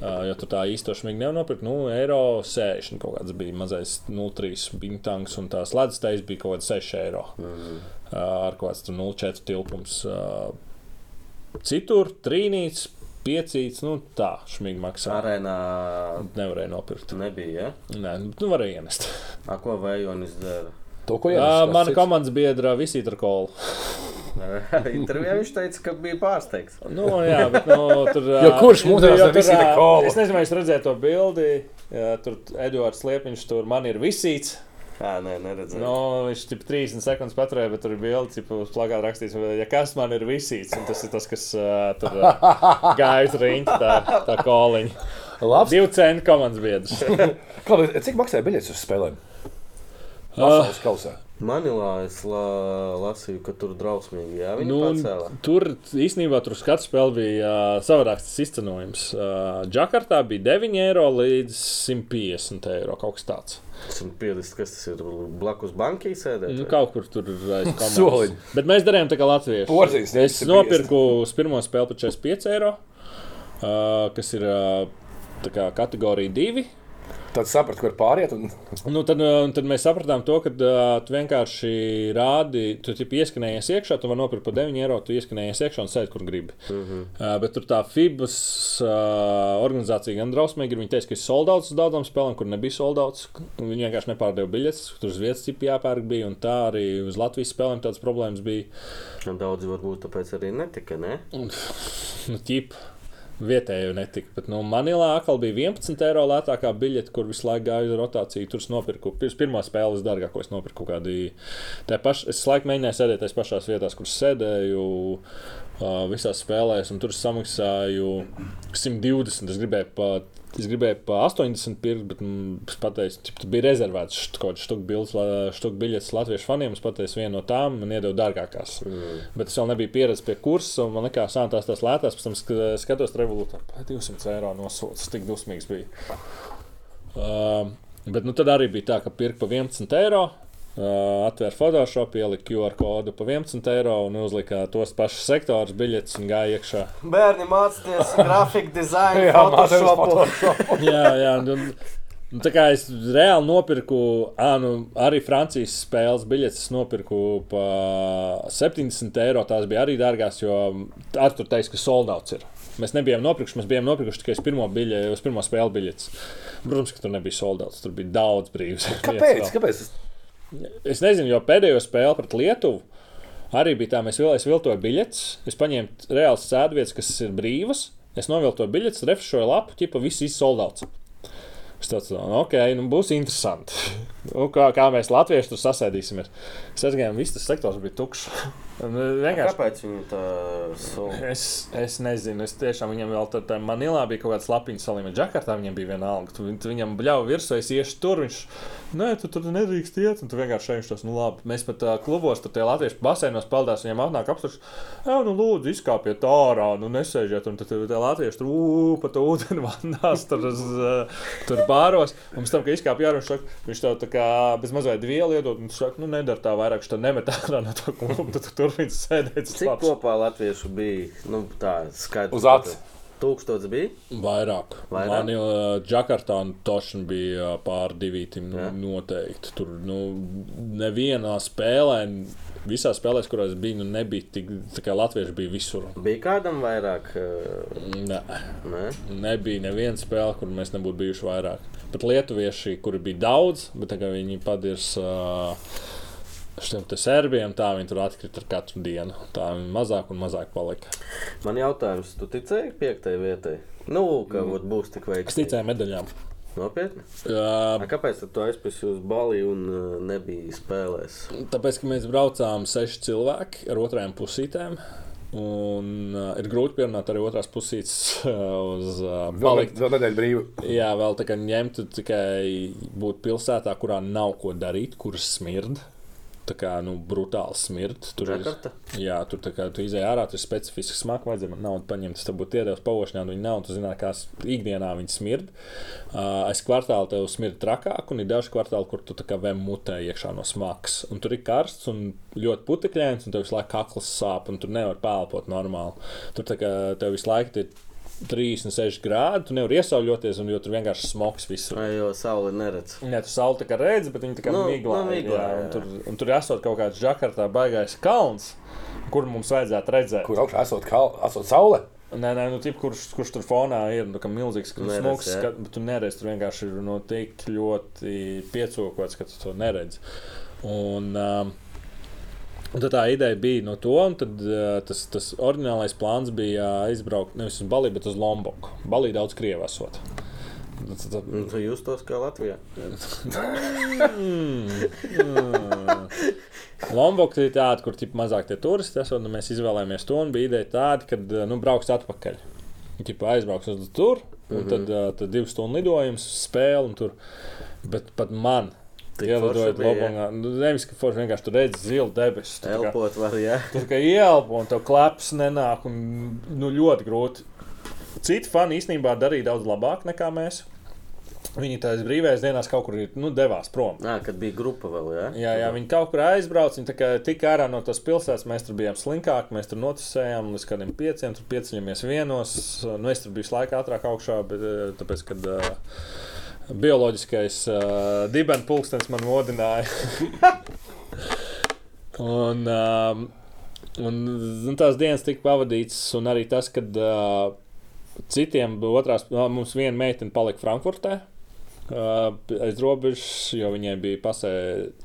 Uh, jo tur tā īsto šmīgi nevar nopirkt. Nu, eiro 60 kaut kāds bija mazais 0,3 bintanks, un tās ledus teis bija kaut kāds 6 eiro. Mm. Uh, ar kaut kāds tur 0,4 tilpums. Citur trīnīts, piecīts, nu, tā šmīgi maksā. Arēnā Nevarēja nopirkt. nebija. Ja? Nē, nu, tu varēji ienest. A, ko Vējonis dara? To, ko Jā, jāsaka. mana komandas biedra Visita Kola. Intervijā viņš teica, ka bija pārsteigts. Nu, jā, bet nu, tur Jo kurš mūsdienās jo ar tur, Visita ā, Kolu? Es nezinu, vai jūs redzējāt to bildi. Jā, tur Edvards Liepiņš, tur man ir visīts. Jā, nē, neredzēju. Nu, viņš ir 30 sekundes paturēja, bet tur ir bilde, cik uz plakāta rakstīts, ja kas man ir visīts. Un tas ir tas, kas uh, tur uh, gāja uz rīņķa, tā, tā koliņa. Labs. Divu cenu komandas biedrs. Kā, cik maksāja biļetes uz spēlēm? Ah. Pasaules kausā. Manilā es la, lasīju, ka tur drausmīgi. Jā, viņi Nu, nu, pacēla. tur īstenībā tur skats spēle bija uh, savādāks tas izcenojums. Uh, Džakartā bija 9 eiro līdz 150 eiro kaut kas tāds. Esmu piedis, kas tas ir blakus bankai sēdēt. Nu, kaut kur tur ir aiz komandas. Soliņi. Bet mēs darījām tā kā latvieši. Porzīs, Es 150. nopirku uz pirmo spēli par 45 eiro, uh, kas ir uh, tā kā kategorija 2. Tad sapratu, kur pāriet. Un... Nu, tad, uh, tad mēs sapratām, to, ka uh, tu vienkārši rādi, tu ieskanējies iekšā, tu vari nopirkt par 9 eiro, tu ieskanējies iekšā un sēdi, kur gribi. Mhm. Uh -huh. uh, bet tur tā FIBAS uh, organizācija gan drausmīgi ir. Viņi teica, ka ir soldauts uz daudzām spēlēm, kur nebija soldauts. Viņi vienkārši nepārdeva biļetes, tur uz vietas tipi jāpērk bija, un tā arī uz Latvijas spēlēm tādas problēmas bija. Un Daudzi varbūt tāpēc arī netika, ne? Nu, ķip. Vietēji netika, bet nu, Manilā atkal bija 11 eiro lētākā biļete, kur visu laiku gāja uz rotāciju. Tur es nopirku pirms pirmā spēles dārgāko. Es nopirku kādu pašu. Es laiku mēģināju sēdēt tajās pašās vietās, kur sēdēju visās spēlēs, un tur samaksāju 120. Es gribēju pat. Es gribēju pa 80 pirkt, bet mm, es pateicu, ka tas bija rezervēts kaut kāds štuk biļetes latviešu faniem. Es pateicu, viena no tām man iedeva dārgākās. Mm. Bet es vēl nebiju pieredzējis pie kursa, un man likās, ka tās tās lētās. Pēc tam sk- skatos, revolūcijā 200 eiro nosūdzis. Tik dusmīgs bija. Uh, bet nu, tad arī bija tā, ka pirka pa 11 eiro. Atvēra Photoshop, ielika QR kodu pa 11 eiro un uzlika tos pašus sektorus, biļetes un gāja iekšā. Bērni mācīties grafiku dizainu, Jā, mācījos Photoshopu. jā, jā. Un, un, tā kā es reāli nopirku, ā, nu, arī Francijas spēles biļetes, es nopirku par 70 eiro. Tās bija arī dārgās, jo ar tur teica, ka soldauts ir. Mēs nebijām nopirkuši, mēs bijām nopirkuši tikai uz pirmo, biļe, uz pirmo spēli biļetes. Protams, ka tur nebija soldauts, tur bija daudz brīvs. Kāpēc? Kāpēc? Es nezinu, jo pēdējo spēli pret Lietuvu arī bija tā, mēs vēl, es viltoju biļetes, es paņēmu reāls sēdvietas, kas ir brīvas, es noviltoju biļetes, refrešoju lapu, ķipa viss izsoldauts. Es tāds, nu, ok, nu būs interesanti. Nu, kā, kā mēs latvieši tur sasēdīsimies. Es aizgāju, viss tas sektors bija tukšs. Un, uh, vienkārši Kāpēc viņi tā soli? Es, es nezinu, es tiešām viņam vēl tādā tā Manilā bija kaut kāds lapiņš salīmē. Džakartā viņam bija viena alga. Tu, tu viņam bļauj virsū, es iešu tur. Viņš, nē, tu tur nedrīkst iet. Un tu vienkārši šeit tos, nu labi. Mēs pat uh, klubos, tur tie latviešu basēnos peldās, viņiem atnāk apstāties. Jā, nu lūdzu, izkāpiet ārā, nu nesēžiet. Un tad tie latvieši tur ū, pa to ūdeni vandās, tur, uz, uh, tur bāros. Un pēc tam, kad izkāpj ārā, viņš, saka, viņš tev tā kā bez mazliet vielu iedod. Un viņš saka, nu nedara tā vairāk, viņš tev nemet ārā no to klubu. Sēdēt. uz Cik labs. kopā latviešu bija? Nu, tā skaidrs. Uz acis. Tūkstots bija? Vairāk. Vairāk? Man jau Džakartā un Tošana bija ā, pār divītim nu, noteikti. Tur nu, nevienā spēlē, visās spēlēs, kurās bija, nu, nebija tik, tā kā latvieši bija visur. Bija kādam vairāk? eh, Nē, Nē, nebija neviena spēle, kur mēs nebūtu bijuši vairāk. Pat lietuvieši, kuri bija daudz, bet tagad viņi padirs. Uh, Šiem serbiem tā viņi tur atkrita ar katru dienu. Tā viņi mazāk un mazāk palika. man jautājums, tu ticēji piektajai vietai? Nu, ka mm. būs tik Es veiksmīgi. ticēju medaļām. Nopietni. Uh, A, kāpēc tad tu aizpēsi uz Bali un uh, nebija spēlēs? Tāpēc, ka mēs braucām seši cilvēki ar otrajām pusītēm. Un uh, ir grūti pierunāt arī otrās pusītes uh, uz uh, Vēl, palikt. vēl nedēļa brīva. Jā, vēl tā kā ņemt tikai būt pilsētā, kurā nav ko darīt, kuras smird. Tā kā nu, brutāli smird. Tur ir, jā, tur tā kā tu izēj ārā, tur ir specifiski smaka, vajadzēja man naudu paņemt. Tas būtu iedevis pavošņā, viņa nav. Tu zini, kā ikdienā viņa smird. Uh, aiz kvartāla tev smird trakāk, un ir daži kvartāli, kur tu tā kā vēm mutē iekšā no smakas. Un tur ir karsts un ļoti putekļains, un tev visu laiku kakls sāp, un tur nevar pelpot normāli. Tur tā kā tev visu laiku ir 36 grādi, tu nevari iesauļoties, un jo tur vienkārši smogs visur. Vai jau sauli neredz? Jā, tu sauli tā kā redzi, bet viņi tā kā Nu, nu, miglā. nu, miglā, jā, jā. un, tur, un tur esot kaut kāds žakartā baigais kalns, kur mums vajadzētu redzēt. Kur augšā esot, kal, esot saule? Nē, nē, nu, tip, kurš, kurš tur fonā ir nu, kā milzīgs Neredz, smogs, jā. ka, bet tu neredzi, tur vienkārši ir no tik ļoti piecokots, ka tu to neredzi. Un, um, Un tad tā ideja bija no to, un tad, uh, tas, tas oriģinālais plāns bija uh, aizbraukt nevis uz Baliju, bet uz Lomboku. Balija daudz krievu esot. Tad- Un tu justos kā Latvijā. Lombokta ir tāda, kur ir mazāk tie turisti. Esot, un mēs izvēlējāmies to. un Bija ideja tāda, ka nu, brauks atpakaļ. Ķipa aizbrauks uz tur, un mm -hmm. tad, uh, tad divu stundu lidojums, spēle. un Tur. Bet pat man. Ielidojot Lobongā, nu, nevis ka forši vienkārši tur redz zilu debesu. tu tā kā- Elpot var, jā. Tur kā ielpo, un tev kleps nenāk, un nu, ļoti grūti. Citi fani īstenībā darīja daudz labāk nekā mēs. Viņi tajās brīvajās dienās kaut kur nu, devās prom. Nā, kad bija grupa vēl, jā? Jā, jā, viņi kaut kur aizbrauca. Viņi tika ārā no tās pilsētas. Mēs tur bijām slinkāki, mēs tur noticējām līdz kādiem pieciem. Tur pieceļamies vienos. Nu, es tur biju laika ātrāk augšā, bet eh, tāpēc, kad uh, bioloģiskais uh, dibenpulkstenis man modināja. un, um, un nu, tās dienas tika pavadītas, un arī tas, kad uh, citiem otrās, mums viena meitene palika Frankfurtē. Uh, aiz robežas, jo viņai bija pasē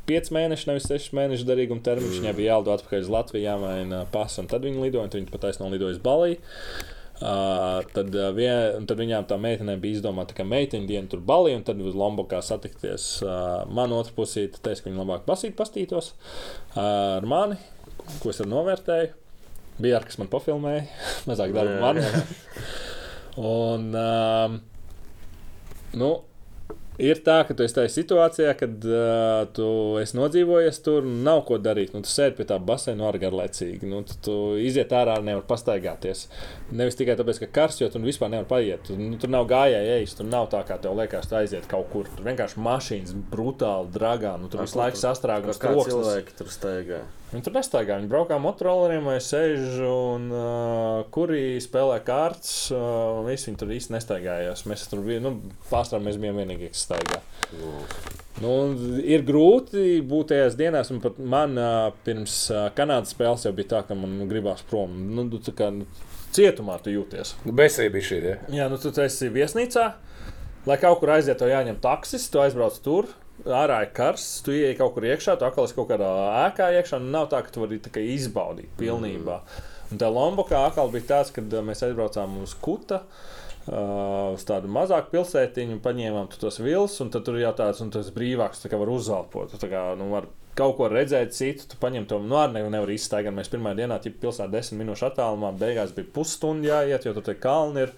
5 mēneši, nevis 6 mēnešu derīguma termiņš. Viņai bija jālido atpakaļ uz Latviju, jāmaina pasa, un tad viņa lidoja, un viņa patiesībā lidoja uz Baliju. Uh, tad, uh, vien, tad viņām tā meitene bija izdomāta, ka meiteņa diena tur balīja, un tad uz Lombokā satikties. Uh, man otrā pusē teica, ka viņa labāk pasīt pastītos uh, ar mani, ko es novērtēju. Bija ar kas man pofilmēja, mazāk darba man. un, um, nu, Ir tā, ka tu esi tajā situācijā, kad uh, tu esi nodzīvojies tur un nav ko darīt. Nu, tu sēdi pie tā baseina arī garlaicīgi. Nu, tu, tu iziet ārā, nevar pastaigāties. Nevis tikai tāpēc, ka karsts, jo tu vispār nevari paiet. Tu, nu, tur nav gājēji ejas, tur nav tā, kā tev liekas, tu aiziet kaut kur. Tur vienkārši mašīnas brutāli dragā. Nu, tur visu laiku sastrēgums, Kā cilvēki tur staigā? Viņi tur nestaigā. Viņi braukā motorolleriem vai sēž un uh, kuri spēlē kārtas. Uh, visi viņi tur īsti nestaigājās. Mēs tur bijām, nu, pārstāvjiem mēs bijām vienīgie, kas staigā. Nu, ir grūti būt tajās dienās, un pat man uh, pirms uh, Kanādas spēles jau bija tā, ka man nu, gribās prom. Nu, tu tā kā, nu, cietumā tu jūties. Besība bija šī. Ja? Jā, nu tu esi viesnīcā. Lai kaut kur aiziet, tev jāņem taksis, tu aizbrauc tur. Ārā ir karsts, tu ienāc kaut kur iekšā, tu atkal esi kaut kādā ēkā iekšā. Nu, nav tā, ka tu vari tā izbaudīt pilnībā. Un tā Lombokā atkal bija tāds, kad uh, mēs aizbraucām uz Kuta. Uh, uz tādu mazāku pilsētiņu paņēmām tos vilus, un tur jau tāds, brīvāks, tā kā var uzelpot. Tā kā, nu, var kaut ko redzēt, citu, tu paņem to no ārā, nevar izstaigāt. Mēs pirmā dienā, ja pilsētā desmit minūšu attālumā, beigās bija pusstunda jāiet, jo tur tie kalni ir.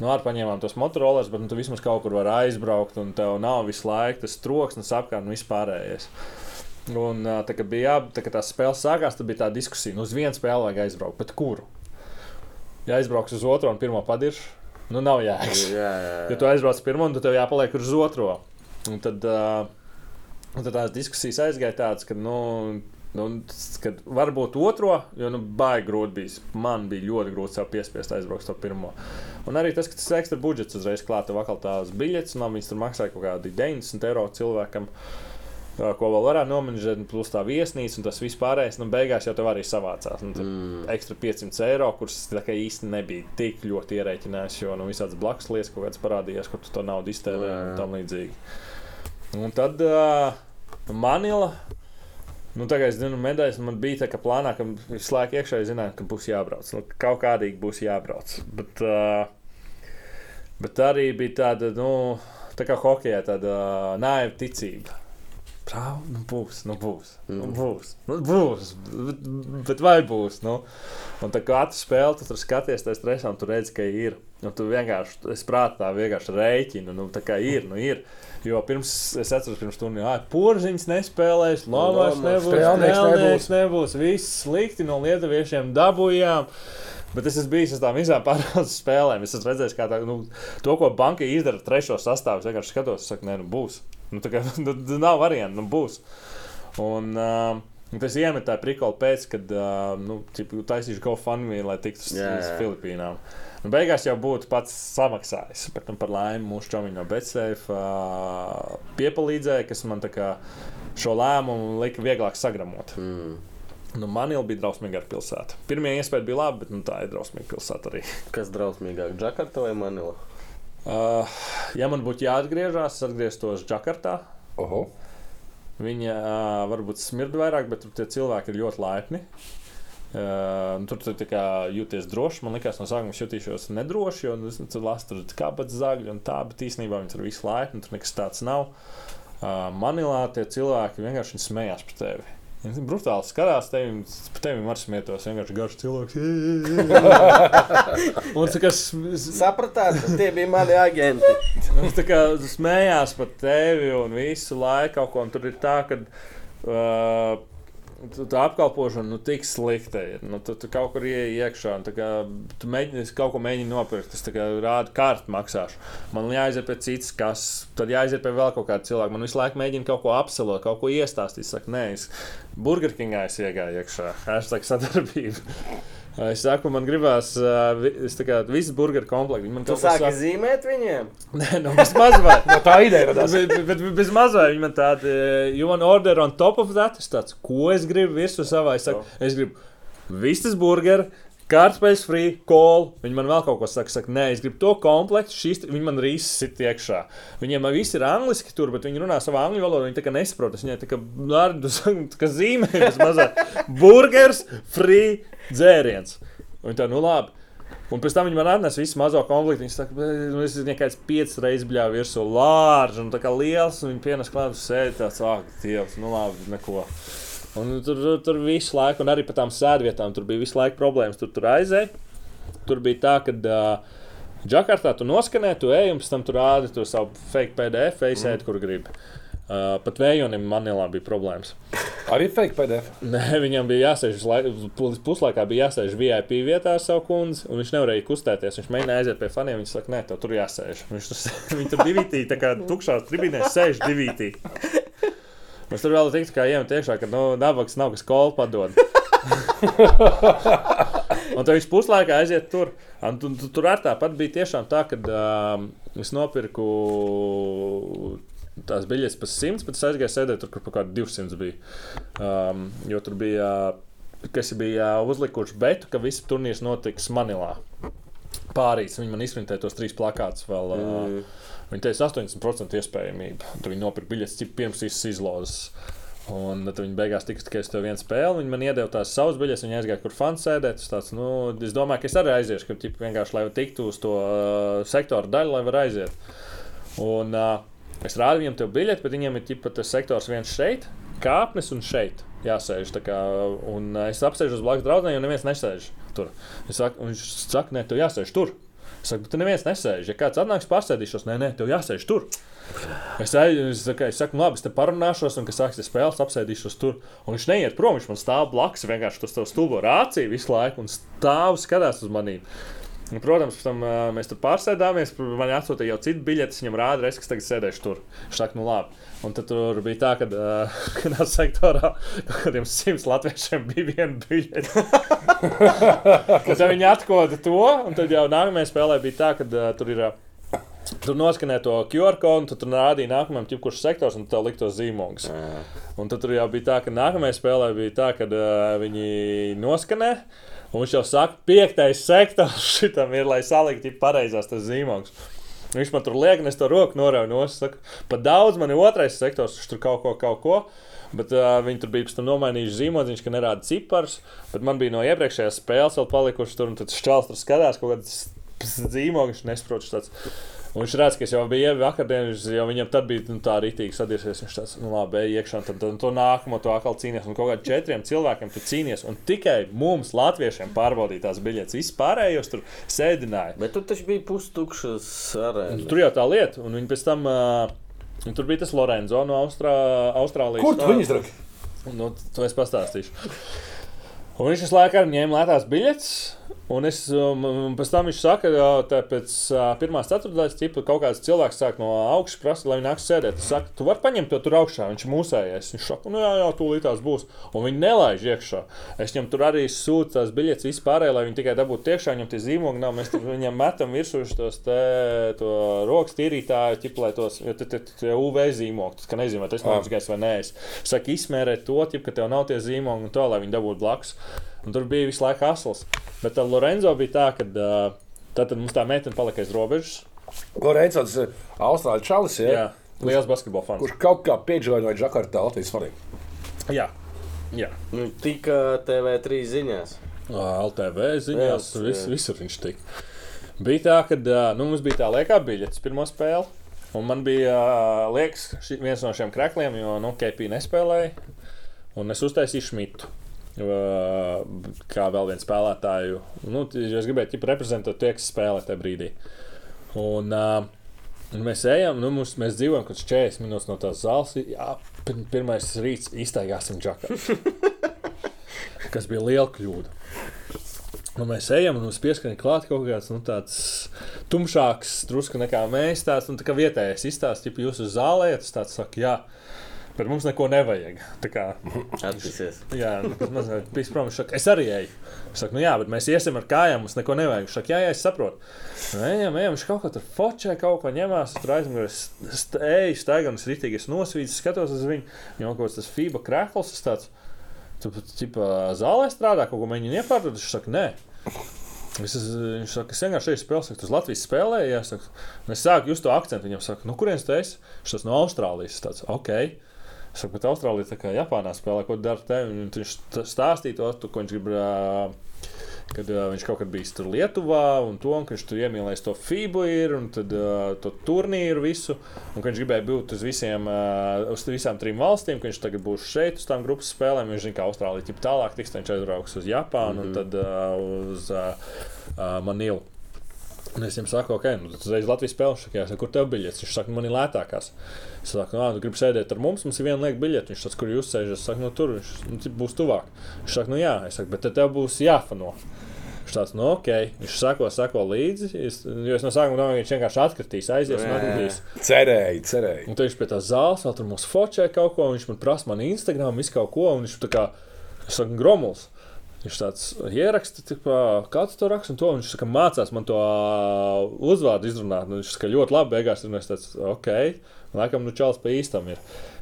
No ārā paņēmām tos motorolus, bet nu, tu vismaz kaut kur vari aizbraukt, un tev nav visu laiku tas troksnis apkārt un vispārējais. Un, tā, kad bija jā, tā, kad tās spēles sākās, tad bija tā diskusija, nu uz vienu spēli vajag aizbraukt, bet kuru? Ja aizbrauks uz otru un pirmo padiršu, nu nav jēgas. Jā, jā, Ja tu aizbrauc pirmo, tad tev jāpaliek uz otro. Un tad, uh, un tad tās diskusijas aizgāja tādas, ka, nu, nu, kad varbūt otro, jo nu, baigi grūti bija. Man bija ļoti grūti sev piespiest aizbraukt to pirmo. Un arī tas, ka tas ekstra budžets uzreiz klāta vakar tās biļetes, un viņas tur maksāja kaut kādi 90 eiro cilvēkam. Ko vēl varētu nomainīt, plus tā viesnīca un tas vispārējais. Nu, beigās jau tev arī savācās. Nu, mm. Ekstra 500 eiro, tā kā īsti nebija tik ļoti ierēķinājis, jo nu, visādas blakus lietas kaut kādas parādījās, kur tu to naudu iztērē Jā, un tam līdzīgi. Un tad uh, Manila. Nu, tagad es zinu, medaļas man bija tā, ka plānā, ka visu laiku iekšā zināju, ka būs jābrauc. Nu, kaut kādīgi būs jābrauc. Bet, uh, bet arī bija tāda, nu, tā kā hokeja, tāda uh, naiva ticība. Prāv, nu būs, nu būs, nu būs, nu būs, bet, bet vai būs? Nu? Un tā kā katru spēli tu tur skaties, tas stresā, un tu redzi, ka ir. Un tu vienkārši, es prātā vienkārši rēķinu, nu tā kā ir, nu ir. Jo pirms, es atceros, pirms tam bija porziņš, nespēlējis, Lomas Lomas, nebūs, Strēlnieks Strēlnieks nebūs, viss slikti no lietuviešiem dabūjām. Bet es esmu bijis uz tām visām pārējām spēlēm. Es esmu redzējis, kā tā, nu, to, ko banka izdara trešo sastāvā. Es vienkārši skatos, saku, nē, nu būs. Nu, tā kā nu, nav variantu, nu būs. Un, uh, Tas iemetāja prikolu pēc, kad uh, nu, taisīšu GoFundMe, lai tiktu uz, uz. Filipīnām. Nu, beigās jau būtu pats samaksājis, bet nu, par laimi mūsu čomiņš no Betsafe uh, piepalīdzēja, kas man kā šo lēmumu lika vieglāk sagramot. Mm. Nu, Manila bija drausmīga pilsēta. Pirmie iespēja bija labi, bet nu, tā ir drausmīga pilsēta arī. Kas drausmīgāk, Džakarta vai Manila? Uh, ja man būtu jāatgriežas, atgrieztos Džakartā. Oho. Viņa uh, varbūt smird vairāk, bet tur tie cilvēki ir ļoti laipni. Uh, tur tu jūties droši. Man liekas, no sākuma es jutīšos nedroši, jo nu, tur lasu, tur kāpēc zagļi un tā, bet īstenībā viņi tur visu laipni, tur nekas tāds nav. Uh, Manilā tie cilvēki vienkārši smējās par tevi. Viņi brutāli skatās, tevi, par tevi var smieties. Vienkārši garš cilvēks. Un tas, kas Sapratāt, tie bija mani agenti. Viņš tā kā smējās par tevi un visu laiku kaut ko. Un tur ir tā, ka uh, tu- tā apkalpošana nu, tik slikta ir. Nu, tu, tu kaut kur ienāc iekšā un kā, tu mēģini kaut ko mēģini nopirkt. Tas kā rāda kārtu maksāšu. Man jāaiziet pie citas, kas tad jāaiziet pie vēl kaut kāda cilvēka. Man visu laiku mēģina kaut ko apselot, kaut ko iestāstīt. Es saku, nē, es Burger Kingā es iegāju iekšā. Hashtag sadarbība. Es saku, man gribās, uh, kā visas burgeru komplektu. Viņi man sāki saka- zīmēt viņiem? Nē, nu, bez mazliet. No tā ideja radās. Bet, bet, bez mazliet viņa man tāda, you want order on top of that? Es tāds, ko es gribu virsū savā? Es saku, es gribu vistas burgeru. Kārtspējas free, call. Viņi man vēl kaut ko saka, saka, nē, es gribu to komplektu. Šīs, viņi man arī sit iekšā. Viņiem viss ir angliski tur, bet viņi runā savā angļu valodā. Viņi tā kā nesaprot. Es viņai tā kā, nārdu, tā kā zīmē, mazliet. Burgers, free, dzēriens. Un tā, nu labi. Un pēc tam viņi man atnesa visu mazo komplektu. Viņi saka, nu, es esmu kāds piecas reizes bļāvis virsū lārs un tā kā liels. Un viņi pienes klāt, sēž tāds, ah, dievs, nu labi, neko. Un tur, tur, tur visu laiku, un arī par tām sēdvietām, tur bija visu laiku problēmas. Tur, tur aizēja. Tur bija tā, ka uh, Džakartā tu noskanē, tu ej, un pēc tam tu rādi to savu fake PDF, aizēdi, mm. kur gribi. Uh, pat vējonim Manilā bija problēmas. Arī fake PDF. Nē, viņam bija jāsēž, puslaikā bija jāsēž VIP vietā ar savu kundzi, un viņš nevarēja kustēties. Viņš mēģināja aiziet pie faniem, viņš saka, nē, tev tur jāsēž. Viņš tur, viņi tur divītī, tā kā tukšās tribīnēs sēž divītī. Mēs tur vēl tiktu, kā iemet iekšā, ka nu, nabaks nav kas kolu padod. Un tad viņš puslaikā aiziet tur. Un tu, tu, tur ar tāpat bija tiešām tā, ka um, es nopirku tās biļetes par 100, bet es aizgāju sēdēt tur, kur kaut kādi 200 bija. Um, jo tur bija, kas bija uzlikuši betu, ka visi turnīrs notiks Manilā. Pārīs viņi man izprintēja tos trīs plakātus vēl. Mm. Uh, viņi teica, 80% iespējamība. Tur viņi nopirka biļetes pirms visas izlozes. Un tad viņi beigās tiks tikai uz to vienu spēli. Viņi man iedeva tās savas biļetes, viņi aizgāja, kur fans sēdēt. Es, tāds, nu, es domāju, ka es arī aiziešu, ka ķip, vienkārši lai tiktu uz to uh, sektoru daļu, lai var aiziet. Un, uh, es rādu viņiem to biļeti, bet viņiem ir ķip, tas sektors viens šeit. kāpnes un šeit jāsēž. Kā, un uh, es apsēžos blakus draugam, jo neviens nesēž tur. Es saku, viņš saka, nē, tev jāsēž tur. Es saku, tur neviens nesēž. Ja kāds atnāks, pārsēdīšos, nē, nē, tev jāsēž tur. Es, eju, es, saku, es saku, nu labi, es te parunāšos, un, kad sāksies spēles, apsēdīšos tur. Un viņš neiet prom, viņš man stāv blakus, vienkārši uz to stulbo rāciju visu laiku un stāv skatās uz maniem. Un, protams, pēc tam uh, mēs tur pārsēdāmies. Man atsūtīja jau citu biļeti, viņam rāda, reiz, kas tagad sēdēšu tur. Viņš saka, nu labi. Un tad tur bija tā, ka uh, kādā sektorā kaut kādiem simts latviešiem bija viena biļete. tad viņi atkoda to, un tad jau nākamajā spēlē bija tā, ka uh, tur ir. Uh, Tur noskanēja to QR kodu, un tu tur rādīja nākamajam, kurš sektors, un tev liktos zīmogs. Un tad tur jau bija tā, ka nākamajā spēlē bija tā, ka uh, viņi noskanē. Un viņš jau saka, piektais sektors šitam ir, lai saliktu pareizās tas zīmogs. Viņš man tur liek, un es to roku norauju no savas. Pat daudz man ir otrais sektors, kurš tur kaut ko, kaut ko. Bet uh, viņi tur bija nomainījuši zīmodziņus, ka nerāda ciparus. Bet man bija no iepriekšējās spēles vēl palikuši tur, un tad šķēls tur skatās kaut kādas zīmogus, nesprotu tāds. Un viņš redz, ka es jau biju vakardienas, jau viņam tad bija nu, tā rītīgi sadirsies. Viņš tāds, nu labi, ej iekšā, tad, tad to nākamo to atkal cīnījies. Un kaut kādiem četriem cilvēkiem tu cīnījies. Un tikai mums, latviešiem, pārbaudīja tās biļetes. Vispārējos tur sēdināja. Bet tu taču biji pustukšs arēnas. Tur jau tā lieta, un viņi pēc tam. Uh, tur bija tas Lorenzo no Austrā, Austrālijas. Kur tu viņu izdarīji? Nu, to es pastāstīšu. Un viņš visu laiku ņēma lētās biļetes. Un es um, pēc tam viņš saka, ka pēc uh, pirmās ceturtdaļas tipa, kaut kāds cilvēks sāk no augšas prasa, lai viņš nāks sēdēt. Es saku, tu vari paņemt to tur augšā, viņš mūsējies. Viņš saka, nu jā, jā, tūlīt tās būs. Un viņi nelaiž iekšā. Es viņam tur arī sūtu tās biļetes vispārēji, lai viņi tikai dabūtu iekšā, viņam tie zīmogi nav. Mēs viņam metam virsū tos te, to rokas tīrītāju, ķip, lai tos UV zīmogi, tas, ka nezinu, vai tas ir nozīmīgs vai nē. Es saku, izmērēt to, ķip, ka tev nav tie zīmogi un to, lai viņi dabūtu blakus. Un tur bija visu laiku asls. Bet ar Lorenzo bija tā, ka uh, tad mums tā meitene palika aiz robežas. Lorenzo, tas ir Austrāļu čalis, ja? Jā, liels basketbola fans. kurš kaut kā piedzīvoja no Džakartā Latvijas svarīgi. Jā, jā. Nu, tika TV3 ziņās. LTV ziņās, Jā, vis, jā. visur viņš tika. Bija tā, ka uh, nu, mums bija tā liekā biļetes pirmo spēli. Un man bija uh, liekas, viens no šiem krākliem, jo nu, KP nespēlēja. Un es uztaisīju Šmitu. Uh, kā vēl vienu spēlētāju. Nu, es gribēju ķipa, reprezentēt tie, kas spēlē tajā brīdī. Un, uh, un mēs ejam, nu, mums, mēs dzīvojam kaut kāds 40 minūtes no tās zāles. Jā, pir- pirmais rīts iztaigāsim džaku. kas bija liela kļūda. Nu, mēs ejam, un mums pieskanīja klāt kaut kāds nu, tāds tumšāks, drusku nekā mēs. Tāds nu, tā kā vietējais izstāsts, ja jūs uz zālē, tas tāds saka, jā, bet mums neko nevajag. Tā kā, Atpūsies. jā, tas mazliet bijis prom, saka, es arī eju. Es saku, nu jā, bet mēs iesim ar kājām, mums neko nevajag. Saka, jā, jā, es saprotu. Nu, ejam, ejam, viņš kaut ko tur fočē, kaut ko ņemās, tur aizmugurē, es st- eju, staigā, un es rītīgi es nosvīdu, skatos uz viņu, viņam kaut kāds tas FIBA krēkls, tas tāds, tu, tipā, zālē strādā, kaut ko mēģina iepārdot, viņš saka, nē. Es, es, viņš saka, es vienkārši spēlēt, saka, uz Latvijas spēlēju. Un es sāku just to akcentu. Viņam saka, nu, kurienes tu esi? Tas no Austrālijas. Es tāds, ok. Saku, bet Austrālija tā kā Japānā spēlē, ko dara te. Un Viņš stāstīja to, ko viņš grib. Kad uh, viņš kaut kad bija tur Lietuvā, un to, un viņš tur iemīlējis to FIBU, ir, un tad, uh, to turnīru visu, un viņš gribēja būt uz, visiem, uh, uz visām trim valstīm, ka viņš tagad būs šeit, uz tām grupas spēlēm. Viņš zina, ka Austrālija ir tālāk, tiks viņš aizbrauks uz Japānu mm -hmm. un tad uh, uz uh, uh, Manilu. Un es viņam saku, ok, nu, tad uzreiz Latvijas saku, kur tev biļetes? Viņš saka, man ir lētākās. Es saku, nu, tu gribi sēdēt ar mums, mums ir viena lieka biļete. Viņš saka, kur jūs sēžat? Es saku, nu, tur viņš nu, būs tuvāk. Viņš saka, nu, jā, es saku, bet tev būs jāfano. Viņš tāds, nu, ok, viņš sako, sako līdzi. Es, jo es no sākuma domāju, ka viņš vienkārši atkritīs, aizies un atkritīs. Cerēju, cerēju. Un tad viņš pie tās zāles vēl tur mums focē kaut ko, un viņš man prasa man Instagram, visu kaut ko, un viņš tā kā, es saku, gromuls. Viņš tāds ieraksta, tipā, kāds to raksta, un to viņš kā mācās man to uzvārdu izrunāt. Nu, viņš kā ļoti labi beigās ir, es tāds, ok, laikam, nu čels pa īstam ir.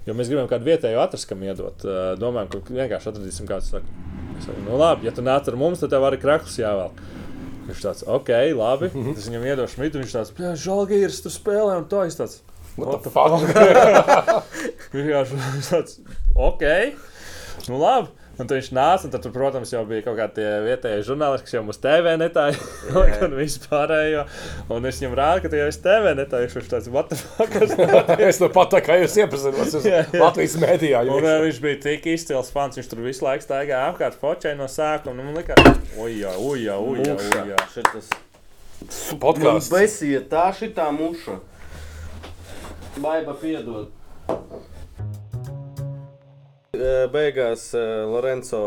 Jo mēs gribam kādu vietēju atrast, kam iedot. Domājam, ka vienkārši atradīsim kādu. Saka, Es saku, nu labi, ja tu nāc ar mums, tad tev arī krakls jāvēl. Viņš tāds, ok, labi. Tas viņam iedošu mitu, viņš tāds, jā, žēlgīrs, tu spēlē, un to es tāds. Fuck? Vienkārši tāds - ok. Nu, labi. Un viņš nāca, un tad, tur, protams, jau bija kaut kādi vietējie žurnālisti, kas jau uz TV netāja, un vispārējo. Un es viņam rādu, ka tu jau esi TV netāja, viņš tāds, what the fuck, es nu pat tā kā jūs iepazinos. Latvijas mēdījā. Un uh, viņš bija tik izcils fans, viņš tur visu laiku staigāja apkārt, focēja no sākuma. Nu, man liekas, ujā, ujā, ujā, ujā. Šitas. Podkāsts. Besija, tā šitā muša. Baiba piedod. Beigās Lorenzo.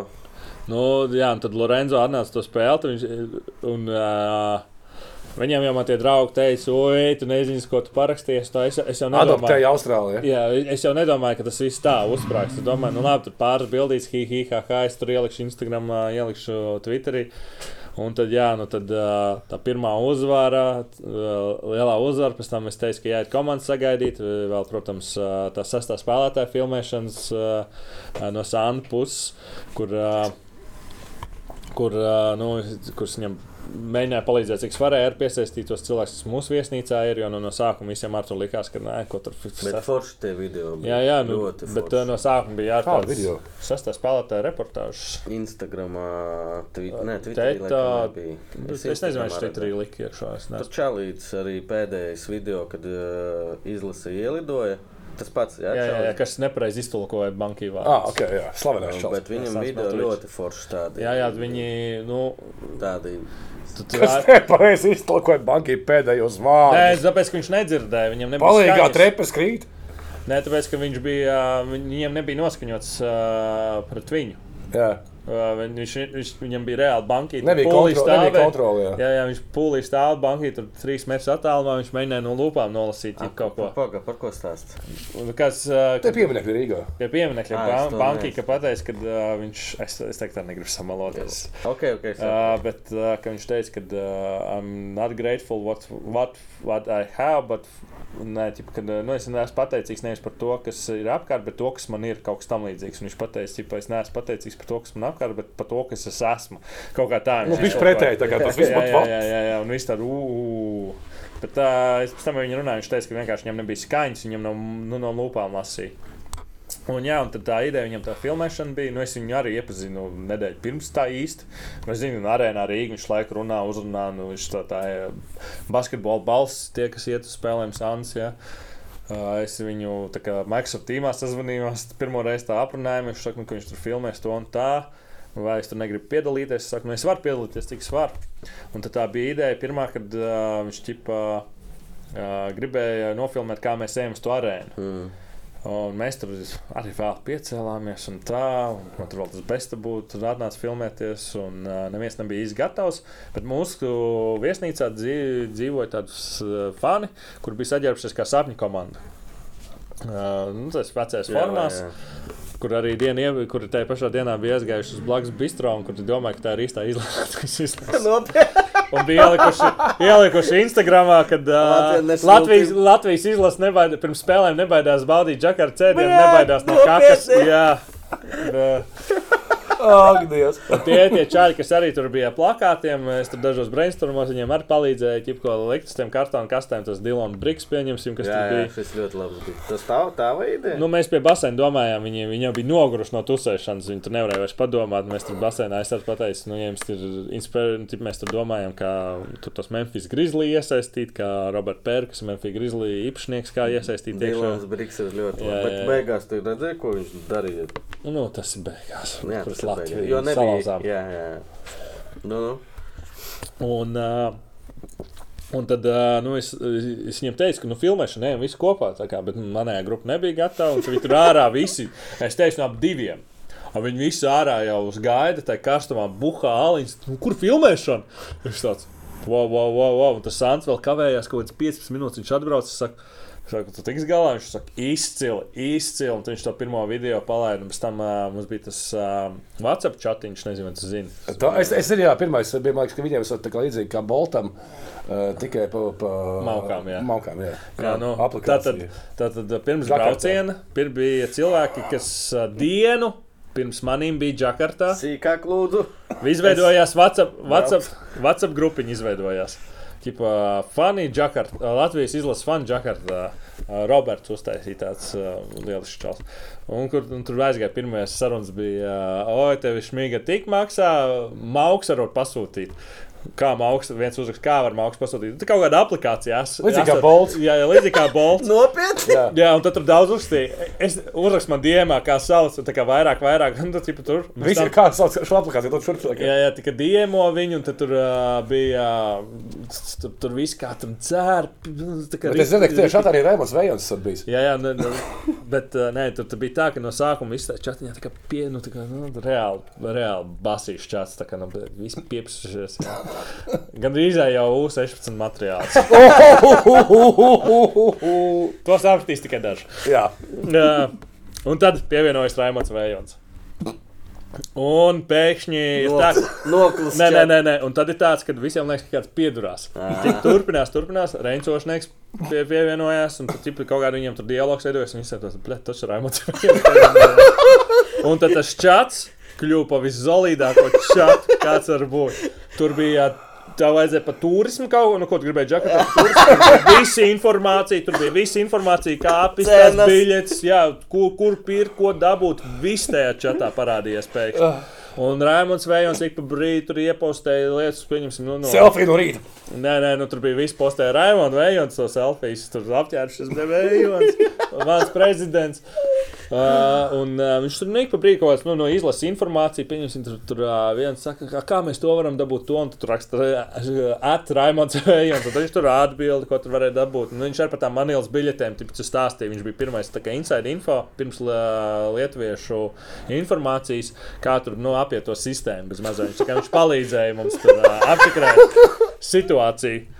Nu, jā, un tad Lorenzo atnāca to spēli. tad Viņš, un, uh, viņam jau tie draugi teica, oi, tu nezini, ko tu parakstījies. Tā Es, es jau nedomāju. Adoptēja Austrālijā. Jā, es jau nedomāju, ka tas viss tā uzsprāgs. Es domāju, nu labi, tur pāris bildītas, hi, hi, ha, ha, es tur ielikšu Instagram, ielikšu Twitterī. Un tad, jā, nu tad tā pirmā uzvara, lielā uzvara, pēc tam es teicu, ka jāiet komandas sagaidīt. Vēl, protams, tā sastā spēlētāja filmēšanas no Sāna puses, kur, kur, nu, kurš viņam mēģināja palīdzēt, cik varēju ar piesaistīt tos cilvēkus, kas mūsu viesnīcā ir. Jo nu, no sākuma visiem ar to likās, ka nē, ko tur Bet forši tie video. bija. Jā, jā, nu, Ļoti bet forši. uh, no sākuma bija jāatcerās video? sastāvā spēlētāja reportāžas. Instagramā, twi nē, Twitterī Teta. Es, es nezinu, vai Twitterī lika iekšā. es Tur čalīts arī pēdējais video, kad uh, izlasīja ielidoja. Tas pats, jā, Jā, jā, jā, kas nepareizi iztulkoja banku Ah, vārdu. ok, jā. Slavenais čels. Bet viņam video ļoti forši tādi. Jā, jā, viņi, nu, Tādi. tu, tu, Kas nepareizi iztulkoja bankai pēdējos Nē, vārdus? tāpēc, ka viņš nedzirdēja. Viņam nebija Palīgā trepas krīt. Nē, tāpēc, ka viņš bija, viņiem nebija noskaņots uh, pret viņu. Jā. Uh, viņš, viņš, viņam bija reāli bankīte. Nebija kontrole. Kontrole jā. Jā, jā, viņš pūlī stāv bankī, tur trīs metrus attālumā. Viņš mēģināja no lūpām nolasīt jau kaut ko. Paga, par ko stāst? Kas, uh, Te pieminekļi Rīgā. pie pieminiekļa Ā, ban bankī, ka pateica, ka uh, viņš, es, es teiktu, tā negribu samaloties. Ok, ok. Uh, saprotu. bet uh, ka viņš teica, ka uh, I'm not grateful what, what, what I have, but nē, ķipa, kad, uh, nu, es neesmu pateicīgs nevis par to, kas ir apkārt, bet to, kas man ir kaut kas tam līdzīgs. Un viņš pateica, ka es neesmu pateicīgs par to, kas man apkārt, bet par to, kas es esmu. Kaut kā tā. Nu, viņš pretēji, tā kā tas viss jā, pat jā, vat. jā, jā, jā, un viss tāds - Bet uh, es pēc tam viņu runāju, viņš teica, ka vienkārši viņam nebija skaņas, viņam no, nu, no lūpām lasīja. Un, jā, un tā ideja viņam tā filmēšana bija. Nu, es viņu arī iepazinu nedēļu pirms tā īsti. Nu, es zinu, ka arēnā Rīgā viņš laiku runā, uzrunā. Nu, viņš tā, tā ir basketbola balss, tie, kas iet uz spēlēm, Sāns. Ja. Uh, es viņu tā kā Microsoft tīmā sazvanījos, pirmo reizi tā aprunājām. Viņš saka, nu, ka viņš tur filmēs to un tā. Vai es tur negribu piedalīties? Es saku, nu, es varu piedalīties, cik es varu. Un tā bija ideja, pirmā, kad uh, viņš ķipa, uh, gribēja nofilmēt, kā mēs ejam uz to arēnu. Mm. Un mēs tur arī vēl piecēlāmies, un tā, un man tur vēl tas besta būtu, tur atnāca filmēties, un uh, neviens nebija īsti gatavs. Bet mūsu viesnīcā dzīv, dzīvoja tāds uh, fani, kur bija saģērbšies kā sapņu komanda. Uh, nu, tas vecais Jā, formās, jā. Kur arī ievi- kur tajā pašā dienā bija aizgājuši uz blakus bistro, un kur domāju, ka tā ir īstā izlase. Nopietni. Un bija ielikuši, ielikuši Instagramā, kad uh. Latvijas, Latvijas izlase nebaidās, pirms spēlēm nebaidās baudīt džekaru cēdienu, Bļā, nebaidās no kakas. Jā. Uh, Ak, Dievs! tie tie čāļi, kas arī tur bija ar plakātiem, es tur dažos brainstormos viņiem arī palīdzēju, ķipko likt uz tiem kartonu kastēm, tas Dilona Briks pieņemsim, kas Jā, tur jā, bija. šis ļoti labs bija. Tas tā, tava ideja? Nu, mēs pie basēna domājām, viņi, viņi jau bija noguruši no tusēšanas. Viņi tur nevarēja vairs padomāt. Mēs tur basēnā arī pateicu, nu, jums ir inspirēti, mēs tur domājam, kā tur tos Memphis Grizzly iesaistīt, kā Robert Pērks, Memphis Grizzly īpašnieks, kā iesaistīt. Dilons Briks ir ļoti Jā, labi. Bet jā, jā. beigās tu redzēji, ko viņš darīja. Nu, tas ir beigās. Jā, tas ir beigās. Latviju Jo nebija. Jā, jā. jā. Nu, nu. Un, uh, un tad nu, es, es viņam teicu, ka nu, filmēšana ejam visi kopā, kā, bet manējā grupa nebija gatava. Viņi tur ārā visi, es teicu, no ap diviem. Un viņi visi ārā jau gaida, tā karstumā buhā aliņas. Nu, kur filmēšana? Viņš tāds, wow, wow, wow, wow. Un tas Sants vēl kavējās kaut kāds 15 minūtes. Viņš atbrauc un saka, Saka, tu tiks galā, viņš saka, izcili, izcili. Un tad viņš to pirmo video palaida. Pēc tam uh, mums bija tas uh, WhatsApp chatiņš, nezinu, vai tu zini. Tā, es, es arī, jā, pirmais bija, man liekas, ka viņiem ir tā kā līdzīgi kā Boltam, uh, tikai pa, pa Maukām, jā. Maukām, jā. Jā, nu, tātad, tātad pirms brauciena pir bija cilvēki, kas ā, dienu pirms maniem bija Džakartā. Sīkāk lūdzu. Izveidojās WhatsApp, WhatsApp, WhatsApp grupiņa. Izveidojās. Ķipa, fani Džakarta, Latvijas izlases fani Džakarta. Uh, Roberts uztaisīja tāds uh, liels čels. Un, kur, un tur aizgāja pirmās sarunas, bija, uh, oi, tev šmiga tik maksā, mauks var pasūtīt. Kā mākslinieks, viens uzrakst, kā var mākslinieks pasūtīt. Tā kaut kāda aplikācija. Es, Līdzīgi kā Bolts. Jā, jā līdzīgi kā Bolts. Nopietni! Jā. Jā, un tad tur daudz uzrakstīja. Es uzrakstu man diemā, kā sauc, un tā kā vairāk, vairāk. Un tad, tipa, tur Visi tam- ir kā sauc šo aplikāciju, tad šurp Jā, jā, tikai diemo viņu, un tad tur uh, bija. Uh, tur, tur viss kā tur dzēr. Bet es zinu, ka tieši šādi arī Raimons Vējons ir bijis. Jā, jā, ne, ne, bet uh, nē, tur, tur bija tā, ka no sākuma viss tā čatiņā tā kā pie, nu, tā kā, nu, reāli, reāli basīšs čats, tā kā, nu, viss piepsušies. Gan drīzāk jau U16 materiāls. To sapratīs tikai daži. Jā, Jā. Un tad pievienojas Raimons Vējons. Un pēkšņi ir tā, ka. Noklis. Nē, nē, nē, nē, un tad ir tāds, ka visiem liekas, ka kāds piedurās. Tik turpinās, turpinās. Reincošnieks pie, pievienojās, un tad tipi, kaut kā viņam tur dialogs veidojas. Viņš teica, ka tas ir Raimons. un tad tas čats kļuva par viszolīdāko čatu, kāds var būt. Tur bija. Tev vajadzēja par turismu kaut ko, nu, ko tu gribēji džakatā. Tur bija visa informācija, tur bija visa informācija, kā Cenas. biļetes, jā, kur, kur pirkt, ko dabūt. Viss tajā čatā parādījās pēkšņi. Un Rēmons Vējons ik pa brīdi tur iepostēja lietas, pieņemsim, nu, no. selfie no rīta. Nē, nē, nu tur bija viss postēja Rēmons Vējons, to selfijas, tur apģērbšies, Vējons, mans prezidents. Uh, un uh, viņš tur ik pa brīdi kaut kāds nu, no izlases informāciju, pieņemsim, tur, tur uh, viens saka, kā, kā mēs to varam dabūt, to un tu tur raksta at Rēmons Vējons, un tad viņš tur atbildi, ko tur varēja dabūt. Un viņš arī par tām manīlas biļetēm, tipu, stāstīja, viņš bija pirmais tā kā inside info, pirms lietuviešu informācijas, kā tur nu, apiet to sistēmu bez mazā. Viņš, kā viņš palīdzēja mums tur uh, aptikrēt situāciju.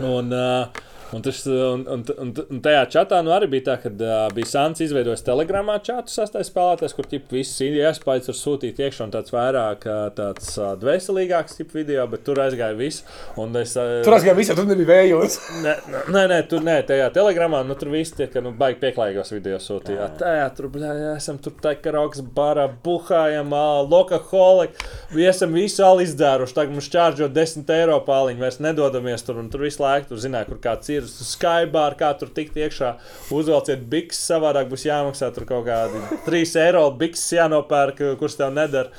Un, uh, Un, tas, un, un, un, un tajā čatā nu, arī bija tā, ka uh, bija Sants izveidojis telegramā čatu sastāvdaļas spēlētājs, kur ķip, viss iespējas var sūtīt iekšā un tāds vairāk tāds uh, dvēselīgāks tipu video, bet tur aizgāja viss. Un es, uh, Tur aizgāja visiem, tur nebija Vējons. Nē, nē, nē, tur nē, tajā telegramā nu, tur viss tie, ka nu, baigi pieklājīgos video sūtīja. Tā, tur bļā, esam tur tā kā rauks barā, buhājam, lokaholiku. Esam visu ali izdzēruši. Tagad mums čāržo 10 eiro pāliņu, vairs nedodamies tur. Un tur visu laiku tur zināja, kur kāds ir. Skaibā, kā tur tikt iekšā. Uzvelciet biks, savādāk būs jāmaksā tur kaut kādi 3 eiro. Biks jānopērk, kurš tev nedara.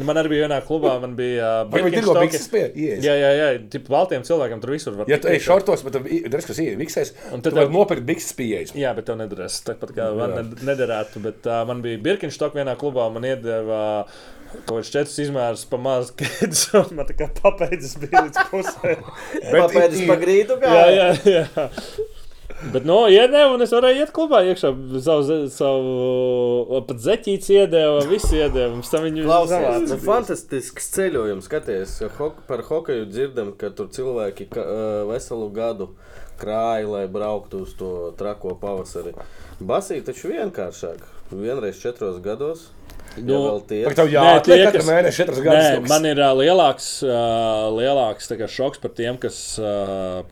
Man arī bija vienā klubā, man bija. Uh, bikses? Jā, jā, jā. Tipo, baltiem cilvēkiem tur visur var Ja tu ej šortos, bet redz, kas ir viksēs, Un tad tev- nopirkt bikses pieejas. Jā, bet tev nedarēs. Tāpat kā man ne- nederētu. Bet uh, man bija Birkenstock vienā klubā, man iedeva. Kaut kāds četrus izmērus pa mazu kēdes, un man tā kā papēdzis bija līdz pusē. Papēdis pa grīdu jā, gāja. jā, jā. Bet, nu, iedeva, un es varēju iet klubā iekšā. Savu, savu pat zeķītes iedeva, visu iedeva. Mums tam viņi Klausies, nu, fantastisks ceļojums. Skaties, ho par hokeju dzirdam, ka tur cilvēki ka, veselu gadu krāja, lai brauktu uz to trako pavasari. Basīt taču vienkāršāk. Vienreiz četros gados. Nu, Vai tev Nē, jāatliek katru mēnesi četras Nē, gadus? man ir uh, lielāks, uh, lielāks kā, šoks par tiem, kas uh,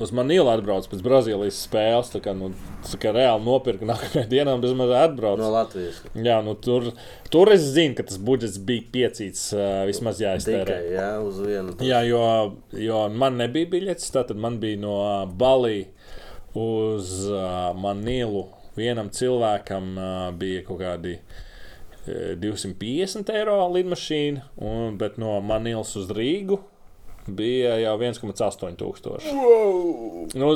uz Manilu atbrauc pēc Brazīlijas spēles. Tā kā, nu, tā kā reāli nopirka nākamajā dienā un bezmaz atbrauc. no Latvijas. Jā, nu, tur, tur es zinu, ka tas budžets bija piecīts, uh, vismaz jāiztērē. Tikai jā, uz vienu. Jā, jo, jo man nebija biļets. Tad man bija no Balijas uz uh, Manilu. Vienam cilvēkam uh, bija kaut kādi uh, 250 eiro lidmašīna, un, bet no Manilas uz Rīgu bija jau 1,8 tūkstoši. Nu,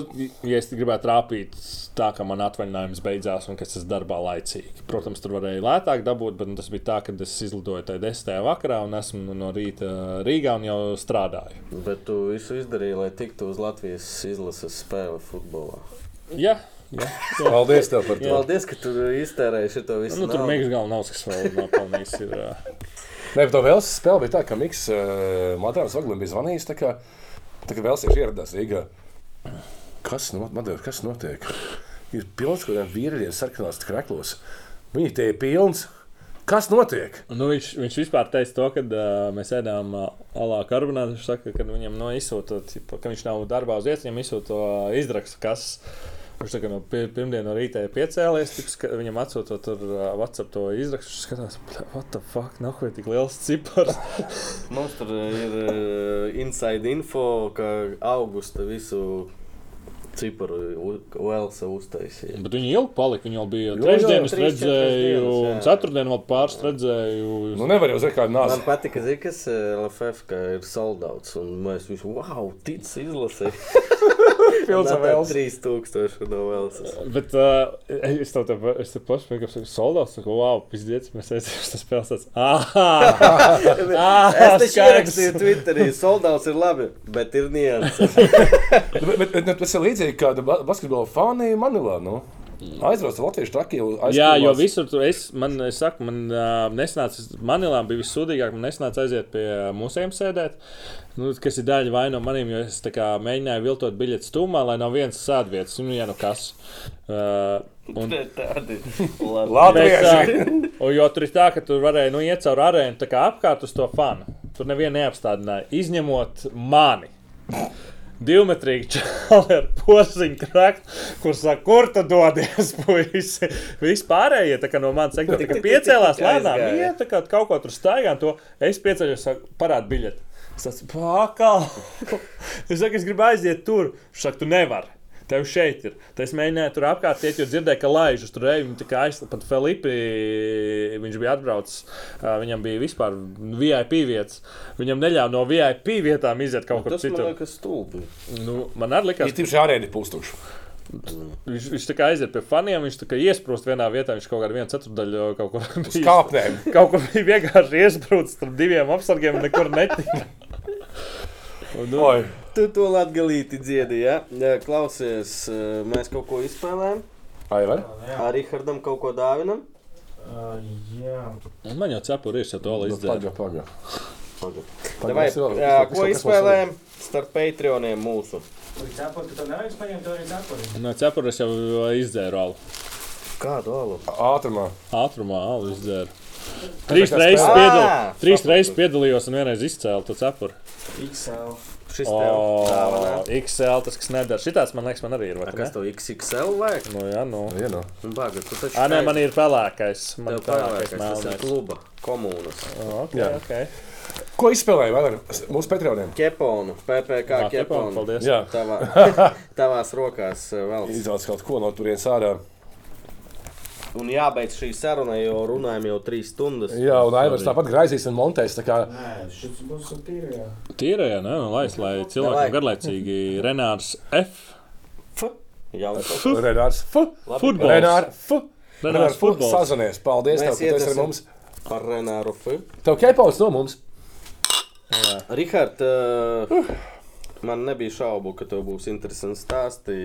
ja es gribētu trāpīt tā, ka man atvaļinājums beidzās un ka es esmu darbā laicīgi. Protams, tur varēja lētāk dabūt, bet nu, tas bija tā, ka es izlidoju tajā 10. vakarā un esmu no rīta Rīgā un jau strādāju. Bet tu visu izdarīji, lai tiktu uz Latvijas izlases spēli futbolā. Jā, jā. jā. Paldies tev par to. Paldies, ka tu iztērēji šo visu. Nu, tur. Mikls galvenais, kas vēl nopelnījis. Ir, ā, Nē, bet to vēl spēle bija tā, ka Miks uh, Madrāns Vaglim bija zvanījis, tā kā, tā kā vēl sieši ieradās Rīgā. Kas, no, Madrāns, kas notiek? Ir pilns kaut kādiem vīrieļiem sarkanās kreklos. Viņi te ir pilns. Kas notiek? Nu, viņš, viņš vispār teica to, kad uh, mēs ēdām uh, alā karbonātu. Viņš saka, ka viņam no izsūta, ka viņš nav darbā uz vietas, viņam izsūta to izrakstu, kas. Viņš tā kā no pir- pirmdienas no rīta ka viņam atsūtot tur uh, WhatsApp to izrakstu. Viņš skatās, "Bļa, what the fuck, nav vai tik liels cipars. Mums tur ir uh, inside info, ka augusta visu ciparu Uelsa uztaisīja. Bet viņi ilgi palika. Viņi jau bija trešdienas redzēju, un ceturtdienu vēl pāris redzēju. Nu, nevar jau zināt, kāda Man nāca. patika, zini, kas eh, LFF ka ir soldauts, un mēs visi, wow, tic izlasīja. Pilsā Velsas. 3000 no Velsas. Bet uh, es tev te, es te pašu vienkārši saku, soldāts, saku, wow, pizdiec, mēs uz tas spēles tāds. Ah, Es taču ierakstīju Twitterī, soldauts ir labi, bet ir nianses. Bet, bet, bet tas ir līdzīgi kā ba- basketbola fani Manilā. Nu. Aizbrauc uz Latvijas trakiem. Jā, jo visur tur es, man, es saku, man uh, nesnāca, Manilā bija vissūdīgāk, man nesnāca aiziet pie musējiem sēdēt, nu, kas ir daļa vaina no maniem, jo es kā mēģināju viltot biļetes stūmā, lai nav viens sēdvietas, nu, ja nu kas. Uh, un, Tādi labi. Bet, uh, jo tur ir tā, ka tur varēja nu, iet cauri arēnu tā kā apkārt uz to fanu. Tur nevienu neapstādināja, izņemot mani. Divmetrīgi čāli ar posiņu krāpstu, kur saka, kur tu dodies, puisi. Vispārējie tā kā no manas sektora tā kā piecēlās lēnām, iet tā kā kaut ko tur staigā, to es pieceļos, saku, parād biļeti. Es saku, pakal. Es saku, es gribu aiziet tur. Viņš saka, tu nevari. Tev šeit ir. Tad es mēģināju tur apkārt iet, jo dzirdēju, ka laižas tur ej. Viņa tikai aizstāv pat Filipi. Viņš bija atbraucis. Viņam bija vispār VIP vietas. Viņam neļāva no VIP vietām iziet kaut kur Tas man citur. liekas stulbi. Nu, man arī likās, Ir tieši ārēdi pustuši. viņš, viņš tā kā aiziet pie faniem. Viņš tā kā iesprūst vienā vietā. Viņš kaut kādā vienā ceturdaļā kaut kur bija. Kāpnēm. Kaut kur bija vienkārši iesprūsts starp diviem apsargiem un nekur netika. Un, nu. Tu to latgalīti dziedi, ja? Klausies, eh, mēs kaut ko izspēlējam, Ai, var? Jā, ar Rihardam kaut ko dāvinam. uh, jā. man jau cepuri ir, ja to Nu, izdzēra. Paga, paga. Paga. Paga, Vai, ko izspēlējam starp Patreoniem mūsu? Tur cepuri, tu to nevajag paņemt, tur ir cepuri. No cepures jau izdzēru alu. Kādu alu? Ātrumā. Ātrumā alu izdzēru. Trīs reizes, piedal, trīs reizes piedalījos un vienreiz izcēlu to cepuri. XL. Šis tev dāvinā. O, XL, tas, kas nedara. Šitāds, man liekas, man arī ir. vai A? Kas tev XXL vajag? Nu, jā, nu. Vienu. Nu, Baga, tu taču Ā, nē, man ir pelēkais. Man ir pelēkais tas ir kluba, komunas. O, Ok, Jā. ok. Ko izspēlēja vēl ar mūsu Patreoniem? Keponu, PPK Jā, Keponu, paldies. Jā. Tavā, tavās rokās eh, vēl. Izvēlēties kaut ko no turienes ārā. Un jābeidz šī saruna, jo runājam jau trīs stundas. Jā, un Aivars tāpat graizīs un montēs. Tā kā Nē, šis būs tīri. jā. Tīrajā, ne? Nu, lai, lai cilvēkiem garlaicīgi Renārs F. F. Jā, Renārs F. Futbols. Renārs F. Renārs futbols. Sazinies. Paldies, tev, ka tu esi ar mums. par Renāru F. Tev kepauts no mums. Rihard, uh, man nebija šaubu, ka tev būs interesants stāsti.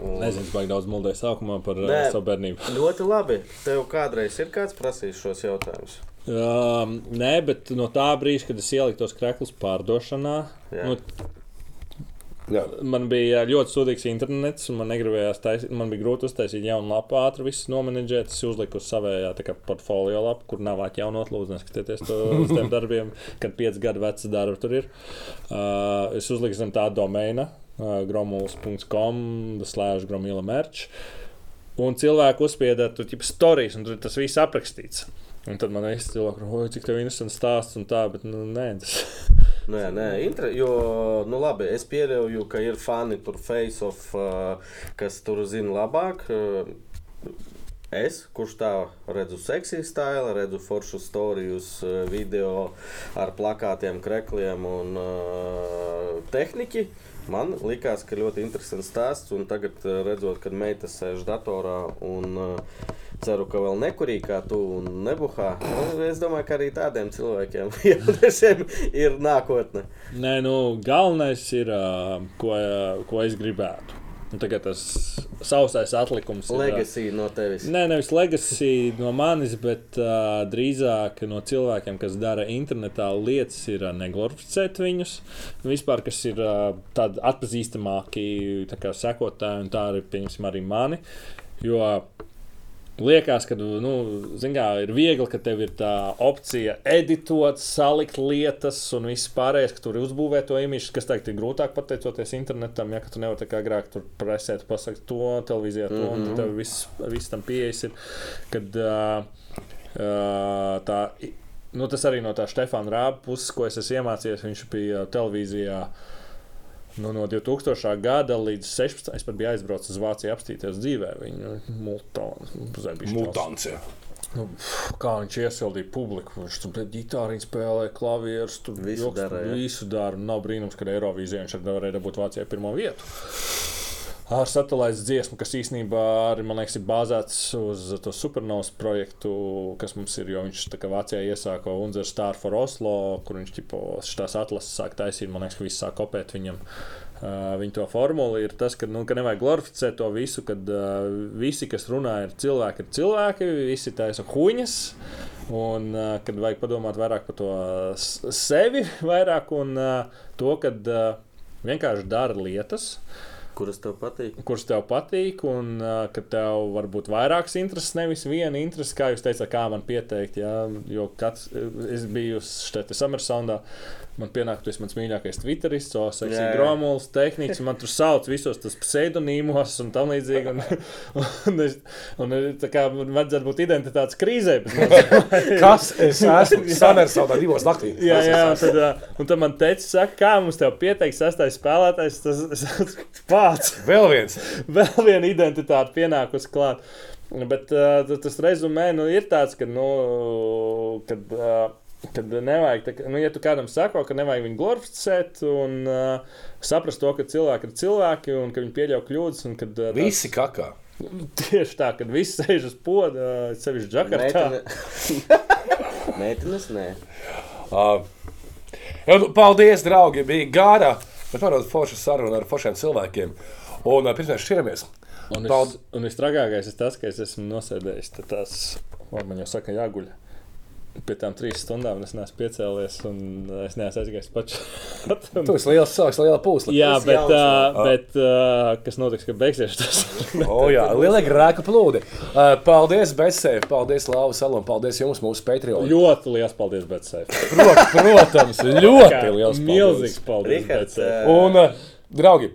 Un... Nezinu, baigi daudz muldēju sākumā par uh, Nē. savu bērnību. Ļoti labi. Tev kādreiz ir kāds prasījis šos jautājumus? Um, nē, bet no tā brīža, kad es ieliku tos krēklus pārdošanā, Jā. nu, Jā. man bija ļoti sūdīgs internets, un man negribējās taisīt. Man bija grūti uztaisīt jaunu lapu, ātri visu nomenedžēt. Es uzliku uz savējā kā portfolio lapu, kur nav atjaunot. Lūdzu, neskatieties to uz tiem darbiem, kad pieci gadu vecs darbi tur ir. Uh, es uzliku zem tā domaina, uh, gromuls.com, slēdz gromila merch. Un cilvēku uzspieda tur jau stāstījis, un tur tas viss aprakstīts. Un tad man īstenībā cilvēki ir, cik tev interesants stāsts un tā, bet nu, nē, tas Nē, nē, inter... jo, nu labi, es pieļauju, ka ir fani tur face of, uh, kas tur zina labāk. Uh, Es, kurš tā redzu seksiju stilu, redzu foršu stāstus, video ar plakātiem, krekliem un uh, tehniku. Man likās, ka ļoti interesants stāsts. Un tagad, redzot, kad meita sēž datorā un uh, ceru, ka vēl nekurī kā tu nebuhā, nu, es domāju, ka arī tādiem cilvēkiem ir nākotne. Nē, nu, galvenais ir, ko, ko es gribētu. Un tagad tas sausais atlikums ir. Legacy no tevis. Nē, nevis legacy no manis, bet uh, drīzāk no cilvēkiem, kas dara internetā lietas, ir uh, neglorificēt viņus. Vispār, kas ir uh, tādi atpazīstamāki tā sekotāji, un tā arī, pieņemsim, arī mani. Jo Liekas, ka nu, kā, ir viegli, ka tev ir tā opcija editot, salikt lietas un viss pārējais, ka tur ir uzbūvēt to imīšu, kas tagad ir grūtāk pateicoties internetam. Ja, tu nevari tā kā agrāk tur presēt, pasakot to televīzijā, to, mm -hmm. un tad tev viss, viss tam pieejas ir. Kad, uh, uh, tā, nu, tas arī no tā Stefana Rāba puses, ko es esmu iemācījies, viņš bija televīzijā. Nu, no 2000. gada līdz 16. es pat biju aizbraucis uz Vāciju apstīties dzīvē. Viņa mutants. Mutants. Nu, kā viņš iesildīja publiku. Viņš tur ģitāriņu spēlēja, klavierus, tur Visu jā. visu dara. Nav brīnums, ka Eirovīzijā viņš arī varēja dabūt Vācijai pirmo vietu. Ar satelīta dziesmu, kas īstenībā arī man liekas, ir bāzēts uz to supernovas projektu, kas mums ir. Jo viņš tā kā Vācijā iesāka Unzer Star for Oslo, kur viņš tipo, šīs atlases sāk taisīt. Man liekas, ka viss sāk kopēt viņam. Uh, viņa to formula ir tas, ka, nu, ka nevajag glorificēt to visu, kad uh, visi, kas runā, ir cilvēki, ir cilvēki, visi taisa huņas. Un uh, kad vajag padomāt vairāk par to sevi, vairāk un uh, to, ka uh, vienkārši dara lietas Kuras tev patīk? kuras tev patīk, un uh, ka tev var būt vairākas intereses, nevis viena interese, kā jūs teicāt, kā man pieteikt. Jā, jo katrs, es biju uz Štete Summersondā, man pienāk, tu esi mans mīļākais Twitterists, o Jā, seksī tehniks, un man tur sauc visos tos pseidonīmos un tam līdzīgi. Un, un, es, un tā kā man vajadzētu būt identitātes krīzē. Kas es esmu? Samersaudā divos naktī. Jā, jā, un tad, un tad man teica, saka, kā mums te pieteiks sastais spēlētājs. Tas ir pats. Vēl viens. Vēl viena identitāte pienākusi klāt. Bet uh, tas- tas rezumē nu, ir tāds, ka, nu, kad, uh, kad nevajag, tā, nu, ja tu kādam sako, ka nevajag viņu glorificēt un uh, saprast to, ka cilvēki ir cilvēki un ka viņi pieļauj kļūdas. Un, kad, uh, Visi kakā. Tieši tā, kad viss sēž uz poda, uh, sevišķi džakartā. Meitenes, nē. Uh, paldies, draugi! Bija gara, bet varbūt forša saruna ar foršiem cilvēkiem. Un uh, pirms mēs šķiramies, Un, es, un vistragākais ir tas, ka es esmu nosēdējis tās, man jau saka, jāguļ. Pie tām trīs stundām un es neesmu piecēlies, un es neesmu aizgājis pats. tu esi liels cilvēks, liela pūsla. Jā, Tas bet, uh, bet uh, kas notiks, kad beigsies tas? O, jā, liela grēka plūdi. Uh, paldies, Bēsēji, paldies, Lapa Salam, paldies jums, mūsu Patreon. ļoti liels paldies, Betsēf. Prot, protams, ļoti liels paldies. Milzīgs paldies, Betsēf. Un, uh, draugi,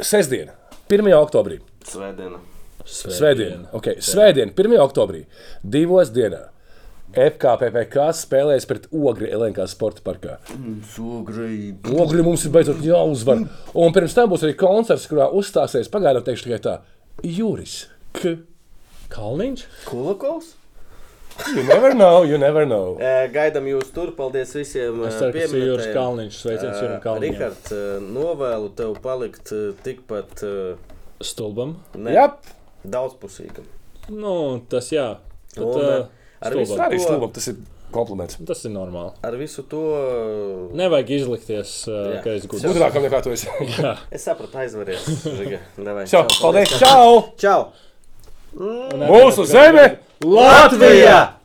sestdien, 1. oktobrī, Svētdiena. svētdien, okay, svētdien 1. oktobrī, divos dienā. FKPPK spēlēs pret Ogri Elenkā sporta parkā. Sugrība. Ogri mums ir beidzot jāuzvar. Un pirms tam būs arī koncerts, kurā uzstāsies pagaidām teikšu tikai tā - Juris. K. Kalniņš? Kulakovs? You never know, you never know. Eh, Gaidām jūs tur. Paldies visiem. Es ceru, ka Jūras. Kalniņš. Sveiciens Jūram Kalniņam. Rihards, novēlu tev palikt tikpat Stulbam. ne, Jā, daudzpusīgam. Nu, tas jā. Tad, Un, uh, ar visu- arī stulbam, tas ir kompliments. Tas ir normāli. Ar visu to Nevajag izlikties, uh, Jā. ka es gudrs. Gudrākam nekā tu esi. Es sapratu, aizveries. Čau, čau, paldies, čau! Čau! Un Mūsu zeme! Latvija!